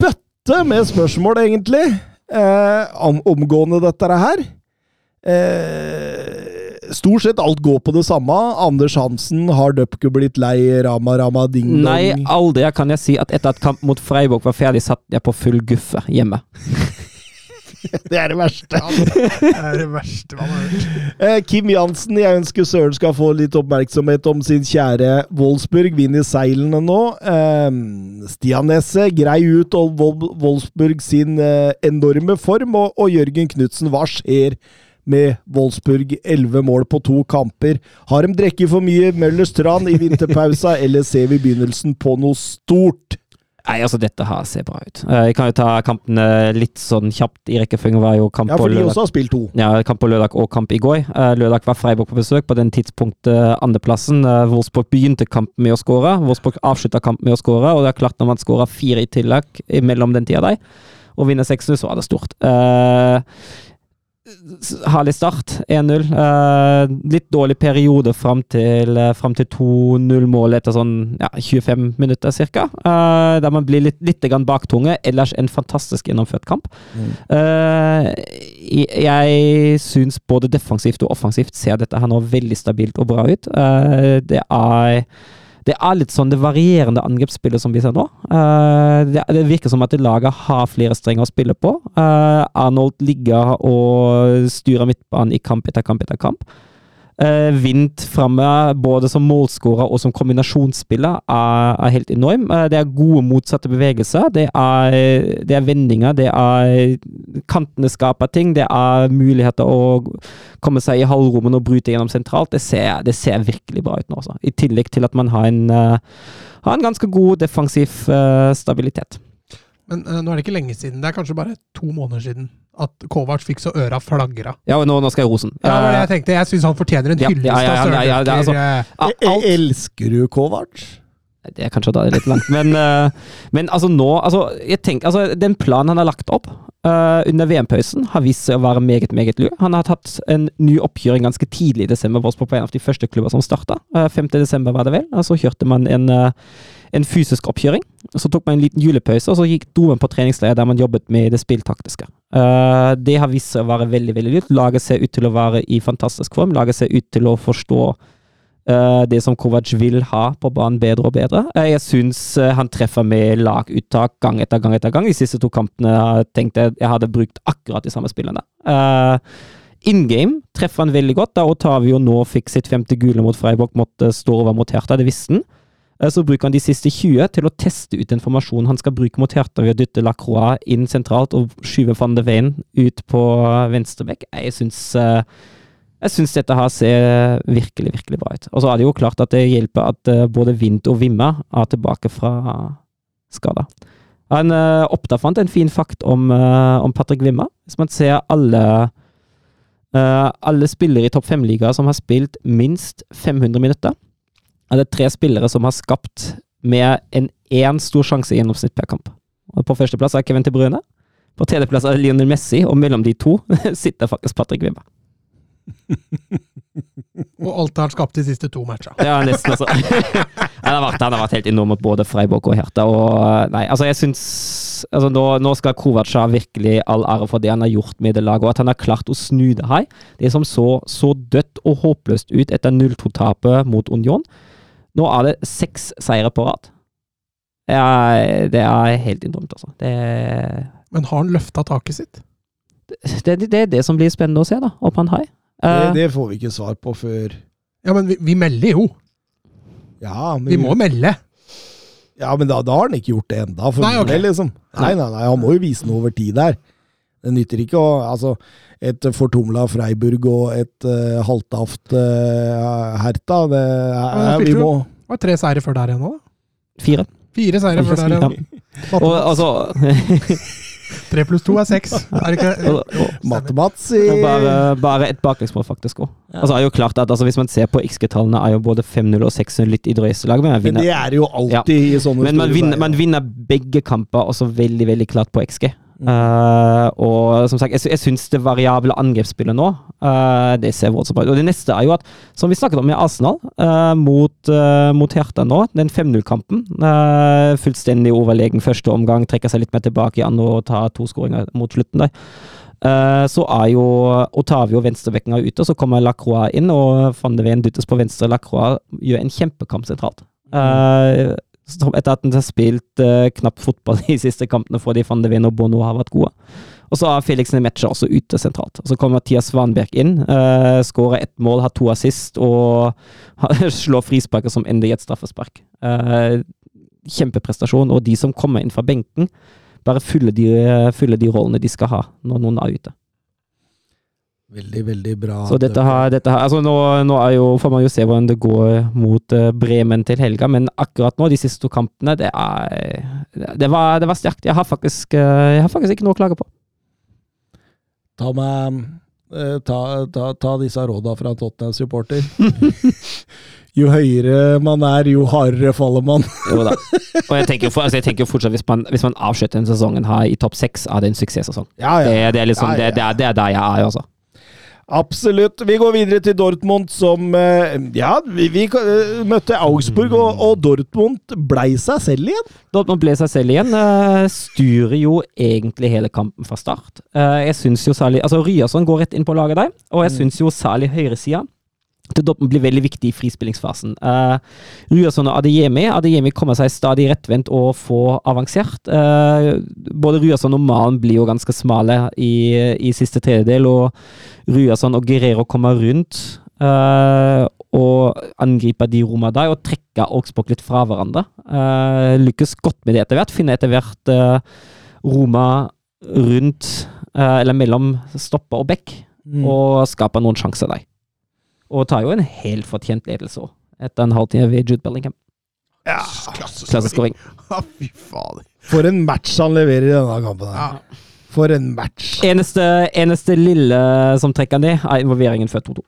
bøtte med spørsmål, egentlig, eh, om, omgående dette her. Eh, stort sett alt går på det samme. Anders Hansen, har Dupke blitt lei Rama Rama Ding Dong? Nei, aldri kan jeg si at etter at kamp mot Freiburg var ferdig, satt jeg på full guffe hjemme. Det er det verste. Det er det verste man har hørt. Eh, Kim Jansen, jeg ønsker Søren skal få litt oppmerksomhet om sin kjære Wolfsburg. Vinner seilene nå. Eh, Stian Nesse, grei ut og Wolfsburg sin eh, enorme form. Og, og Jørgen Knutsen, hva skjer med Wolfsburg? Elleve mål på to kamper. Har de drukket for mye Møllers tran i vinterpausa, eller ser vi begynnelsen på noe stort? Nei, altså, dette her ser bra ut. Eh, Jeg kan jo ta kampene litt sånn kjapt i rekkefølge. var jo kamp Ja, for de lørdag. også har spilt to. Ja, kamp på lørdag og kamp i går. Eh, lørdag var Freiburg på besøk. På den tidspunktet andreplassen. Uh, Wolfsburg begynte kampen med å skåre. Wolfsburg avslutta kampen med å skåre, og det er klart når man skårer fire i tillegg mellom den tida der, og vinner 6-0, så er det stort. Eh, s- Herlig start, 1-0. Eh, litt dårlig periode fram til, uh, til 2-0-målet etter sånn ja, 25 minutter ca. der man blir litt, litt baktunge. Ellers en fantastisk gjennomført kamp. Eh, jeg syns både defensivt og offensivt ser dette her nå veldig stabilt og bra ut. Eh, det er det er litt sånn det varierende angrepsspillet som vi ser nå. Uh, det, det virker som at laget har flere strenger å spille på. Uh, Arnold ligger og styrer midtbanen i kamp etter kamp etter kamp. Uh, Vint framme, både som målskårer og som kombinasjonsspiller, er, er helt enorm. Uh, det er gode motsatte bevegelser. Det er, det er vendinger, det er Kantene skaper ting. Det er muligheter å komme seg i halvrommet og bryte gjennom sentralt. Det ser, det ser virkelig bra ut nå, altså. I tillegg til at man har en, uh, har en ganske god defensiv eh, stabilitet. Men uh, nå er det ikke lenge siden, det er kanskje bare to måneder siden, at Kovac fikk så øra flagra. Ja, nå, nå skal jeg rosen. Ja, det var det jeg tenkte. Jeg syns han fortjener en Ja, hyllest ja, ja, av ja, ja, altså- Søren Løkker. Eh, E- alt- Elsker du Kovac? Det er kanskje å dra det litt langt, men, eh, men altså nå altså, jeg tenker, altså, Den planen han har lagt opp uh, under VM-pausen, har vist seg å være meget meget lur. Han har tatt en ny oppkjøring ganske tidlig i desember, på en av de første klubber som starta. 5. desember var det vel. og Så kjørte man en, uh, en fysisk oppkjøring. Så tok man en liten julepause, og så gikk domen på treningsleir der man jobbet med det spilltaktiske. Uh, det har vist seg å være veldig veldig lurt. Laget ser ut til å være i fantastisk form. Laget ser ut til å forstå eh, det som Kovac vil ha på banen bedre og bedre. Uh, jeg syns uh, han treffer med laguttak gang etter gang etter gang. De siste to kampene har jeg jeg hadde brukt akkurat de samme spillene. Uh, In game treffer han veldig godt, da Otavio nå fikk sitt femte gule mot Freiburg, måtte stå over mot Hertha, det visste han. Så bruker han de siste 20 til å teste ut informasjonen han skal bruke mot Hertha ved å dytte Lacroix inn sentralt og skyve van de Veen ut på venstrebekk. Jeg syns jeg syns dette her ser virkelig, virkelig bra ut. Og så er det jo klart at det hjelper at eh, både Vint og Vimme er tilbake fra skada. Han uh, oppdafant en fin fakt om, uh, om Patrick Vimma. Hvis man ser alle uh, alle spillere i topp fem-ligaer som har spilt minst 500 minutter, er det tre spillere som har skapt med en én stor sjanse i gjennomsnitt per kamp. Og på førsteplass er Kevin Til Brune. På tredjeplass er Lionel Messi, og mellom de to sitter faktisk Patrick Wimmer. Og alt har han skapt de siste to matchene. Ja, nesten, altså. han, har vært, han har vært helt enorm mot både Freiburg og Hertha. Og, nei, altså, jeg syns altså, nå, nå skal ha virkelig all ære for det han har gjort med det laget, og at han har klart å snu det her. Det som så så dødt og håpløst ut etter 0-2-tapet mot Union. Nå er det seks seire på rad. Ja, det er helt enormt, altså. Det, Men har han løfta taket sitt? det, det, det er det som blir spennende å se, da, opp han high. Det, Eh, det får vi ikke svar på før Ja, men vi, vi melder jo. Ja, men, Vi må melde. ja, men da, da har han ikke gjort det enda, for Nei, okay. ok. liksom. Nei, nei, nei, han må jo vise noe over tid der. Det nytter ikke å Altså, et fortumla Freiburg og et uh, halvtaft uh, Herta, det Ja, er, vi må Det var tre seire før der igjen nå, da. fire. Fire seire før der igjen. Og altså Tre pluss to er seks. Er det ikke og, og, Matemats i Og bare, bare et baklengsmål, faktisk òg. Altså, er jo klart at altså, hvis man ser på XG-tallene, er jo både 5-0 og 6-0 litt i drøyselag, men man Men det er jo alltid i sånne men man vinner, man vinner begge kamper også veldig veldig klart på XG. Mm. Eh, og som sagt, jeg, jeg syns det variable angrepsspillet nå, uh, det ser voldsomt ut. Og det neste er jo at, som vi snakket om med Arsenal, uh, mot, uh, mot Hertha nå, den 5-0-kampen eh, Fullstendig overlegen første omgang, trekker seg litt mer tilbake i andre og tar to skåringer mot slutten der. Så er jo Otavio venstrebekken er ute, så kommer Lacroix inn, og van de Ven dyttes på venstre. Lacroix gjør en kjempekamp sentralt. Eh, etter at han har spilt uh, knapt fotball de siste kampene fordi van de Ven og Bono har vært gode. Og så er Felix Nemetja også ute sentralt. Og så kommer Mathias Svanberg inn, uh, skårer ett mål, har to assist og slår frisparket som ender i et straffespark. Uh, kjempeprestasjon, og de som kommer inn fra benken, bare fyller de, fyller de rollene de skal ha når noen er ute. Veldig, veldig bra. Så dette her, dette her altså nå, nå jo, får man jo se hvordan det går mot eh, Bremen til helga, men akkurat nå, de siste to kampene, det er Det var, det var sterkt. Jeg har, faktisk, eh, jeg har faktisk ikke noe å klage på. Ta, meg, eh, ta, ta, ta disse råda fra en Tottenham-supporter. jo høyere man er, jo hardere faller man. Jo da. Og jeg tenker, for, altså jeg tenker fortsatt, hvis man, hvis man avslutter denne sesongen her i topp seks, er det en suksesssesong. Ja, Det, det, er liksom, Ja, ja, det, det, det er der jeg er, altså. Absolutt. Vi går videre til Dortmund, som eh, Ja, vi, vi eh, møtte Augsburg, og, og Dortmund blei seg selv igjen. Dortmund ble seg selv igjen. eh, styrer jo egentlig hele kampen fra start. Jeg syns jo særlig Altså, Ryerson går rett inn på laget der, og jeg syns jo særlig høyresida til Dortmund blir veldig viktig i frispillingsfasen. Uh, Ryerson og Adeyemi Adeyemi kommer seg stadig rettvendt og får avansert. Uh, både Ryerson og Malen blir jo ganske smale i, i siste tredjedel, og Ryerson og Guerrero kommer rundt. Uh, og angriper de rommene der, og trekker Augsburg litt fra hverandre. Uh, lykkes godt med det etter hvert. Finner etter hvert Roma rundt, eller mellom stopper og bekk, og skaper noen sjanser der. Og tar jo en helt fortjent ledelse òg, etter en halvtime ved Jude Bellingham. Ja, Klasseskåring. Ja, fy fader. For en match han leverer i denne kampen. Ja. For en match. Eneste, eneste lille som trekker ned, er involveringen før 2-2.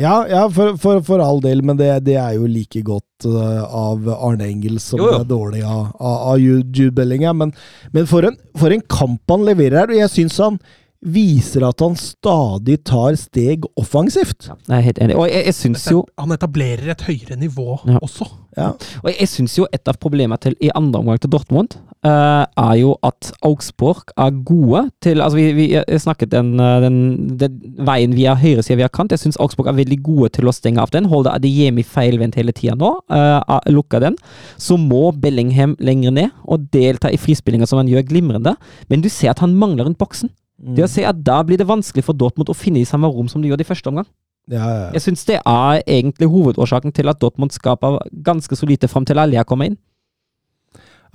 Ja, ja for, for, for all del, men det, det er jo like godt uh, av Arne Engels som Jo, jo. det er dårlig av, av, av Jude Jude Bellingham. Men, men for, en, for en kamp han leverer her, og jeg syns han viser at han stadig tar steg offensivt. Jeg er helt enig. Og jeg, jeg synes jo Han etablerer et høyere nivå Ja. også. Ja. Og jeg syns jo et av problemene til, i andre omgang til Dortmund, uh, er jo at Augsburg er gode til Altså, vi, vi snakket den, eh, den, den veien via høyresida via kant. Jeg syns Augsburg er veldig gode til å stenge av den. Holde Adeyemi feilvendt hele tida nå. Uh, lukke den. Så må Bellingham lenger ned og delta i frispillinga som han gjør glimrende. Men du ser at han mangler rundt boksen. Det å se at Da blir det vanskelig for Dortmund å finne i samme rom som de gjorde i første omgang. Ja, ja. Jeg syns det er egentlig hovedårsaken til at Dortmund skaper ganske så lite fram til Alia kommer inn.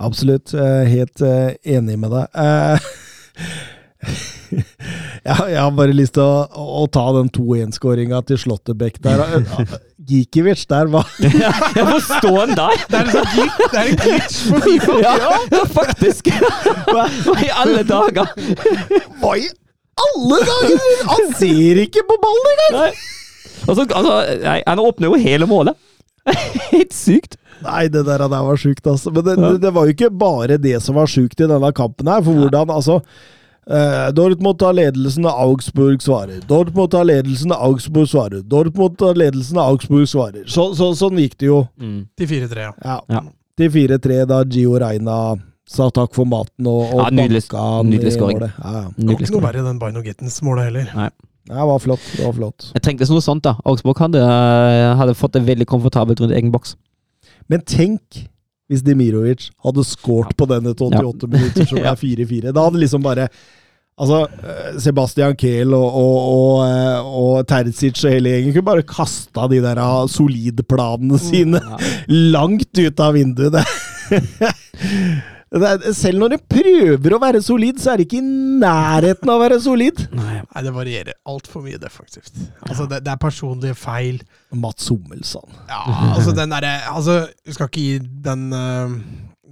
Absolutt. Helt eh, enig med deg. Eh, jeg har bare lyst til å ta den 2-1-skåringa til Slåttebekk der. Gikiewicz der var Ja, Hvor står han der? Det er, en sånn glitch, det er en glitch på FIFA! Ja, ja faktisk! Hva i alle dager? Hva i alle dager?! Han ser ikke på ballen engang! Altså, altså, nei, han åpner jo hele målet. Helt sykt. Nei, det der, der var sjukt, altså. Men det, det, det var jo ikke bare det som var sjukt i denne kampen her. For hvordan, altså eh, Dortmund tar ledelsen, og Augsburg svarer. Dortmund tar ledelsen, og Augsburg svarer. Dortmund tar ledelsen, og Augsburg svarer. Så, så, sånn gikk det jo. Mm. Til 4-3, ja. Ja. Ja. Til 4-3 da Gio Reina sa takk for maten og, og Ja, nydelig- banka nydelig skåring. Det. Ja, ja. Var ikke noe verre enn Bino Gittens-målet heller. Nei. det var flott. Det var flott. Jeg trengtes noe sånt, da. Augsburg hadde, hadde fått det veldig komfortabelt rundt egen boks. Men tenk hvis Demirovic hadde scoret på den etter 88 minutter, som Ja. er 4-4. Da hadde liksom bare Altså, eh, Sebastian Kehl og, og, og, eh, og Terzic og hele gjengen kunne bare kasta de der ah, solidplanene sine Ja. langt ut av vinduet. Selv når de prøver å være solid, så er det ikke i nærheten av å være solid. Nei. Nei, det varierer altfor mye defensivt. Altså, det, det er personlige feil. Mats Hummelsson. Ja, altså den derre Altså, vi skal ikke gi den, eh,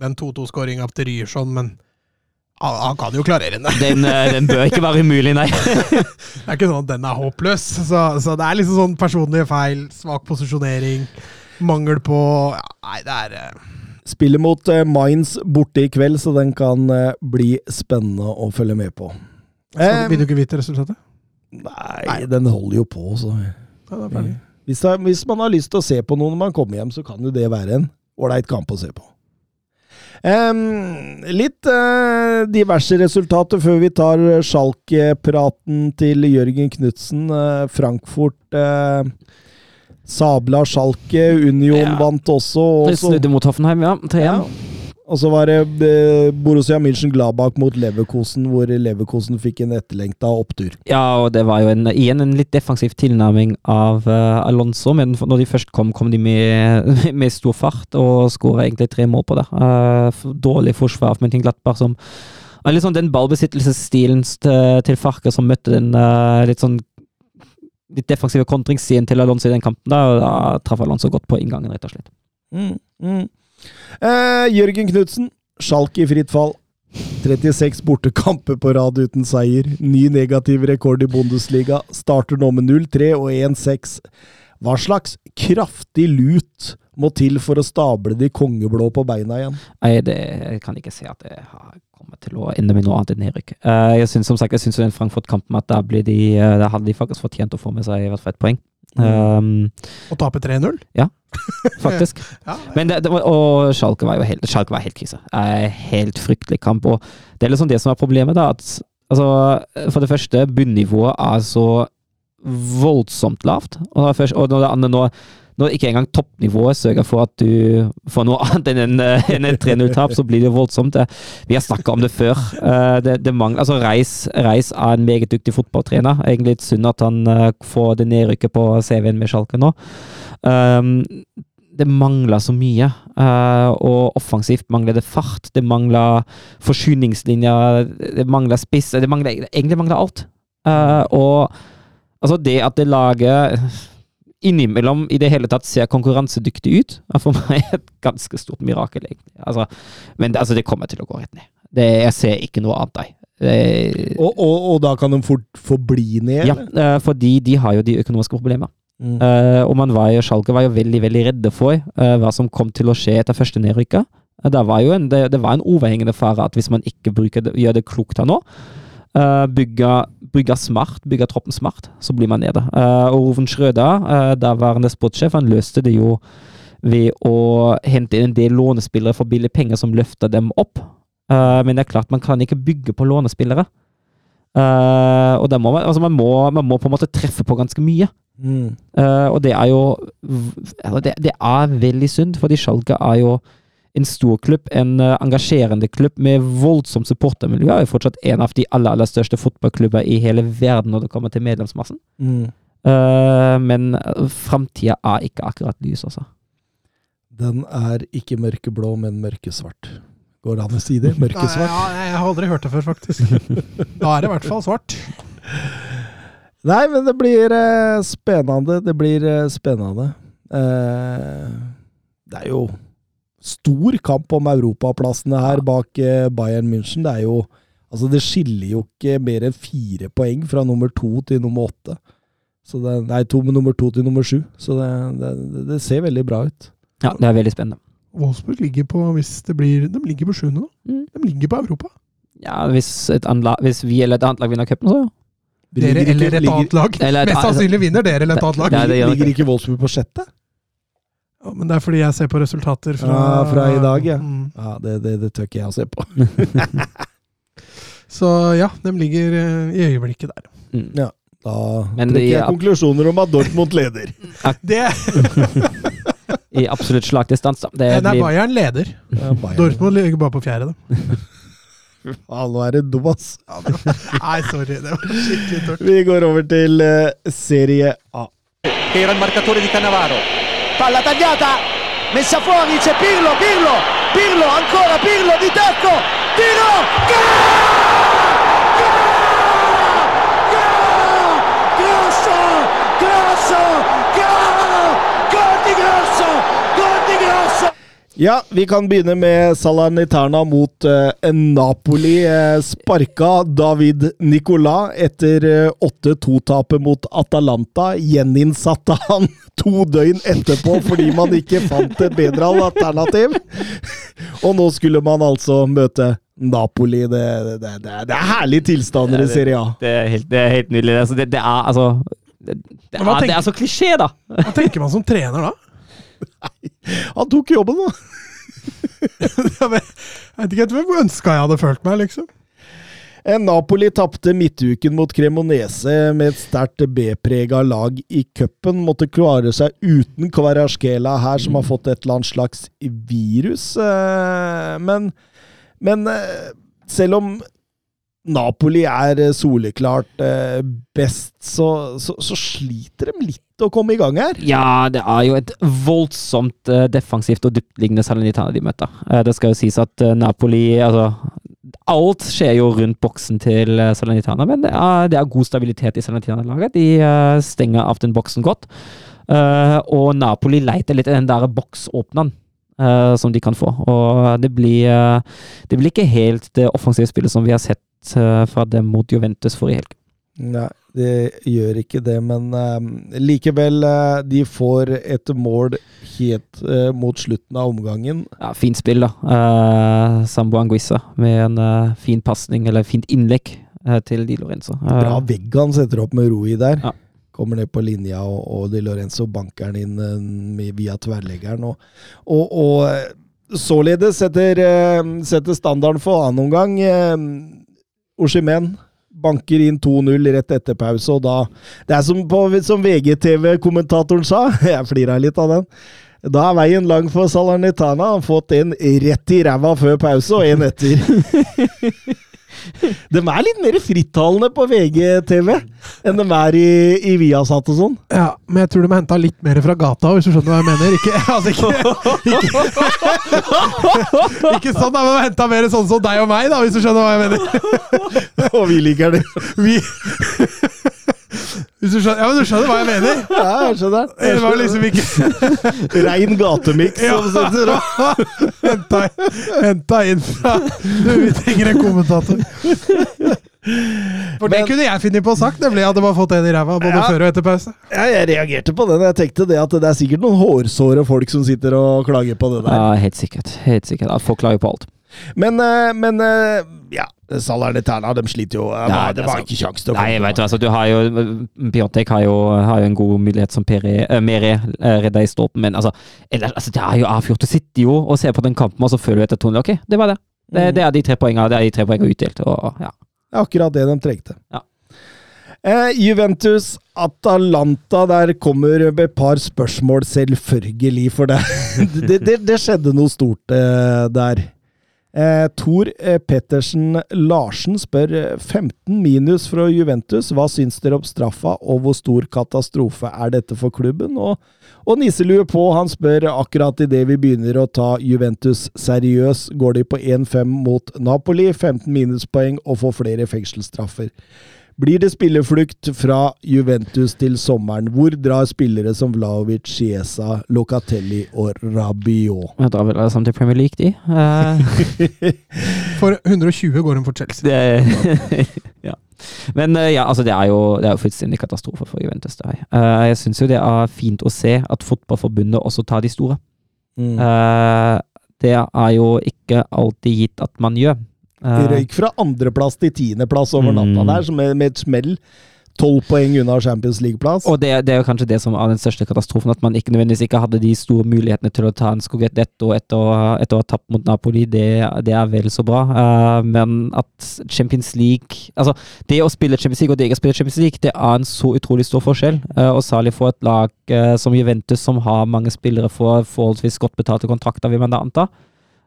den 2-2-skåringa til Ryerson, men han, kan jo klarere den. Den, eh, den bør ikke være umulig, nei. Det er ikke sånn at den er håpløs. Så, så det er liksom sånn personlige feil, svak posisjonering, mangel på ja, Nei, det er eh, Spiller mot eh, Mainz borte i kveld, så den kan eh, bli spennende å følge med på. skal, Eh, Vil du ikke vite resultatet? Nei, den holder jo på, så Ja, ferdig. hvis, det, hvis man har lyst til å se på noe når man kommer hjem, så kan jo det være en ålreit kamp å se på. Um, litt uh, diverse resultater før vi tar Schalke-praten til Jørgen Knutsen. Uh, Frankfurt eh, sabla Schalke. Union Ja. vant også. Og snudde mot Hoffenheim, ja. 3-1. ja. og så var det eh, Borussia München-Gladbach mot Leverkosen, hvor Leverkosen fikk en etterlengta opptur. Ja, og det var jo en, igjen en litt defensiv tilnærming av uh, Alonso, men når de først kom, kom de med, med stor fart og skåra egentlig tre mål på det. Uh, dårlig forsvar av Mönchenglattberg som ja, litt sånn Den ballbesittelsesstilen til, til Farke som møtte den uh, litt sånn litt defensive kontringssiden til Alonso i den kampen, da, da traff Alonso godt på inngangen, rett og slett. Mm, mm. Eh, Jørgen Knutsen, Schalke i fritt fall. 36 bortekamper på rad uten seier. Ny negativ rekord i Bundesliga. Starter nå med 0-3 og 1-6. Hva slags kraftig lut må til for å stable de kongeblå på beina igjen? Nei, det, jeg kan ikke se at det har kommet til å ende med noe annet enn nedrykk. Eh, jeg synes som sagt, jeg synes den Frankfurt-kampen at da, blir de, da hadde de faktisk fortjent å få med seg i hvert fall ett poeng. Um, Å tape 3-0? faktisk. Ja, Men det, det var, og Schalke var jo helt, Schalke var helt krise. Eh, helt fryktelig kamp. Og det er liksom det som er problemet, da. At, altså, for det første, bunnivået er så voldsomt lavt. Og, først, og når det andre nå når ikke engang toppnivået sørger for at du får noe annet enn en, en enn 3-0-tap, så blir det voldsomt. Vi har snakka om det før. Eh, Det, det mangler, altså Reis, Reis er en meget dyktig fotballtrener. Egentlig litt synd at han eh, får det nedrykket på CV-en med Schalke nå. Um, det mangler så mye. eh, og offensivt mangler det fart. Det mangler forsyningslinjer. Det mangler spiss. Det mangler, egentlig mangler alt. Eh, og altså det at det laget innimellom i det hele tatt ser konkurransedyktig ut, er for meg et ganske stort mirakel, egentlig. Altså, men det, altså, det kommer til å gå rett ned. Det, jeg ser ikke noe annet, nei. Og, og, og da kan de fort forbli ned? ja, eh, fordi de har jo de økonomiske problemene. Mm. Uh, og man var jo, Schalke var jo veldig veldig redde for uh, hva som kom til å skje etter første nedrykka. Uh, det, var jo en, det, det var en overhengende fare at hvis man ikke bruker gjør det klokt her nå, uh, bygger, bygge, smart, bygger troppen smart, så blir man nede. Uh, og Roven Schrøder, uh, daværende sportssjef, han løste det jo ved å hente inn en del lånespillere for billige penger som løfter dem opp. Uh, men det er klart, man kan ikke bygge på lånespillere. Eh, og må man, altså man, må, man må på en måte treffe på ganske mye. Mm. Eh, og det er jo altså det, det er veldig synd, fordi Schalke er jo en stor klubb, en eh, engasjerende klubb med voldsomt supportermiljø. Er jo fortsatt en av de aller, aller største fotballklubber i hele verden når det kommer til medlemsmassen. Mm. Uh, men framtida er ikke akkurat lys, altså. Den er ikke mørkeblå, men mørkesvart. Går det an å si det? Mørkesvart? Nei, ja, jeg har aldri hørt det før, faktisk. Da er det i hvert fall svart. Nei, men det blir eh, spennende. Det blir eh, spennende. Eh, det er jo stor kamp om europaplassene her bak eh, Bayern München. Det er jo Altså, det skiller jo ikke mer enn fire poeng fra nummer to til nummer åtte. Så det, nei, to med nummer to til nummer sju. Så det, det, det ser veldig bra ut. Ja, det er veldig spennende. Wolfsburg ligger på hvis det blir, de ligger på sjuende nå. Mm. De ligger på Europa. Ja, hvis, et annet, hvis vi eller et annet lag vinner cupen, så ja. Dere eller et annet lag. Et Mest sannsynlig vinner dere eller et annet lag. Er Ligger ikke Wolfsburg på sjette? Men det er fordi jeg ser på resultater fra, Ja, fra i dag, ja. Mm. Ja, det, det, det tør ikke jeg å se på. Så ja, de ligger eh, i øyeblikket der. Mm. Ja. Da Men trekker jeg jeg konklusjoner om at Dortmund leder. Det, I absolutt slagdistanse. Det er blir Bayern leder. Ja, Bayern. Dortmund ligger bare på fjerde. da. Ja, nå er det dum, ass. Nei, sorry. Det var skikkelig tørt. Vi går over til uh, Serie A. era il marcatore di Cannavaro. Palla tagliata, messa fuori, c'è Pirlo, Pirlo, Pirlo, ancora Pirlo di tacco, tiro, Grosso, Ja, vi kan begynne med Salernitana mot eh, Napoli. Eh, sparka David Nicolas etter eh, 8-2-tapet mot Atalanta. Gjeninnsatte han to døgn etterpå fordi man ikke fant et bedre alternativ. Og nå skulle man altså møte Napoli. Det, det, det, det er herlige tilstander i Serie A. Det er helt, er helt nydelig. Altså, det, det er altså det, det, er, det er så klisjé, da! Hva tenker man som trener da? Han tok jobben, da. Jeg vet ikke hvor ønska jeg hadde følt meg, liksom. Eh, Napoli tapte midtuken mot Cremonese med et sterkt B-prega lag i cupen. Måtte klare seg uten Kvarasjkela her, som har fått et eller annet slags virus. eh, Men, men eh, selv om Napoli er eh, soleklart eh, best, så, så, så sliter de litt å komme i gang her. Ja, det er jo et voldsomt eh, defensivt og dyptliggende Salernitana de møter. Det skal jo sies at Napoli altså, Alt skjer jo rundt boksen til Salernitana, men det er, det er god stabilitet i Salernitana-laget. De stenger av den boksen godt. Og Napoli leiter litt i den der boksåpneren Uh, som de kan få. Og det blir, uh, det blir ikke helt det offensive spillet som vi har sett fra dem mot Juventus forrige helg. Nei, det gjør ikke det, men uh, likevel uh, De får et mål helt uh, mot slutten av omgangen. Ja, fint spill, da. Sambo Anguissa med en eh, fin pasning, eller fint innlegg, eh, til Di Lorenzo. Eh, Bra vegg han setter opp med ro i der. Ja. Kommer ned på linja, og, og Di Lorenzo banker den inn eh, med, via tverrleggeren. Og, og, og eh, således setter, eh, setter standarden for annen omgang. Oshimen banker inn 2-0 rett etter pause, og da Det er som, som VGTV-kommentatoren sa, jeg flira litt av den. Da er veien lang for Salernitana. Han har fått en rett i ræva før pause, og en etter. De er litt mer frittalende på VGTV enn de er i, i Viasat og sånn. Ja, men jeg tror de har henta litt mer fra gata, hvis du skjønner hva jeg mener. Ikke, altså ikke, ikke, ikke sånn, da, men henta mer sånn som deg og meg, da, hvis du skjønner hva jeg mener. Og vi liker det. Vi hvis du skjønner, Ja, men du skjønner hva jeg mener? Ja, jeg skjønner. Det var liksom ikke Rein gatemiks Ja. som sitter og henta, henta inn fra Du, vi trenger en kommentator. For det Men- kunne jeg funnet på å sagt, nemlig Hadde bare fått en i ræva både Ja. før og etter pause. ja, Jeg reagerte på den. Jeg tenkte det at det er sikkert noen hårsåre folk som sitter og klager på det der. Ja, helt sikkert. Helt sikkert. Folk klager på alt. Men, eh, men eh, ja, Salernitana de sliter jo. Det Nei, det det var sant. ikke kjangs til å Nei, vet du, altså, du har jo Piontek har jo, har jo en god mulighet som Peri, uh, Mere uh, redda i stolpen, men altså, eller, altså Det er jo avgjort. Du sitter jo og ser på den kampen, og så føler du etter 2-0. Ok, det var det. Det, det er de tre poengene det er de tre poengene utdelt. Og, ja. Det akkurat det de trengte. Ja. Eh, Juventus Atalanta, der kommer et par spørsmål, selvfølgelig, for det, det, det skjedde noe stort eh, der. Eh, Tor eh, Pettersen Larsen spør eh, 15 minus fra Juventus. Hva syns dere om straffa, og hvor stor katastrofe er dette for klubben? Og, og nisselue på, han spør akkurat idet vi begynner å ta Juventus seriøs, går de på 1-5 mot Napoli, 15 minuspoeng og får flere fengselsstraffer. Blir det spilleflukt fra Juventus til sommeren? Hvor drar spillere som Vlaovic, Chiesa, Locatelli og Rabiot? Da drar vel alle sammen til Premier League, de. Uh... For 120 går hun for Chelsea. det, ja. Men eh, ja, altså det er jo, det er jo fullstendig katastrofe for Juventus. Det her. Uh, jeg syns jo det er fint å se at Fotballforbundet også tar de store. Mm. Uh, det er jo ikke alltid gitt at man gjør. De Eh, røyk fra andreplass til tiendeplass over natta Mm. der, som med, med et smell. Tolv poeng unna Champions League-plass. Og det, det er jo kanskje det som er den største katastrofen, at man ikke nødvendigvis ikke hadde de store mulighetene til å ta en skogett etter, å- etter å ha tapt mot Napoli. Det, det er vel så bra. Uh, men at Champions League Altså, det å spille Champions League og det ikke å spille Champions League, det er en så utrolig stor forskjell. Uh, og særlig for et lag uh, som Juventus, som har mange spillere for forholdsvis godt betalte kontrakter, vil man da anta.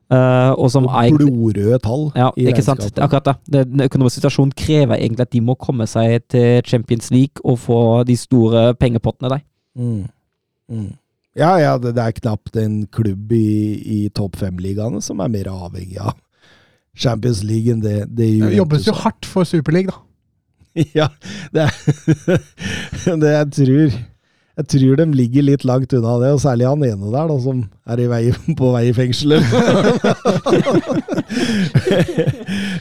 Eh, og som og blodrøde tall ja, i ikke sant. Akkurat det. Den økonomiske situasjonen krever egentlig at de må komme seg til Champions League og få de store pengepottene der. Mm. Mm. Ja, ja, det, det er knapt en klubb i, i topp fem-ligaene som er mer avhengig av Champions League enn det, det Det jobbes jo hardt for Superliga, da. Ja, det er det jeg tror Jeg tror de ligger litt langt unna det, og særlig han ene der, da, som er i vei, på vei i fengselet.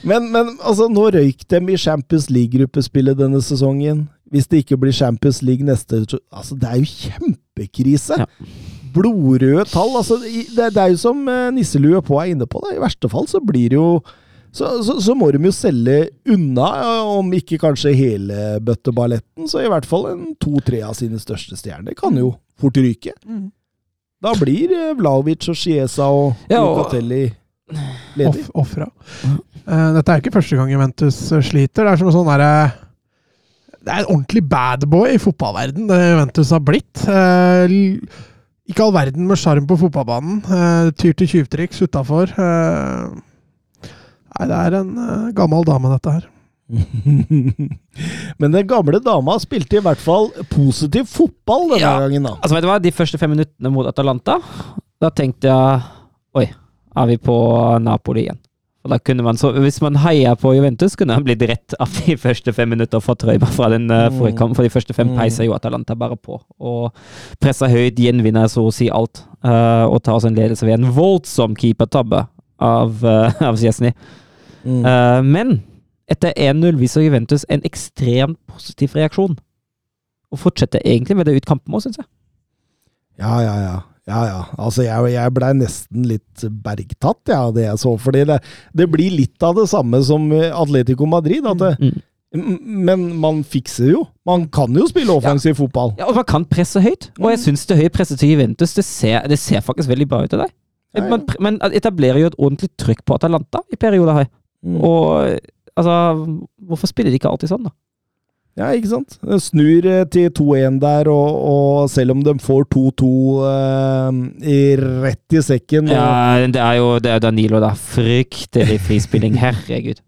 men, men altså, nå røyk dem i Champions League-gruppespillet denne sesongen. Hvis det ikke blir Champions League neste altså, Det er jo kjempekrise! Ja. Blodrøde tall. Altså, det, det er jo som eh, nisselue på er inne på. Da. I verste fall så blir det jo så, så, så må de jo selge unna, om ikke kanskje hele bøtteballetten, så i hvert fall en to-tre av sine største stjerner kan jo fort ryke. Da blir eh, Vlaovic og Chiesa og Ja, Locatelli ledig. Off, offra. Eh, dette er ikke første gang Juventus eh, sliter. Det er som en sånn derre Det er en ordentlig bad boy i fotballverden, det Juventus har blitt. Eh, ikke all verden med sjarm på fotballbanen. Eh, tyr til tjuvtriks utafor. Eh, nei, det er en uh, gammel dame, dette her. Men den gamle dama spilte i hvert fall positiv fotball denne Ja. gangen, da. Altså, vet du hva? De første fem minuttene mot Atalanta, da tenkte jeg Oi, er vi på Napoli igjen? Og da kunne man så, Hvis man heier på Juventus, kunne man blitt rett av de første fem minutter fra trøya fra den uh, forrige kamp. For de første fem Mm. peiser jo Atalanta bare på. Og presser høyt, gjenvinner så å si alt. Uh, og tar oss en ledelse ved en voldsom keepertabbe av, uh, av Szczesny. Mm. Uh, men etter 1-0 viser Juventus en ekstremt positiv reaksjon. Og fortsetter egentlig med det ut kampen òg, syns jeg. Ja, ja, ja. Ja, ja. Altså, jeg, jeg blei nesten litt bergtatt, ja, av det jeg så. Fordi det, det blir litt av det samme som Atletico Madrid. At det, Mm. Men man fikser jo. Man kan jo spille offensiv fotball. Ja, og man kan presse høyt. Og jeg Mm. syns det høye presset til Juventus det ser, det ser faktisk veldig bra ut til deg. Ja, ja. Man, man etablerer jo et ordentlig trykk på Atalanta i perioder her. Mm. Og altså Hvorfor spiller de ikke alltid sånn, da? Ja, ikke sant? Det Snur eh, til 2-1 der, og, og selv om de får 2-2 eh, rett i sekken og, Ja, det er jo det er Danilo, da. Fryktelig frispilling. Herregud.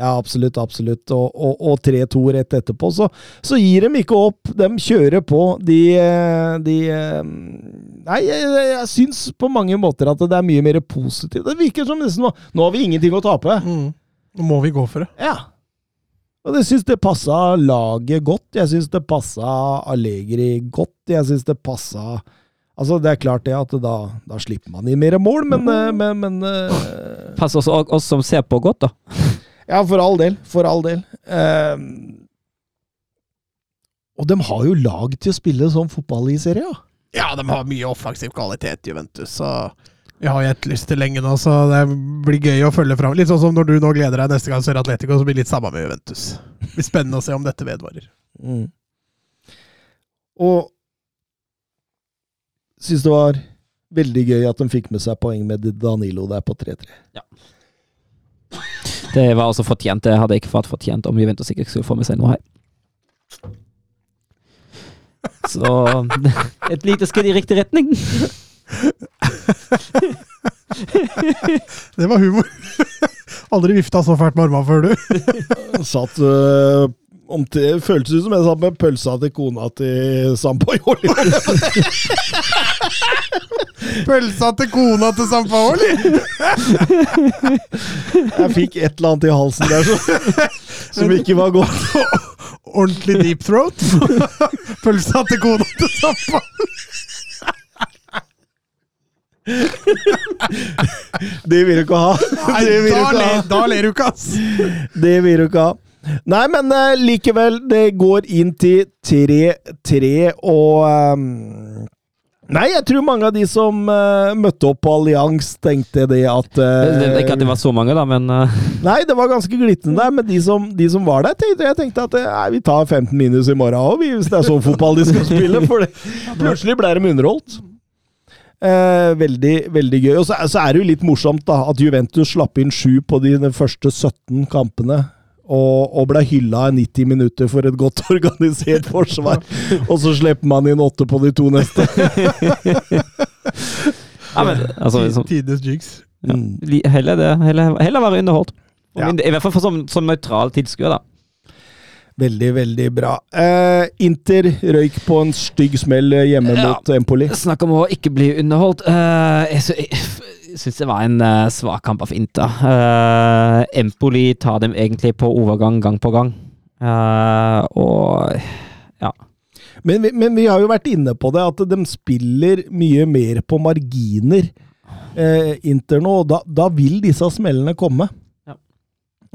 Ja, absolutt, absolutt. Og, og, og 3-2 rett etterpå. Så, så gir de ikke opp. De kjører på. De, eh, de eh, Nei, jeg, jeg, jeg syns på mange måter at det er mye mer positivt. Det virker som nesten nå, nå har vi ingenting å tape. Nå må vi gå for det. Ja. Og jeg syns det passa laget godt. Jeg syns det passa Allegri godt. Jeg syns det passa Altså, det er klart det at da, da slipper man i mer mål, men, eh, men, men Passer oss, oss som ser på godt, da. Ja, for all del. For all del. Eh, og de har jo lag til å spille sånn fotball i serien. Ja. Ja, de har mye offensiv kvalitet, Juventus. Så vi har jo etterlyst til lenge nå, så det blir gøy å følge fram. Litt sånn som når du nå gleder deg neste gang ser Atletico, så blir det litt samme med Juventus. Det blir spennende å se om dette vedvarer. Mm. Og syns det var veldig gøy at de fikk med seg poeng med Danilo der på 3-3. Det var altså fortjent. Det hadde ikke vært fortjent om Juventus ikke skulle få med seg noe her. Så et lite skritt i riktig retning. Det var humor. Aldri vifta så fælt med armene før, du. Satt øh, om til, Føltes ut som jeg satt med pølsa til kona til Sampajoli. Pølsa til kona til Sampaoli! Jeg fikk et eller annet i halsen der som, som ikke var godt. Ordentlig deep throat. Pølsa til kona til Sampaoli. Det vil du ikke ha. Nei, Det da ler du ikke, ass! Det vil du ikke ha. Nei, men uh, likevel, det går inn til 3-3, og um, Nei, jeg tror mange av de som uh, møtte opp på Allians, tenkte det at uh, Det det, Ikke at det var så mange, da, men Nei, det var ganske glitrende der, men de som, de som var der, tenkte, jeg tenkte at nei, vi tar 15 minus i morgen òg, hvis det er sånn fotball de skal spille. For det, plutselig ble de underholdt. Eh, veldig, veldig gøy. Og så, så er det jo litt morsomt da, at Juventus slapp inn sju på de, de første 17 kampene. Og, og ble hylla i 90 minutter for et godt organisert forsvar. og så slipper man inn åtte på de to neste. ja, men, altså, liksom, Tidenes jigs. ja, Mm. heller det. Heller, heller være underholdt. Ja. min I hvert fall for som, som nøytral tilskuer, da. Veldig, veldig bra. Eh, Inter røyk på en stygg smell hjemme Ja. mot Empoli. Snakk om å ikke bli underholdt. Eh, jeg syns det var en uh, svak kamp av Inter. Uh, Empoli tar dem egentlig på overgang gang på gang. Uh, og ja. Men, men vi har jo vært inne på det, at de spiller mye mer på marginer, eh, Inter nå. og Da, da vil disse smellene komme. Ja.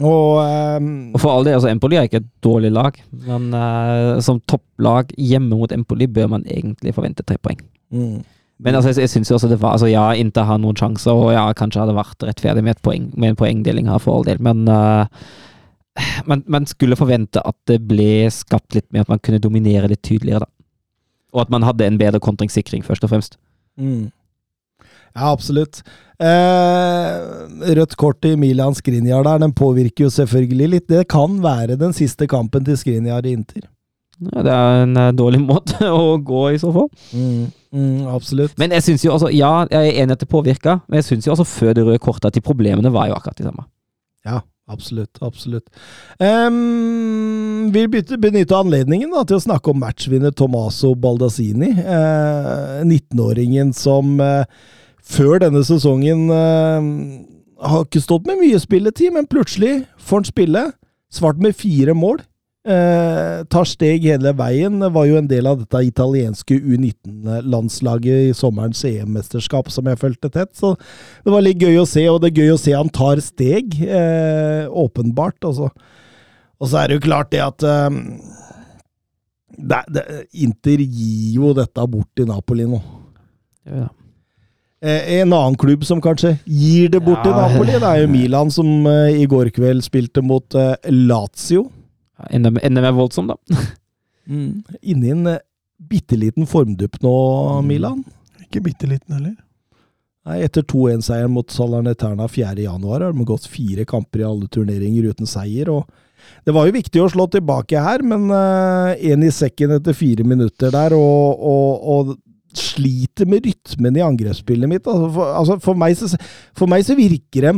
Og ehm, Og for all del, altså Empoli er ikke et dårlig lag, men eh, som topplag hjemme mot Empoli bør man egentlig forvente tre poeng. mm. Men altså, jeg, jeg synes jo også det var altså, Ja, Inter har noen sjanser, og ja, kanskje hadde vært rettferdig med, poeng, med en poengdeling her, for all del, men uh, man, man skulle forvente at det ble skapt litt mer, at man kunne dominere litt tydeligere, da. Og at man hadde en bedre kontringssikring, først og fremst. Mm. Ja, absolutt. Eh, rødt kort i Milan Skriniar der, den påvirker jo selvfølgelig litt. Det kan være den siste kampen til Skriniar i Inter. Ja, det er en eh, dårlig måte å gå i så fall. Mm. Mm, absolutt. Men jeg synes jo altså, ja, jeg er enig at det påvirka, men jeg syns jo altså før det røde kortet at de problemene var jo akkurat de samme. Ja, absolutt. Absolutt. Um, vi bytte, benytte anledningen da, til å snakke om matchvinner Tomaso Baldassini. Eh, 19-åringen som eh, før denne sesongen eh, har ikke stått med mye spilletid, men plutselig får han spille. Svart med fire mål. Eh, tar steg hele veien. Var jo en del av dette italienske U19-landslaget i sommerens EM-mesterskap som jeg fulgte tett. Så det var litt gøy å se, og det er gøy å se han tar steg. Eh, åpenbart. Altså. Og så er det jo klart det at eh, det, det, Inter gir jo dette bort til Napoli nå. Ja. Eh, en annen klubb som kanskje gir det bort til Napoli, det er jo Milan, som eh, i går kveld spilte mot eh, Lazio. Enda, enda mer voldsom, da. Mm. Inni en uh, bitte liten formdupp nå, Milan. Ikke bitte liten heller. Nei, etter 2-1-seieren mot Salernitana 4.1 har de gått fire kamper i alle turneringer uten seier. og Det var jo viktig å slå tilbake her, men én i sekken etter fire minutter der, og, og, og sliter med rytmen i angrepsspillet mitt. Altså for, altså for, meg så, for meg så virker de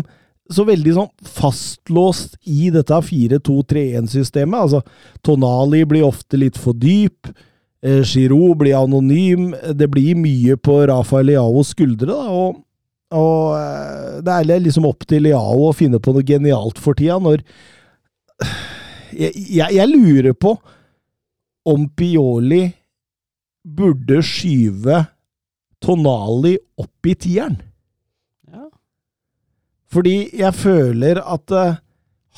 så veldig sånn fastlåst i dette 4-2-3-1-systemet. Altså, Tonali blir ofte litt for dyp. Eh, Giroud blir anonym. Det blir mye på Rafael Leaos skuldre, da, og, og eh, det er liksom opp til Leao å finne på noe genialt for tida, når jeg, jeg, jeg lurer på om Pioli burde skyve Tonali opp i tieren. Ja. Fordi jeg føler at uh,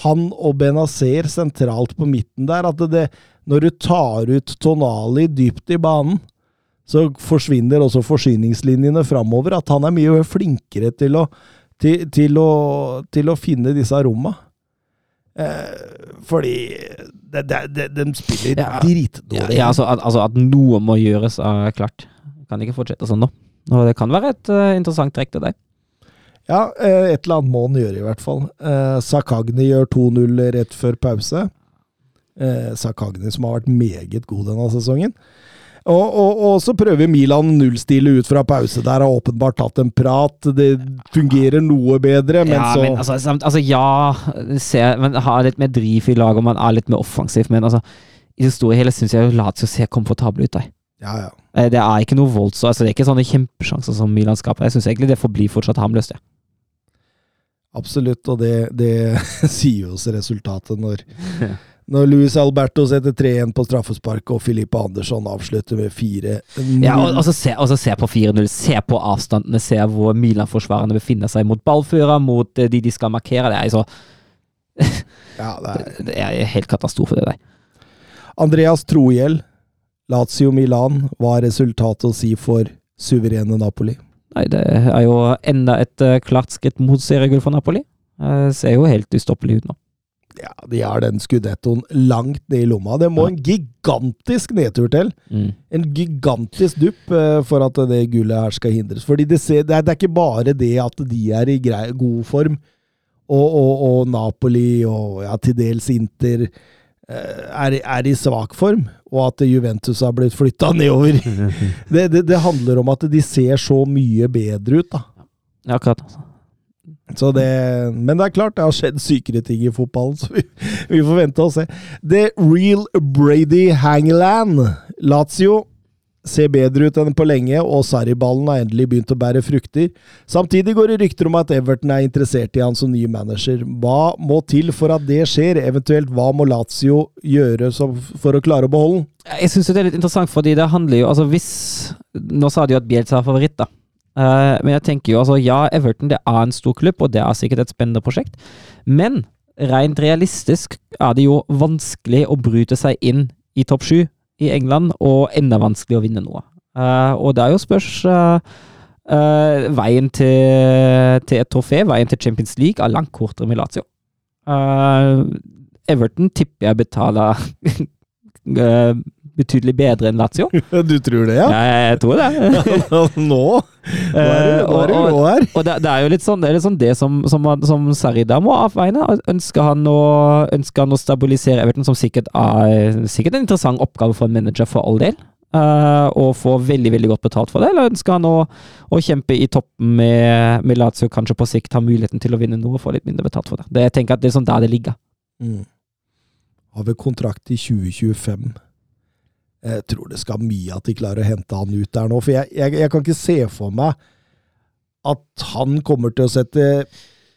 han og Benazer sentralt på midten der, at det, når du tar ut Tonali dypt i banen, så forsvinner også forsyningslinjene framover. At han er mye flinkere til å, til, til å, til å finne disse romma. Eh, fordi de, de, de, spiller Ja. dritdårlig. Ja, altså, at, altså at noe må gjøres, er klart. Kan ikke fortsette sånn nå. Og det kan være et uh, interessant trekk til deg. Ja, eh, et eller annet må han gjøre, i hvert fall. Eh, Sakagni gjør 2-0 rett før pause. Eh, Sakagni som har vært meget god denne sesongen. Og, og, og så prøver Milan nullstille ut fra pause. Der har åpenbart tatt en prat. Det fungerer noe bedre, men ja, så men altså, altså ja, se, men ha litt mer driv i laget, og man er litt mer offensiv. Men altså, i det store hele syns jeg Lazio ser komfortable ut. Der. Ja, ja. Det er ikke noe voldsomt, altså, det er ikke sånne kjempesjanser som Milan skaper. Jeg syns egentlig det forblir fortsatt harmløst. Ja. Absolutt, og det, det sier jo oss resultatet når, når Luis Alberto setter 3-1 på straffespark og Filippe Andersson avslutter med 4-0. Ja, og, og, så se, og så se på 4-0. Se på avstandene. Se hvor Milan-forsvarerne befinner seg mot ballfører, mot eh, de de skal markere. Det er, så, ja, det er det er helt katastrofe, det der. Andreas Trohjell, Lazio Milan, hva er resultatet å si for suverene Napoli. Nei, det er jo enda et eh, klart skritt mot seriegull for Napoli. Det ser jo helt ustoppelig ut nå. Ja, de har den skudettoen langt ned i lomma. Det må Ja. en gigantisk nedtur til. Mm. En gigantisk dupp eh, for at det gullet her skal hindres. Fordi det, ser, det, er, det er ikke bare det at de er i grei, god form, og, og, og Napoli og ja, til dels Inter eh, er, er i svak form, og at Juventus har blitt flytta nedover. Det, det, det handler om at de ser så mye bedre ut, da. Ja, akkurat. altså. Så det, men det er klart, det har skjedd sykere ting i fotballen, så vi, vi får vente og se. The Real Brady Hangland. Lazio ser bedre ut enn på lenge, og Sarri-ballen har endelig begynt å bære frukter. Samtidig går det rykter om at Everton er interessert i han som ny manager. Hva må til for at det skjer? Eventuelt hva må Lazio gjøre for å klare å beholde den? Jeg syns det er litt interessant, fordi det handler jo Altså, hvis Nå sa de jo at Bielsa er favoritt, da. Eh, men jeg tenker jo altså, ja, Everton det er en stor klubb, og det er sikkert et spennende prosjekt. Men rent realistisk er det jo vanskelig å bryte seg inn i topp sju i England, og enda vanskelig å vinne noe. Uh, og det er jo spørs uh, Veien til, til et trofé, veien til Champions League, er langt kortere med Lazio. Everton tipper jeg betaler betydelig bedre enn Lazio. Du tror det, ja? Ja, jeg tror det. Nå? Hva er det, nå her? og det, det er jo litt sånn det, litt sånn det som, som, som Sarida må avveine. Ønsker han, å, ønsker han å stabilisere Everton, som sikkert er sikkert en interessant oppgave for en manager, for all del. Uh, og få veldig veldig godt betalt for det, eller ønsker han å, å kjempe i toppen med, med Lazio, kanskje på sikt ha muligheten til å vinne noe og få litt mindre betalt for det. det jeg tenker at det er sånn der det ligger. Mm. Har vel kontrakt i 2025. Jeg tror det skal mye at de klarer å hente han ut der nå. For jeg, jeg, jeg kan ikke se for meg at han kommer til å sette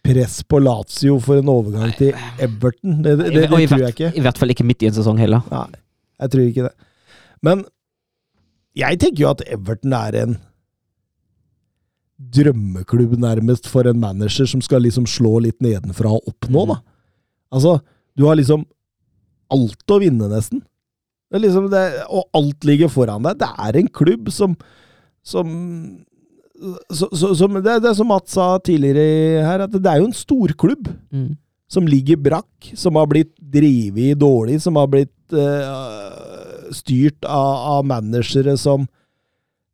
press på Lazio for en overgang til Everton. Det, det, det, det tror jeg ikke. I hvert fall ikke midt i en sesong heller. Nei, jeg tror ikke det. Men jeg tenker jo at Everton er en drømmeklubb, nærmest, for en manager som skal liksom slå litt nedenfra og opp nå, da. Altså, du har liksom alt å vinne, nesten. Det liksom det, og alt ligger foran deg. Det er en klubb som som, så, som det, det er som Mats sa tidligere her, at det er jo en storklubb Mm. som ligger brakk, som har blitt drevet dårlig, som har blitt uh, styrt av, av managere som,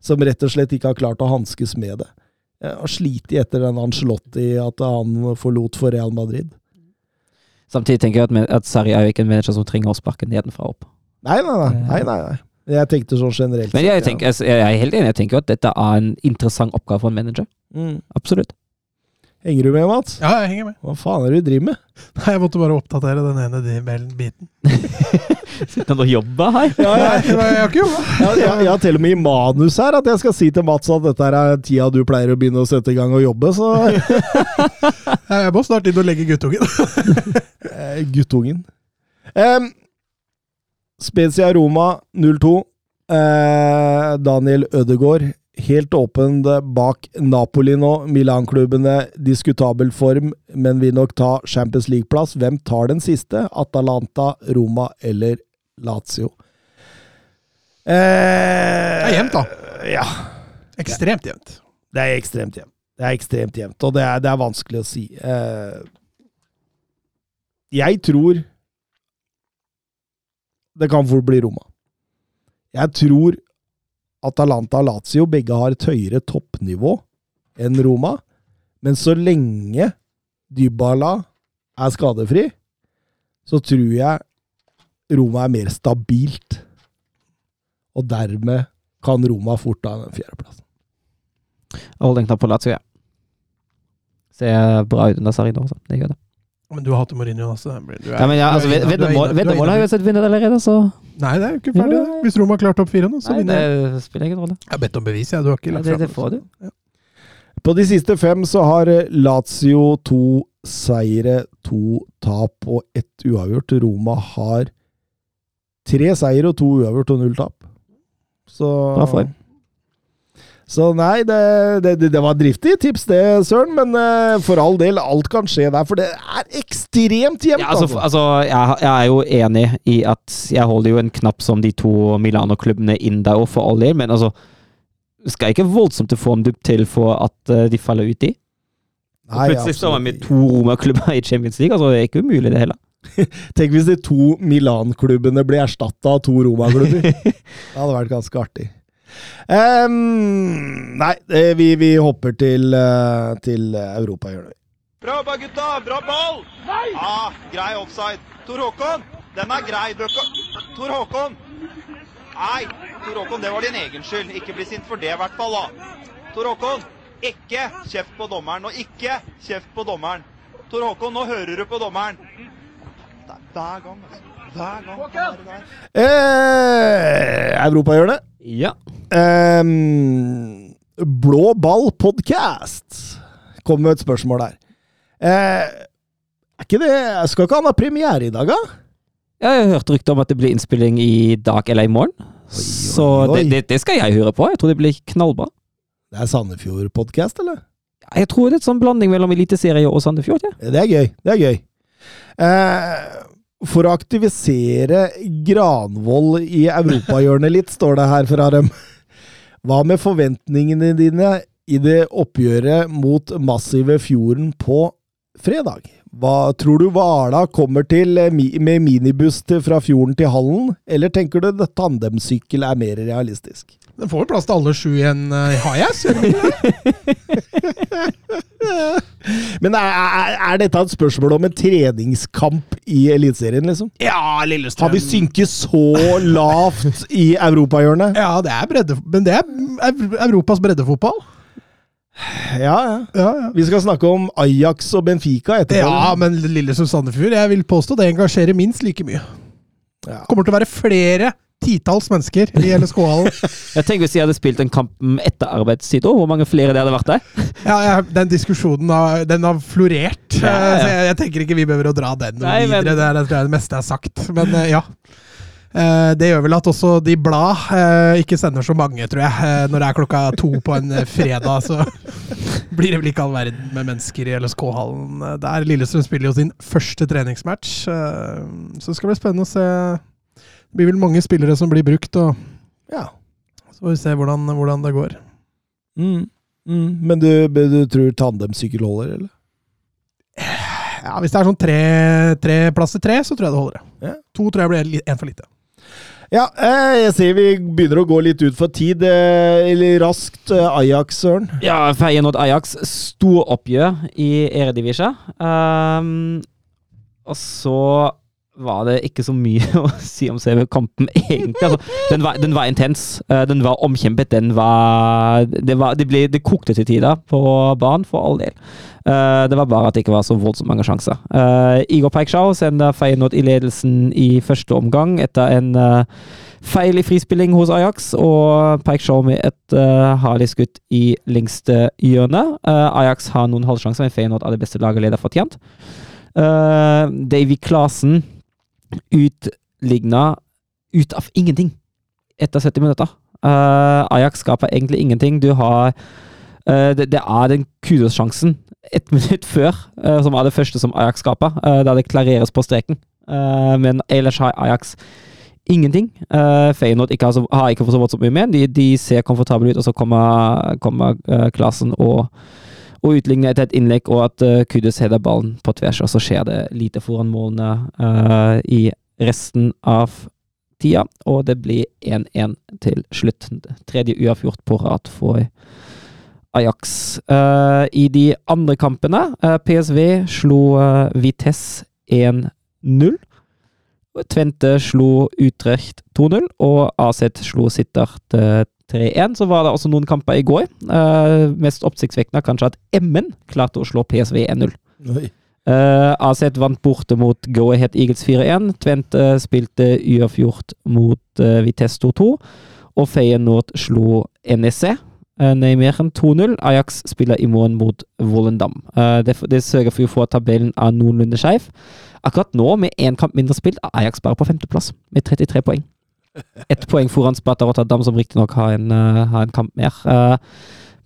som rett og slett ikke har klart å hanskes med det. Jeg har slitt etter den Angelotti, at han forlot for Real Madrid. Samtidig tenker jeg at, at Sarri er jo ikke en manager som trenger å sparke nedenfra opp. Nei, nei, nei. nei, nei, nei. Jeg tenkte sånn generelt. Men jeg, tenker, jeg, jeg er helt enig. Jeg tenker jo at dette er en interessant oppgave for en manager. mm. Absolutt. Henger du med, Mats? Ja, jeg henger med. Hva faen er det du driver med? Nei, Jeg måtte bare oppdatere den ene de- biten. Sitter han og jobber her? Ja, Nei, jeg, jeg har ikke jobba. jeg, jeg, jeg har til og med i manus her at jeg skal si til Mats at dette er tida du pleier å begynne å sette i gang og jobbe, så Jeg må snart inn og legge guttungen. Eh, guttungen. Um, Spezia Roma 0-2. Eh, Daniel Ødegaard helt åpen bak Napoli nå. Milan-klubbene diskutabel form, men vil nok ta Champions League-plass. Hvem tar den siste? Atalanta, Roma eller Lazio? Eh, Det er jevnt, da. Ja. Ekstremt jevnt. Det er ekstremt jevnt. Det er ekstremt jevnt, og det er, det er vanskelig å si. Eh, jeg tror det kan fort bli Roma. Jeg tror Atalanta og Lazio begge har et høyere toppnivå enn Roma, men så lenge Dybala er skadefri, så tror jeg Roma er mer stabilt. Og dermed kan Roma fort ta den fjerdeplassen. Holder en knapp på Lazio, ja. Ser bra ut under også. Det gjør det. Men du har hatt Mourinho, altså. Du er- Ja, men ja, altså, inne- du er veddemål inne- du er veddemål har jo sett vinner allerede, så Nei, det er jo ikke ferdig. det. Hvis Roma har klart opp fire nå, så Nei, vinner jeg. det spiller ingen rolle. Jeg har bedt om bevis, jeg. Du har ikke lagt det, fram det får du. På de siste fem så har eh, Lazio to seire, to tap og ett uavgjort. Roma har tre seire og to uavgjort og null tap. Så Bra form. Så nei, det, det, det- var driftig tips det, Søren, men uh, for all del, alt kan skje der. For det er ekstremt jevnt, Ja, altså, altså. altså jeg, jeg er jo enig i at jeg holder jo en knapp som de to Milano-klubbene inn der, òg, for all del, men altså skal ikke voldsomt til formdupp til for at uh, de faller ut i. Nei, plutselig står man med to Roma-klubber i Champions League. altså Det er ikke umulig, det heller. Tenk hvis de to Milan-klubbene blir erstatta av to Roma-klubber. det hadde vært ganske artig. Ehm, nei, eh, vi, vi hopper til, eh, til Europa, gjør det. Bra jobba, gutta! Bra ball! Nei! Ah, grei offside. Tor Håkon, den er grei. Tor Håkon! Nei, Tor Håkon, det var din egen skyld. Ikke bli sint for det, i hvert fall. da. Tor Håkon, ikke kjeft på dommeren. Og ikke kjeft på dommeren. Tor Håkon, nå hører du på dommeren. Det er hver gang, altså. Hver gang. der. Eh, Europahjørnet. Ja. Ehm, Blå ball podcast kom med et spørsmål der. Uh, er ikke det Skal ikke han ha premiere i dag, da? Jeg har hørt rykter om at det blir innspilling i dag eller i morgen. Så oi, oi. det, det, det skal jeg høre på. Jeg tror det blir knallbra. Det er Sandefjord-podkast, eller? Jeg tror det er et sånn blanding mellom Eliteserie og Sandefjord. Ja. Det er gøy. Det er gøy. Uh, for å aktivisere Granvoll i europahjørnet litt, står det her fra dem. Hva med forventningene dine i det oppgjøret mot massive Fjorden på fredag? Hva tror du Hvala kommer til eh, med minibuss fra Fjorden til Hallen, eller tenker du at tandemsykkel er mer realistisk? Den får jo plass til alle sju i en Hajas, gjør den ikke det? Men er, er dette et spørsmål om en treningskamp i Eliteserien, liksom? Ja, Lillestrøm. Har vi synket så lavt i europahjørnet? Ja, det er bredde... Men det er Europas breddefotball. Ja, ja. Ja, ja. Vi skal snakke om Ajax og Benfica etterpå. Ja, men Lillestrøm Sandefjord, jeg vil påstå det engasjerer minst like mye. Ja. Kommer til å være flere titalls mennesker i LSK-hallen. Jeg tenker Hvis de hadde spilt en kamp etter arbeidstid, også, hvor mange flere det hadde vært der? Ja, ja, den diskusjonen har, den har florert, Ja, ja. så jeg, jeg tenker ikke vi behøver å dra den Nei, men- videre. Det er, det tror jeg det meste er sagt. Men eh, ja. Eh, Det gjør vel at også de blad eh, ikke sender så mange, tror jeg. Når det er klokka to på en fredag, så blir det vel ikke all verden med mennesker i LSK-hallen der. Lillestrøm spiller jo sin første treningsmatch, så det skal bli spennende å se. Det blir vel mange spillere som blir brukt, og Ja. så får vi se hvordan, hvordan det går. Mm. Mm. Men du, du tror tandemsykkel holder, eller? Ja, Hvis det er sånn tre, tre plass til tre, så tror jeg det holder. Ja. To tror jeg blir én en for lite. Ja, eh, jeg ser vi begynner å gå litt ut for tid. eh, Eller raskt. eh, Ajax, Søren. Ja, Feyenoord Ajax. Storoppgjør i Eredivisja. Um, og så var det ikke så mye å si om selve kampen, egentlig. Altså, den, var, den var intens. eh, den var omkjempet. Den var Det, var, det, ble, det kokte til tider på banen, for all del. Eh, det var bare at det ikke var så voldsomt mange sjanser. Uh, Igor Peikshaw sender Feyenoord i ledelsen i første omgang etter en eh, feil i frispilling hos Ajax, og Peikshaw med et uh, herlig skudd i lengste hjørne. Eh, Ajax har noen halvsjanser, men Feyenoord er det beste laget leder fortjent. Davy Klasen utligna ut av ingenting etter 70 minutter. Uh, Ajax skaper egentlig ingenting. Du har uh, det, det er den kudossjansen ett minutt før, uh, som er det første som Ajax skaper, da det klareres på streken. Men ellers har Ajax ingenting. Uh, Feyenoord ikke har, så, har ikke så mye med. De, de ser komfortable ut, og så kommer, kommer Klasen og, og utligner etter et innlegg, og at uh, Kudus header ballen på tvers, og så skjer det lite foran målene uh, i resten av tida, og det blir 1-1 til slutt. Tredje uavgjort på rad for Ajax. Uh, I de andre kampene, PSV slo Vitesse 1-0. Tvente slo Utrecht 2-0, og AZ slo Sittert 3-1. Så var det også noen kamper i går. Uh, mest oppsiktsvekkende kanskje at Emmen klarte å slå PSV 1-0. Oi. Uh, AZ vant borte mot Go Ahead Eagles 4-1. Tvente spilte uavgjort mot uh, Vitesse 2-2. Og Feyenoord slo NSE. Neymeren Nijmegen 2-0. Ajax spiller i morgen mot Volendam. Det, det sørger for å få tabellen av noenlunde skeiv. Akkurat nå, med én kamp mindre spilt, er Ajax bare på femteplass, med 33 poeng. Ett poeng foran Sparta Rotterdam, som riktignok har, en, uh, har en kamp mer. Uh,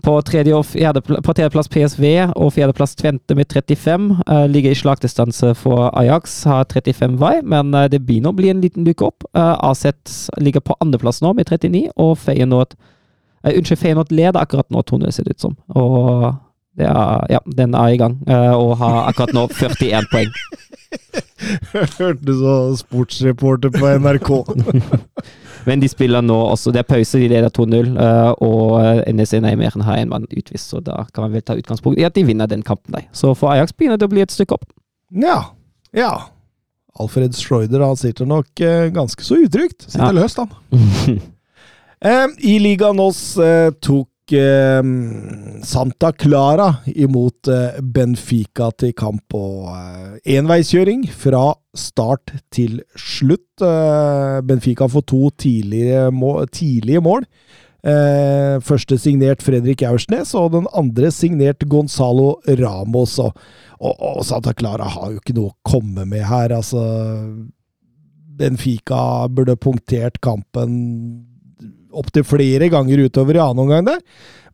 på tredje og på tredjeplass PSV og fjerdeplass Tvente med 35. Uh, ligger i slagdistanse for Ajax, har 35 vei, men uh, det begynner å bli en liten dukke opp. Uh, AZ ligger på andreplass nå med 39, og Feyenoord uh, Unnskyld, Feyenoord leder akkurat nå 2-0, ser det ut som. Og er, ja, den er i gang, eh, og har akkurat nå 41 poeng. Hørte så sportsreporter på NRK. Men de spiller nå også, det er pause, de leder 2-0, eh, og eh, NSC Nijmegen har en mann utvist, så da kan man vel ta utgangspunkt i at de vinner den kampen. Der. Så for Ajax begynner det å bli et stykke opp. Ja. Ja. Alfred Schreuder han sitter nok eh, ganske så utrygt. Sitter Ja. løst, han. Eh, I Liga Nos eh, tok eh, Santa Clara imot eh, Benfica til kamp og eh, enveiskjøring fra start til slutt. Eh, Benfica får to tidlige må tidlige mål. Eh, første signert Fredrik Aursnes, og den andre signert Gonzalo Ramos. Og, og, og Santa Clara har jo ikke noe å komme med her. Altså Benfica burde punktert kampen opptil flere ganger utover i annen omgang der.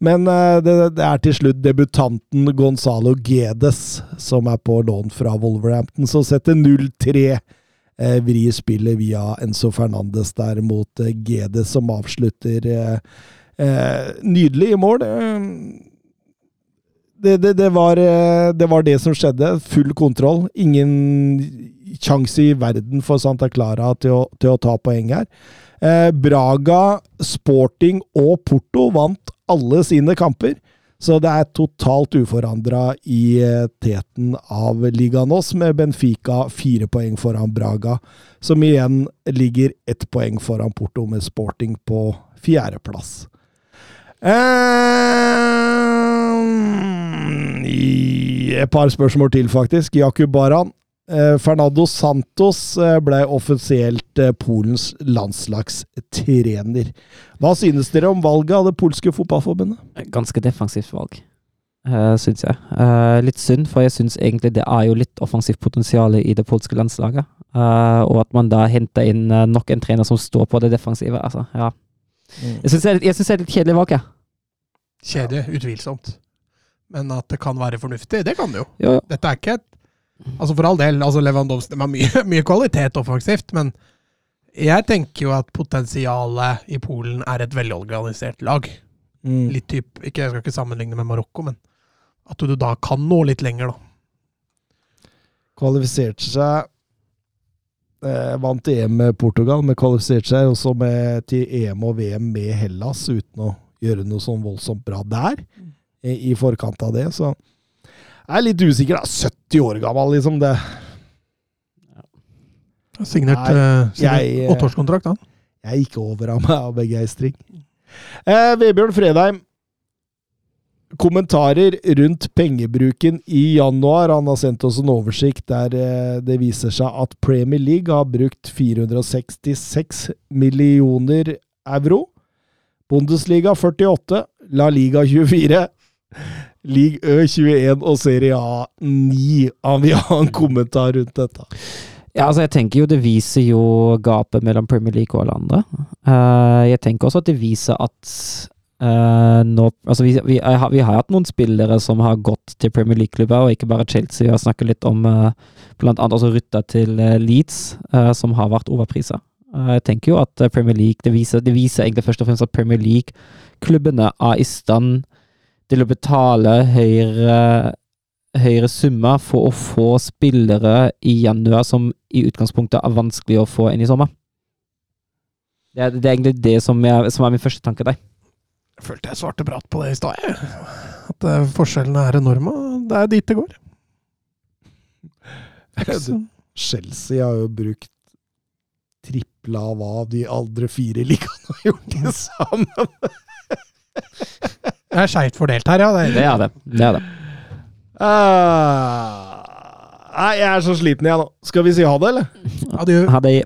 Men eh, det, det er til slutt debutanten Gonzalo Gedes som er på lån fra Wolverhampton, som setter 0-3. Eh, vrir spillet via Enzo Fernandes der mot eh, Gedes, som avslutter eh, eh, nydelig i mål. Eh, det, det, det, var, det var det som skjedde. Full kontroll. Ingen sjanse i verden for Santa Clara til å, til å ta poeng her. Eh, Braga, Sporting og Porto vant alle sine kamper. Så det er totalt uforandra i eh, teten av Liganos, med Benfica fire poeng foran Braga, som igjen ligger ett poeng foran Porto, med Sporting på fjerdeplass. Eh, et par spørsmål til, faktisk. Jakub Baran. Eh, Fernando Santos eh, ble offisielt eh, Polens landslagstrener. Hva synes dere om valget av det polske fotballforbundet? Ganske defensivt valg, syns jeg. Eh, litt synd, for jeg syns egentlig det er jo litt offensivt potensial i det polske landslaget. Eh, og at man da henter inn nok en trener som står på det defensive. Altså, ja. Jeg syns det, er litt- synes det er litt kjedelig valg, jeg. Kjedelig, utvilsomt. Men at det kan være fornuftig, det kan det jo. Jo, jo. Dette er ikke et Altså For all del, altså Lewandowski de har mye, mye kvalitet offensivt, men jeg tenker jo at potensialet i Polen er et velorganisert lag. Mm. Litt typ, ikke, Jeg skal ikke sammenligne med Marokko, men at du da kan nå litt lenger, da. Kvalifiserte seg eh, Vant EM med Portugal, men kvalifiserte seg også med, til EM og VM med Hellas, uten å gjøre noe sånn voldsomt bra der. eh, I forkant av det, så jeg er litt usikker. da, 70 år gammel, liksom. det Signert, Nei, eh, signert eh, åtteårskontrakt, han. Jeg gikk over av meg av begeistring. Eh, Vebjørn Fredheim. Kommentarer rundt pengebruken i januar. Han har sendt oss en oversikt der eh, det viser seg at Premier League har brukt 466 millioner euro. Bundesliga 48, La Liga 24, Ligue Ø 21 og Serie A 9. Han vil ha en kommentar rundt dette. Ja, altså jeg tenker jo det viser jo gapet mellom Premier League og alle andre. Uh, jeg tenker også at det viser at uh, nå Altså vi, vi, har- vi har hatt noen spillere som har gått til Premier League-klubber, og ikke bare Chelsea. Vi har snakket litt om uh, annet også Rytta til eh, Leeds, uh, som har vært overprisa. jeg tenker jo at Premier League det viser, det viser egentlig først og fremst at Premier League-klubbene er i stand til å betale høyere høyere summer for å få spillere i januar som i utgangspunktet er vanskelig å få inn i sommer. Det er, det er egentlig det som er, som er min første tanke der. Jeg følte jeg svarte bratt på det i stad, jeg. At eh, forskjellene er enorme, det er dit det går. Så- Chelsea har jo brukt tripla av hva de andre fire ligaene har gjort til sammen. Det er skeivt fordelt her, ja. Det er det. Er det. det, er det. Uh, nei, jeg er så sliten jeg nå. Skal vi si ha det, eller? Adjø. Ha det.